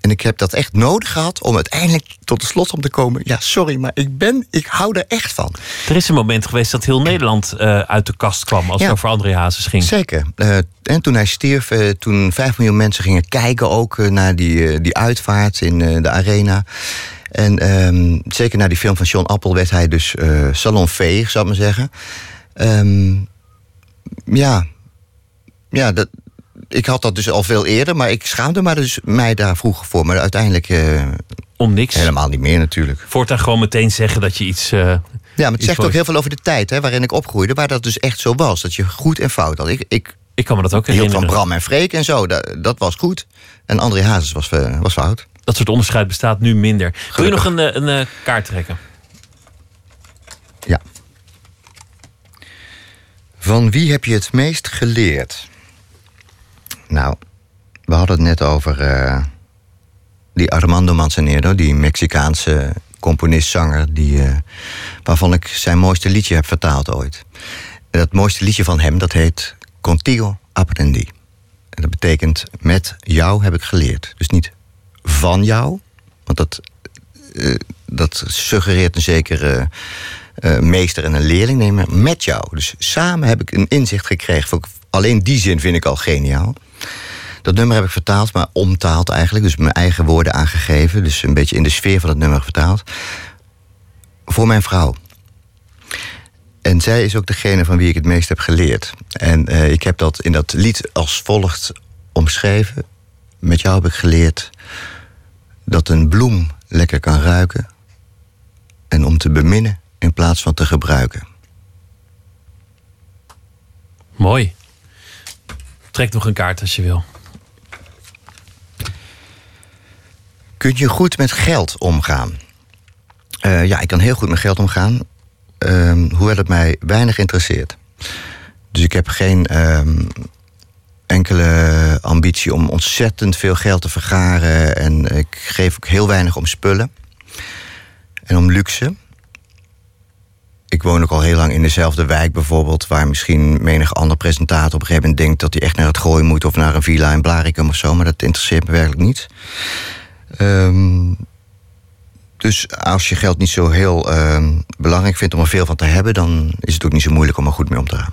Speaker 20: En ik heb dat echt nodig gehad om uiteindelijk tot de slot om te komen. Ja, sorry, maar ik ben, ik hou er echt van.
Speaker 4: Er is een moment geweest dat heel Nederland eh, uit de kast kwam als
Speaker 20: Ja.
Speaker 4: het over André Hazes ging.
Speaker 20: Zeker. Eh, en toen hij stierf, eh, toen 5 miljoen mensen gingen kijken ook naar die, die uitvaart in de arena. En ehm, zeker na die film van John Appel werd hij dus salonveeg, zou ik maar zeggen. Ehm, ja, ja dat, ik had dat dus al veel eerder, maar ik schaamde me dus mij daar vroeger voor. Maar uiteindelijk... eh,
Speaker 4: Om niks.
Speaker 20: Helemaal niet meer natuurlijk.
Speaker 4: Voortaan gewoon meteen zeggen dat je iets... eh,
Speaker 20: Ja, maar het zegt
Speaker 4: voor-
Speaker 20: ook heel veel over de tijd hè, waarin ik opgroeide, waar dat dus echt zo was. Dat je goed en fout had. Ik, ik,
Speaker 4: ik kan me dat ook
Speaker 20: hield van
Speaker 4: herinneren.
Speaker 20: Bram en Freek en zo. Dat, dat was goed. En André Hazes was, eh, was fout.
Speaker 4: Dat soort onderscheid bestaat nu minder. Wil je nog een, een kaart trekken?
Speaker 20: Ja. Van wie heb je het meest geleerd? Nou, we hadden het net over eh, die Armando Manzanero, die Mexicaanse componist-zanger, die, eh, waarvan ik zijn mooiste liedje heb vertaald ooit. En dat mooiste liedje van hem, dat heet Contigo Aprendi. En dat betekent, met jou heb ik geleerd. Dus niet van jou, want dat, eh, dat suggereert een zekere meester en een leerling. Nee, maar met jou. Dus samen heb ik een inzicht gekregen. Alleen die zin vind ik al geniaal. Dat nummer heb ik vertaald, maar omtaald eigenlijk. Dus mijn eigen woorden aangegeven. Dus een beetje in de sfeer van het nummer vertaald. Voor mijn vrouw. En zij is ook degene van wie ik het meest heb geleerd. En eh, ik heb dat in dat lied als volgt omschreven. Met jou heb ik geleerd dat een bloem lekker kan ruiken. En om te beminnen in plaats van te gebruiken.
Speaker 4: Mooi. Trek nog een kaart als je wil.
Speaker 20: Kun je goed met geld omgaan? Eh, ja, ik kan heel goed met geld omgaan. ehm, hoewel het mij weinig interesseert. Dus ik heb geen ehm, enkele ambitie om ontzettend veel geld te vergaren. En ik geef ook heel weinig om spullen. En om luxe. Ik woon ook al heel lang in dezelfde wijk bijvoorbeeld... waar misschien menig ander presentator op een gegeven moment denkt... dat hij echt naar het gooien moet of naar een villa in Blaricum of zo. Maar dat interesseert me werkelijk niet. Ehm, dus als je geld niet zo heel ehm, belangrijk vindt om er veel van te hebben... dan is het ook niet zo moeilijk om er goed mee om te gaan.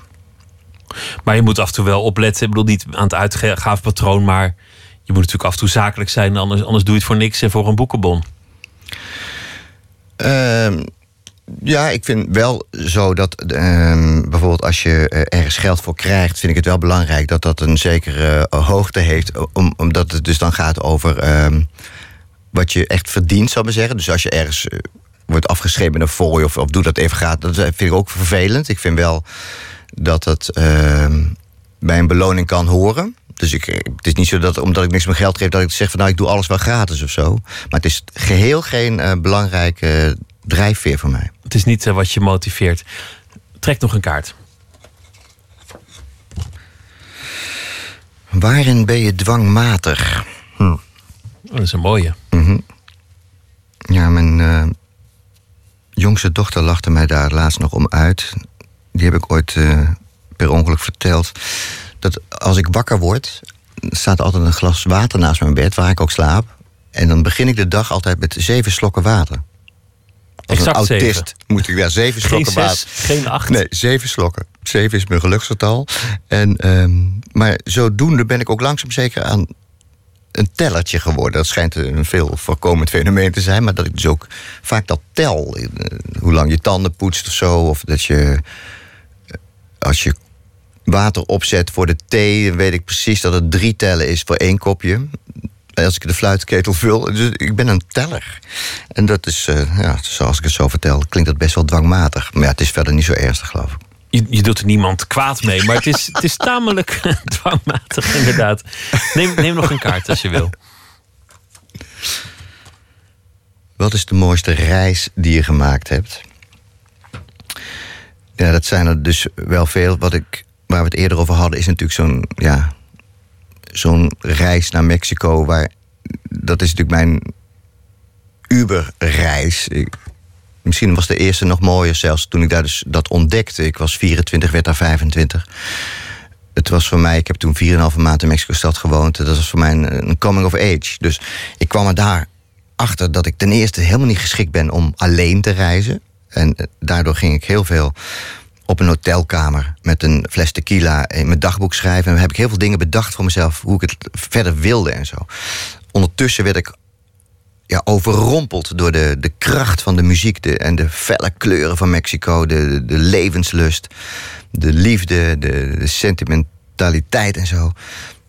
Speaker 4: Maar je moet af en toe wel opletten. Ik bedoel, niet aan het uitgavenpatroon, maar je moet natuurlijk af en toe zakelijk zijn. Anders, anders doe je het voor niks en voor een boekenbon.
Speaker 20: Ehm, ja, ik vind wel zo dat bijvoorbeeld als je eh, ergens geld voor krijgt, vind ik het wel belangrijk dat dat een zekere eh, hoogte heeft. Om, omdat het dus dan gaat over wat je echt verdient, zou ik zeggen. Dus als je ergens eh, wordt afgeschreven met een fooi of, of doe dat even gaat, dat vind ik ook vervelend. Ik vind wel dat het ehm, bij een beloning kan horen. Dus ik, het is niet zo dat omdat ik niks meer geld geef, dat ik zeg van nou ik doe alles wel gratis of zo. Maar het is geheel geen eh, belangrijke drijfveer voor mij.
Speaker 4: Het is niet eh, wat je motiveert. Trek nog een kaart.
Speaker 20: Waarin ben je dwangmatig? Hm.
Speaker 4: Oh, dat is een mooie.
Speaker 20: Mhm. Ja, mijn eh, jongste dochter lachte mij daar laatst nog om uit. Die heb ik ooit eh, per ongeluk verteld. Dat als ik wakker word, staat altijd een glas water naast mijn bed, waar ik ook slaap. En dan begin ik de dag altijd met zeven slokken water. Als
Speaker 4: Exact
Speaker 20: een
Speaker 4: zeven.
Speaker 20: autist moet ik ja, zeven
Speaker 4: Geen
Speaker 20: slokken
Speaker 4: zes,
Speaker 20: water.
Speaker 4: geen acht.
Speaker 20: Nee, zeven slokken. Zeven is mijn geluksgetal. En, ehm, maar zodoende ben ik ook langzaam zeker aan een tellertje geworden. Dat schijnt een veel voorkomend fenomeen te zijn. Maar dat ik dus ook vaak dat tel. eh, Hoe lang je tanden poetst of zo. Of dat je... eh, Als je water opzet voor de thee... weet ik precies dat het drie tellen is voor één kopje. Als ik de fluitketel vul. Dus ik ben een teller. En dat is, eh, ja, zoals ik het zo vertel, klinkt dat best wel dwangmatig. Maar ja, het is verder niet zo ernstig, geloof ik.
Speaker 4: Je, je doet er niemand kwaad mee, maar het is, het is tamelijk dwangmatig, inderdaad. Neem, neem nog een kaart als je wil.
Speaker 20: Wat is de mooiste reis die je gemaakt hebt? Ja, dat zijn er dus wel veel. Wat ik, waar we het eerder over hadden, is natuurlijk zo'n ja, zo'n reis naar Mexico. Waar, dat is natuurlijk mijn Uber-reis. Ik- Misschien was de eerste nog mooier zelfs toen ik daar dus dat ontdekte. Ik was 24, werd daar 25. Het was voor mij, ik heb toen 4,5 maand in Mexico-stad gewoond. Dat was voor mij een, coming of age. Dus ik kwam er daar achter dat ik ten eerste helemaal niet geschikt ben om alleen te reizen. En eh, daardoor ging ik heel veel op een hotelkamer met een fles tequila in mijn dagboek schrijven. En heb ik heel veel dingen bedacht voor mezelf, hoe ik het verder wilde en zo. Ondertussen werd ik overrompeld door de, de kracht van de muziek de, en de felle kleuren van Mexico, de, de, de levenslust, de liefde, de, de sentimentaliteit en zo.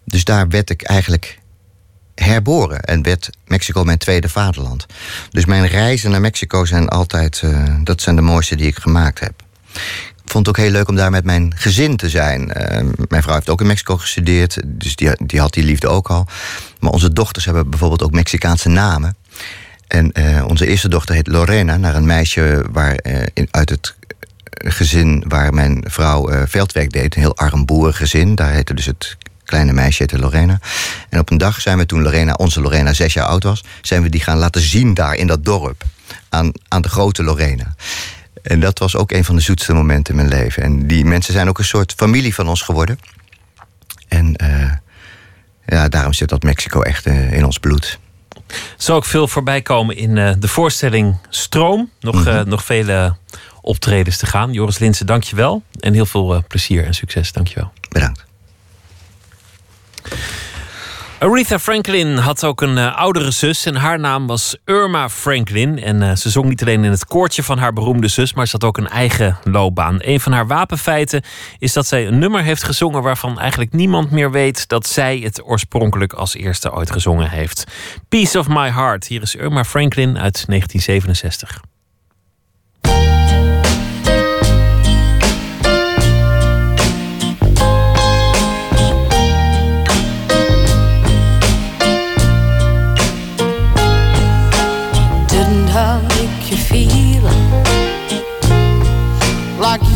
Speaker 20: Dus daar werd ik eigenlijk herboren en werd Mexico mijn tweede vaderland. Dus mijn reizen naar Mexico zijn altijd, eh, dat zijn de mooiste die ik gemaakt heb. Ik vond het ook heel leuk om daar met mijn gezin te zijn. Eh, mijn vrouw heeft ook in Mexico gestudeerd, dus die, die had die liefde ook al. Maar onze dochters hebben bijvoorbeeld ook Mexicaanse namen. En eh, onze eerste dochter heet Lorena, naar een meisje waar, eh, uit het gezin waar mijn vrouw eh, veldwerk deed. Een heel arm boerengezin. Daar heette dus het kleine meisje heette Lorena. En op een dag zijn we toen Lorena, onze Lorena zes jaar oud was... zijn we die gaan laten zien daar in dat dorp. Aan, aan de grote Lorena. En dat was ook een van de zoetste momenten in mijn leven. En die mensen zijn ook een soort familie van ons geworden. En eh, ja, daarom zit dat Mexico echt eh, in ons bloed.
Speaker 4: Zal ook veel voorbij komen in eh, de voorstelling Stroom. Nog, eh, nog vele optredens te gaan. Joris Linsen, dank je wel. En heel veel eh, plezier en succes. Dank je wel.
Speaker 20: Bedankt.
Speaker 4: Aretha Franklin had ook een eh, oudere zus en haar naam was Irma Franklin. En eh, ze zong niet alleen in het koortje van haar beroemde zus, maar ze had ook een eigen loopbaan. Een van haar wapenfeiten is dat zij een nummer heeft gezongen waarvan eigenlijk niemand meer weet dat zij het oorspronkelijk als eerste ooit gezongen heeft. Peace of My Heart. Hier is Irma Franklin uit 1967.
Speaker 21: Feel like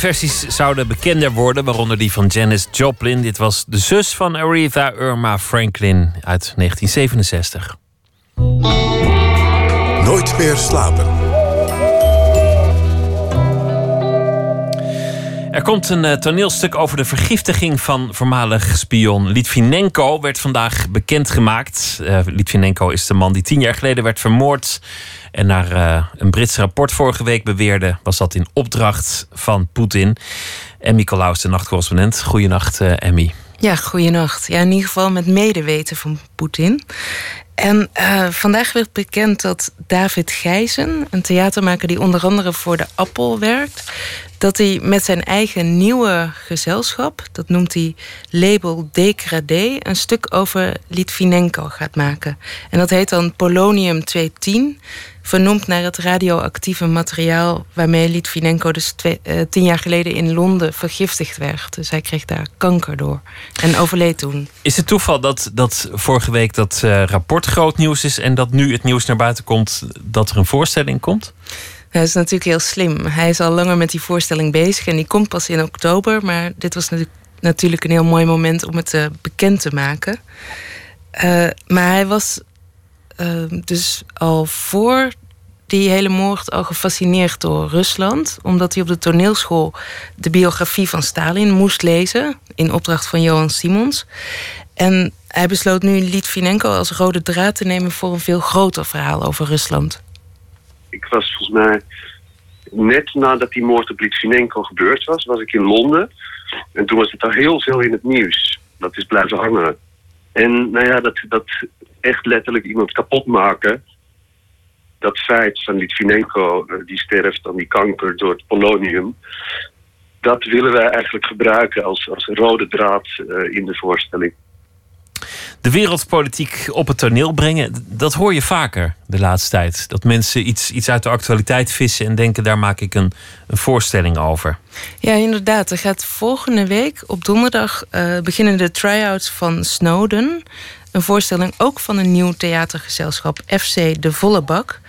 Speaker 4: versies zouden bekender worden, waaronder die van Janis Joplin. Dit was de zus van Aretha Irma Franklin uit 1967.
Speaker 2: Nooit meer slapen.
Speaker 4: Er komt een eh, toneelstuk over de vergiftiging van voormalig spion Litvinenko. Werd vandaag bekendgemaakt. Uh, Litvinenko is de man die tien jaar geleden werd vermoord. En naar eh, een Brits rapport vorige week beweerde, was dat in opdracht van Poetin. Emmy Colaus, de nachtcorrespondent. Goedenacht, uh, Emmy.
Speaker 22: Ja, goeienacht. Ja, in ieder geval met medeweten van Poetin. En vandaag werd bekend dat David Gijzen, een theatermaker die onder andere voor de Appel werkt, dat hij met zijn eigen nieuwe gezelschap, dat noemt hij label Degradé, een stuk over Litvinenko gaat maken. En dat heet dan Polonium 210, vernoemd naar het radioactieve materiaal waarmee Litvinenko dus twee, uh, tien jaar geleden in Londen vergiftigd werd. Dus hij kreeg daar kanker door en overleed toen.
Speaker 4: Is het toeval dat, dat vorige week dat uh, rapport groot nieuws is en dat nu het nieuws naar buiten komt dat er een voorstelling komt?
Speaker 22: Dat is natuurlijk heel slim. Hij is al langer met die voorstelling bezig en die komt pas in oktober. Maar dit was natuurlijk een heel mooi moment om het uh, bekend te maken. Uh, maar hij was uh, dus al voor die hele moord al gefascineerd door Rusland. Omdat hij op de toneelschool de biografie van Stalin moest lezen. In opdracht van Johan Simons. En hij besloot nu Litvinenko als rode draad te nemen voor een veel groter verhaal over Rusland
Speaker 23: ik was volgens mij net nadat die moord op Litvinenko gebeurd was, was ik in Londen. En toen was het al heel veel in het nieuws. Dat is blijven hangen. En nou ja, dat, dat echt letterlijk iemand kapot maken. Dat feit van Litvinenko, die sterft aan die kanker door het polonium. Dat willen wij eigenlijk gebruiken als, als rode draad uh, in de voorstelling
Speaker 4: de wereldpolitiek op het toneel brengen. Dat hoor je vaker de laatste tijd. Dat mensen iets, iets uit de actualiteit vissen en denken: daar maak ik een, een voorstelling over.
Speaker 22: Ja, inderdaad. Er gaat volgende week op donderdag uh, beginnen de try-outs van Snowden. Een voorstelling ook van een nieuw theatergezelschap, FC De Volle Bak.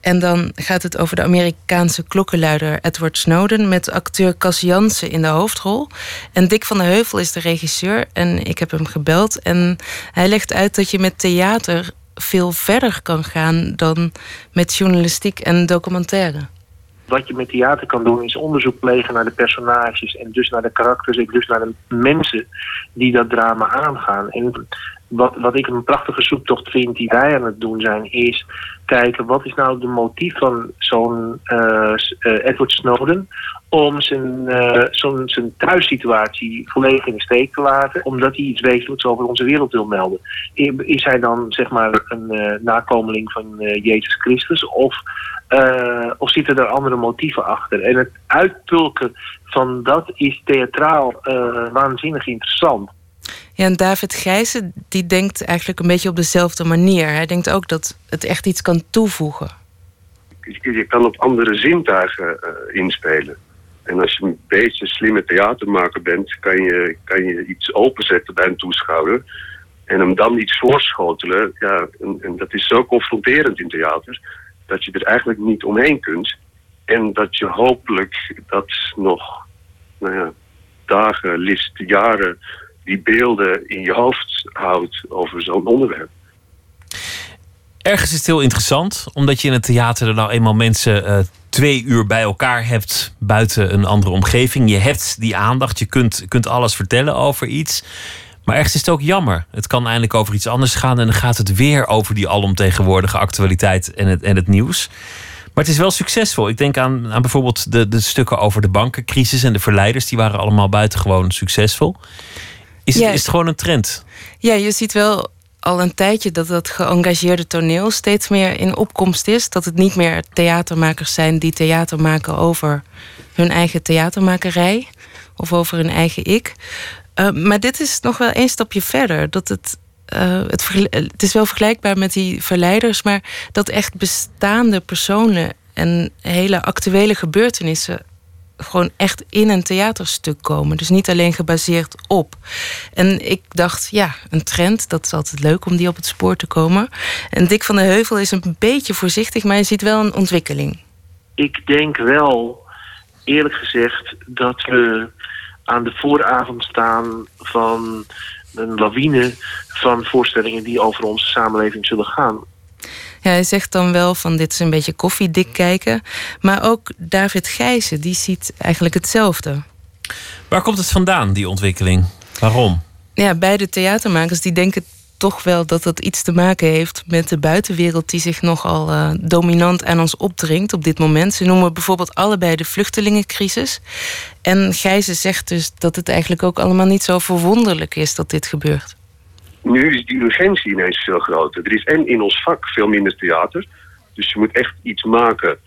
Speaker 22: En dan gaat het over de Amerikaanse klokkenluider Edward Snowden met acteur Cas Jansen in de hoofdrol. En Dick van der Heuvel is de regisseur en ik heb hem gebeld. En hij legt uit dat je met theater veel verder kan gaan dan met journalistiek en documentaire.
Speaker 24: Wat je met theater kan doen is onderzoek plegen naar de personages en dus naar de karakters en dus naar de mensen die dat drama aangaan. En wat, wat ik een prachtige zoektocht vind die wij aan het doen zijn, is kijken wat is nou de motief van zo'n uh, Edward Snowden om zijn, zo'n zijn thuissituatie volledig in de steek te laten, omdat hij iets wezenlijks over onze wereld wil melden. Is hij dan zeg maar een nakomeling van Jezus Christus of, of zitten er andere motieven achter? En het uitpulken van dat is theatraal waanzinnig interessant.
Speaker 22: Ja, en David Gijzen die denkt eigenlijk een beetje op dezelfde manier. Hij denkt ook dat het echt iets kan toevoegen.
Speaker 23: Je kan op andere zintuigen uh, inspelen. En als je een beetje slimme theatermaker bent, kan je, kan je iets openzetten bij een toeschouwer. En hem dan iets voorschotelen. Ja, en, en dat is zo confronterend in theater, dat je er eigenlijk niet omheen kunt. En dat je hopelijk dat nog, nou ja, dagen, liefst jaren die beelden in je hoofd houdt over zo'n onderwerp.
Speaker 4: Ergens is het heel interessant, omdat je in het theater er nou eenmaal mensen uh, twee uur bij elkaar hebt buiten een andere omgeving. Je hebt die aandacht, je kunt, kunt alles vertellen over iets. Maar ergens is het ook jammer. Het kan eindelijk over iets anders gaan en dan gaat het weer over die alomtegenwoordige actualiteit en het, en het nieuws. Maar het is wel succesvol. Ik denk aan, aan bijvoorbeeld de, de stukken over de bankencrisis en de verleiders. Die waren allemaal buitengewoon succesvol. Is, ja. is het gewoon een trend?
Speaker 22: Ja, je ziet wel al een tijdje dat dat geëngageerde toneel steeds meer in opkomst is. Dat het niet meer theatermakers zijn die theater maken over hun eigen theatermakerij of over hun eigen ik. Uh, maar dit is nog wel één stapje verder. Dat het, uh, het, het is wel vergelijkbaar met die verleiders, maar dat echt bestaande personen en hele actuele gebeurtenissen gewoon echt in een theaterstuk komen. Dus niet alleen gebaseerd op. En ik dacht, ja, een trend, dat is altijd leuk om die op het spoor te komen. En Dick van der Heuvel is een beetje voorzichtig, maar je ziet wel een ontwikkeling.
Speaker 24: Ik denk wel, eerlijk gezegd dat we aan de vooravond staan van een lawine van voorstellingen die over onze samenleving zullen gaan.
Speaker 22: Ja, hij zegt dan wel van dit is een beetje koffiedik kijken. Maar ook David Gijzen, die ziet eigenlijk hetzelfde.
Speaker 4: Waar komt het vandaan, die ontwikkeling? Waarom?
Speaker 22: Ja, beide theatermakers die denken toch wel dat dat iets te maken heeft met de buitenwereld die zich nogal uh, dominant aan ons opdringt op dit moment. Ze noemen bijvoorbeeld allebei de vluchtelingencrisis. En Gijzen zegt dus dat het eigenlijk ook allemaal niet zo verwonderlijk is dat dit gebeurt.
Speaker 23: Nu is die urgentie ineens veel groter. Er is en in ons vak veel minder theater. Dus je moet echt iets maken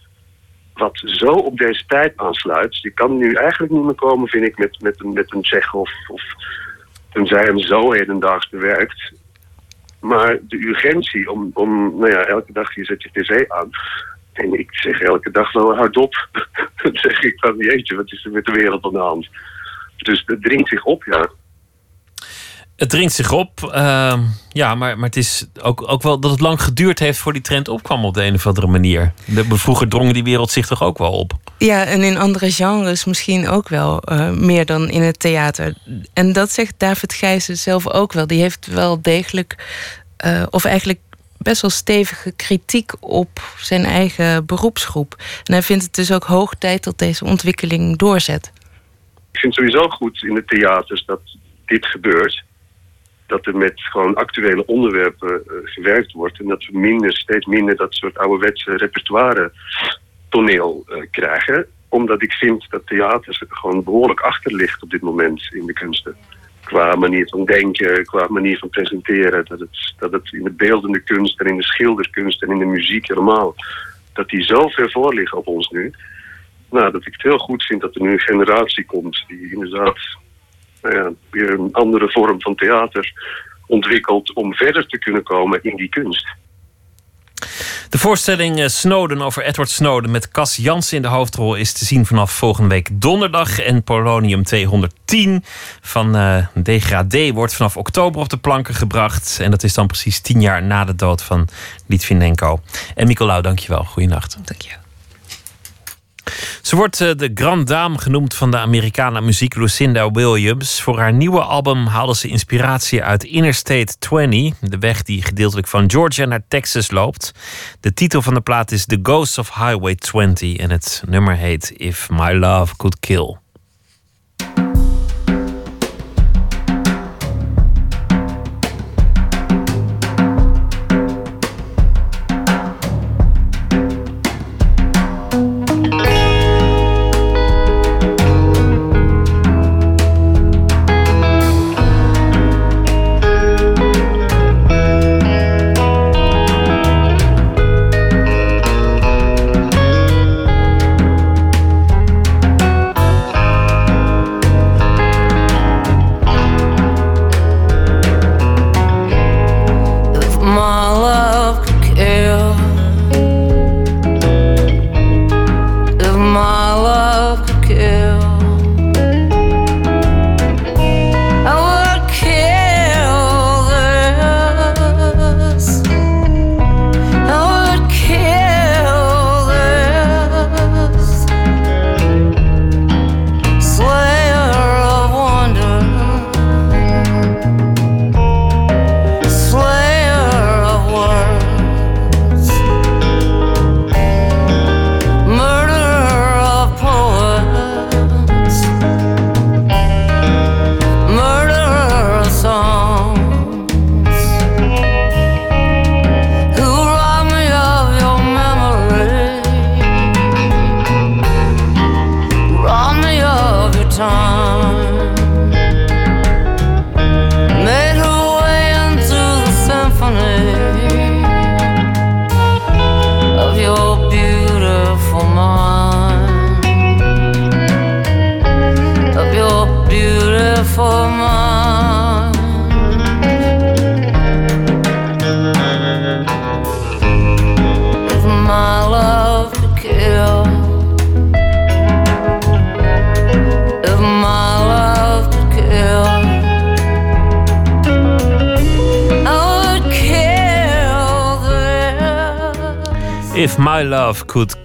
Speaker 23: wat zo op deze tijd aansluit. Je kan nu eigenlijk niet meer komen, vind ik, met, met, een, met een zeg of, of tenzij hem zo hedendaags bewerkt. Maar de urgentie om, om nou ja, elke dag je zet je tv aan. En ik zeg elke dag wel hardop. Dan zeg ik van jeetje, wat is er met de wereld aan de hand? Dus het dringt zich op, ja.
Speaker 4: Het dringt zich op, uh, ja, maar, maar het is ook, ook wel dat het lang geduurd heeft voor die trend opkwam op de een of andere manier. De, vroeger drong die wereld zich toch ook wel op?
Speaker 22: Ja, en in andere genres misschien ook wel, uh, meer dan in het theater. En dat zegt David Gijzen zelf ook wel. Die heeft wel degelijk, uh, of eigenlijk best wel stevige kritiek op zijn eigen beroepsgroep. En hij vindt het dus ook hoog tijd dat deze ontwikkeling doorzet.
Speaker 23: Ik vind het sowieso goed in de theaters dat dit gebeurt dat er met gewoon actuele onderwerpen uh, gewerkt wordt. En dat we minder, steeds minder dat soort ouderwetse repertoire toneel uh, krijgen. Omdat ik vind dat theater gewoon behoorlijk achter ligt op dit moment in de kunsten. Qua manier van denken, qua manier van presenteren. Dat het, dat het in de beeldende kunst en in de schilderkunst en in de muziek helemaal... dat die zo ver voor liggen op ons nu. Nou, dat ik het heel goed vind dat er nu een generatie komt die inderdaad weer een andere vorm van theater ontwikkeld om verder te kunnen komen in die kunst.
Speaker 4: De voorstelling eh, Snowden over Edward Snowden met Cas Jansen in de hoofdrol is te zien vanaf volgende week donderdag. En Polonium 210 van uh, Degradé wordt vanaf oktober op de planken gebracht. En dat is dan precies tien jaar na de dood van Litvinenko. En Nicolaou, dankjewel. Goeienacht.
Speaker 22: Dank je.
Speaker 4: Ze wordt eh, de Grand Dame genoemd van de Amerikaanse muziek Lucinda Williams. Voor haar nieuwe album haalde ze inspiratie uit Interstate 20, de weg die gedeeltelijk van Georgia naar Texas loopt. De titel van de plaat is The Ghost of Highway 20 en het nummer heet If My Love Could Kill.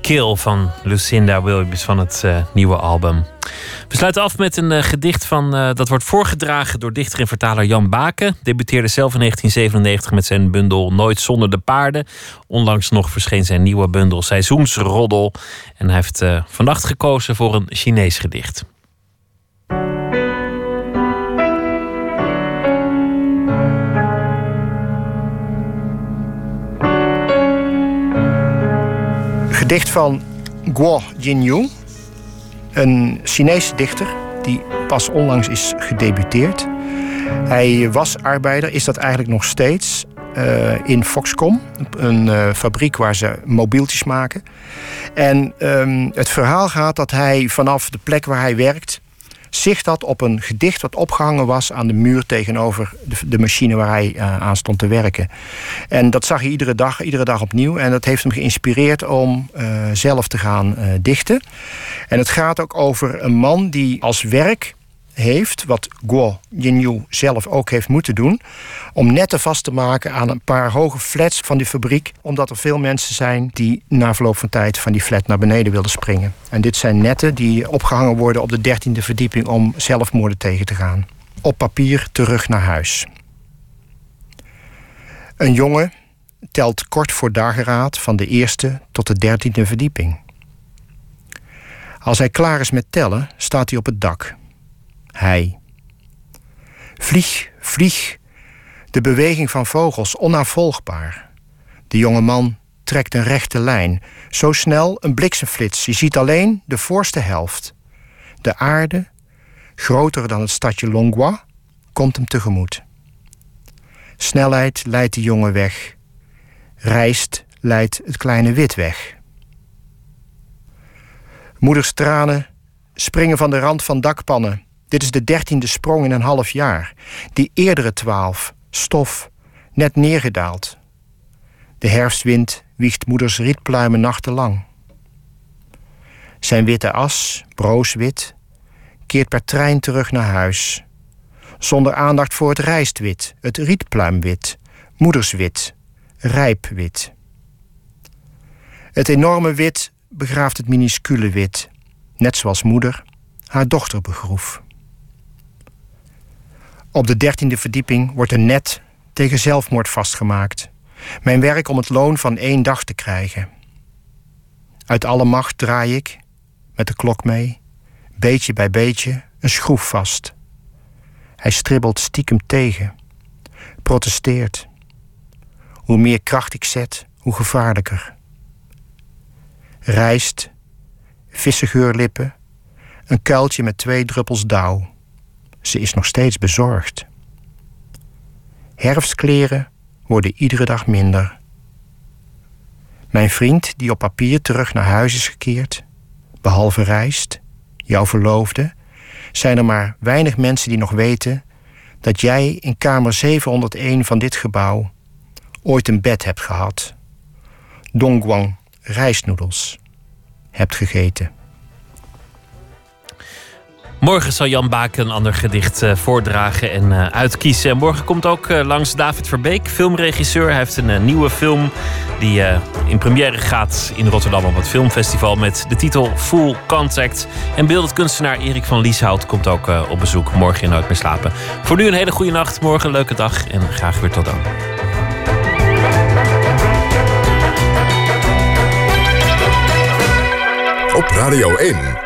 Speaker 4: Kill van Lucinda Williams van het eh, nieuwe album. We sluiten af met een eh, gedicht van, eh, dat wordt voorgedragen door dichter en vertaler Jan Baken. Debuteerde zelf in 1997 met zijn bundel Nooit zonder de paarden. Onlangs nog verscheen zijn nieuwe bundel Seizoensroddel. En hij heeft vannacht gekozen voor een Chinees gedicht.
Speaker 25: Gedicht van Guo Jinyu, een Chinese dichter die pas onlangs is gedebuteerd. Hij was arbeider, is dat eigenlijk nog steeds, uh, in Foxconn, een uh, fabriek waar ze mobieltjes maken. En um, het verhaal gaat dat hij vanaf de plek waar hij werkt zicht had op een gedicht dat opgehangen was aan de muur tegenover de, machine waar hij uh, aan stond te werken. En dat zag hij iedere dag, iedere dag opnieuw. En dat heeft hem geïnspireerd om uh, zelf te gaan uh, dichten. En het gaat ook over een man die als werk heeft, wat Guo Jinyu zelf ook heeft moeten doen, om netten vast te maken aan een paar hoge flats van die fabriek, omdat er veel mensen zijn die na verloop van tijd van die flat naar beneden wilden springen. En dit zijn netten die opgehangen worden op de dertiende verdieping om zelfmoorden tegen te gaan. Op papier terug naar huis. Een jongen telt kort voor dageraad van de eerste tot de dertiende verdieping. Als hij klaar is met tellen, staat hij op het dak. Hij. Vlieg, vlieg. De beweging van vogels onnavolgbaar. De jonge man trekt een rechte lijn. Zo snel een bliksemflits. Je ziet alleen de voorste helft. De aarde, groter dan het stadje Longwa, komt hem tegemoet. Snelheid leidt de jongen weg. Rijst leidt het kleine wit weg. Moeders tranen springen van de rand van dakpannen. Dit is de dertiende sprong in een half jaar. Die eerdere twaalf, stof, net neergedaald. De herfstwind wiegt moeders rietpluimen nachtenlang. Zijn witte as, brooswit, keert per trein terug naar huis. Zonder aandacht voor het rijstwit, het rietpluimwit, moederswit, rijpwit. Het enorme wit begraaft het minuscule wit, net zoals moeder haar dochter begroef. Op de dertiende verdieping wordt een net tegen zelfmoord vastgemaakt. Mijn werk om het loon van één dag te krijgen. Uit alle macht draai ik, met de klok mee, beetje bij beetje, een schroef vast. Hij stribbelt stiekem tegen, protesteert. Hoe meer kracht ik zet, hoe gevaarlijker. Rijst, vissengeurlippen, een kuiltje met twee druppels dauw. Ze is nog steeds bezorgd. Herfstkleren worden iedere dag minder. Mijn vriend, die op papier terug naar huis is gekeerd, behalve reist, jouw verloofde, zijn er maar weinig mensen die nog weten dat jij in kamer 701 van dit gebouw ooit een bed hebt gehad. Dongguang rijstnoedels hebt gegeten.
Speaker 4: Morgen zal Jan Baken een ander gedicht uh, voordragen en uh, uitkiezen. En morgen komt ook uh, langs David Verbeek, filmregisseur. Hij heeft een nieuwe film die in première gaat in Rotterdam op het filmfestival met de titel Full Contact. En beeldend kunstenaar Erik van Lieshout komt ook op bezoek morgen in Nooit meer slapen. Voor nu een hele goede nacht, morgen een leuke dag en graag weer tot dan.
Speaker 2: Op Radio 1.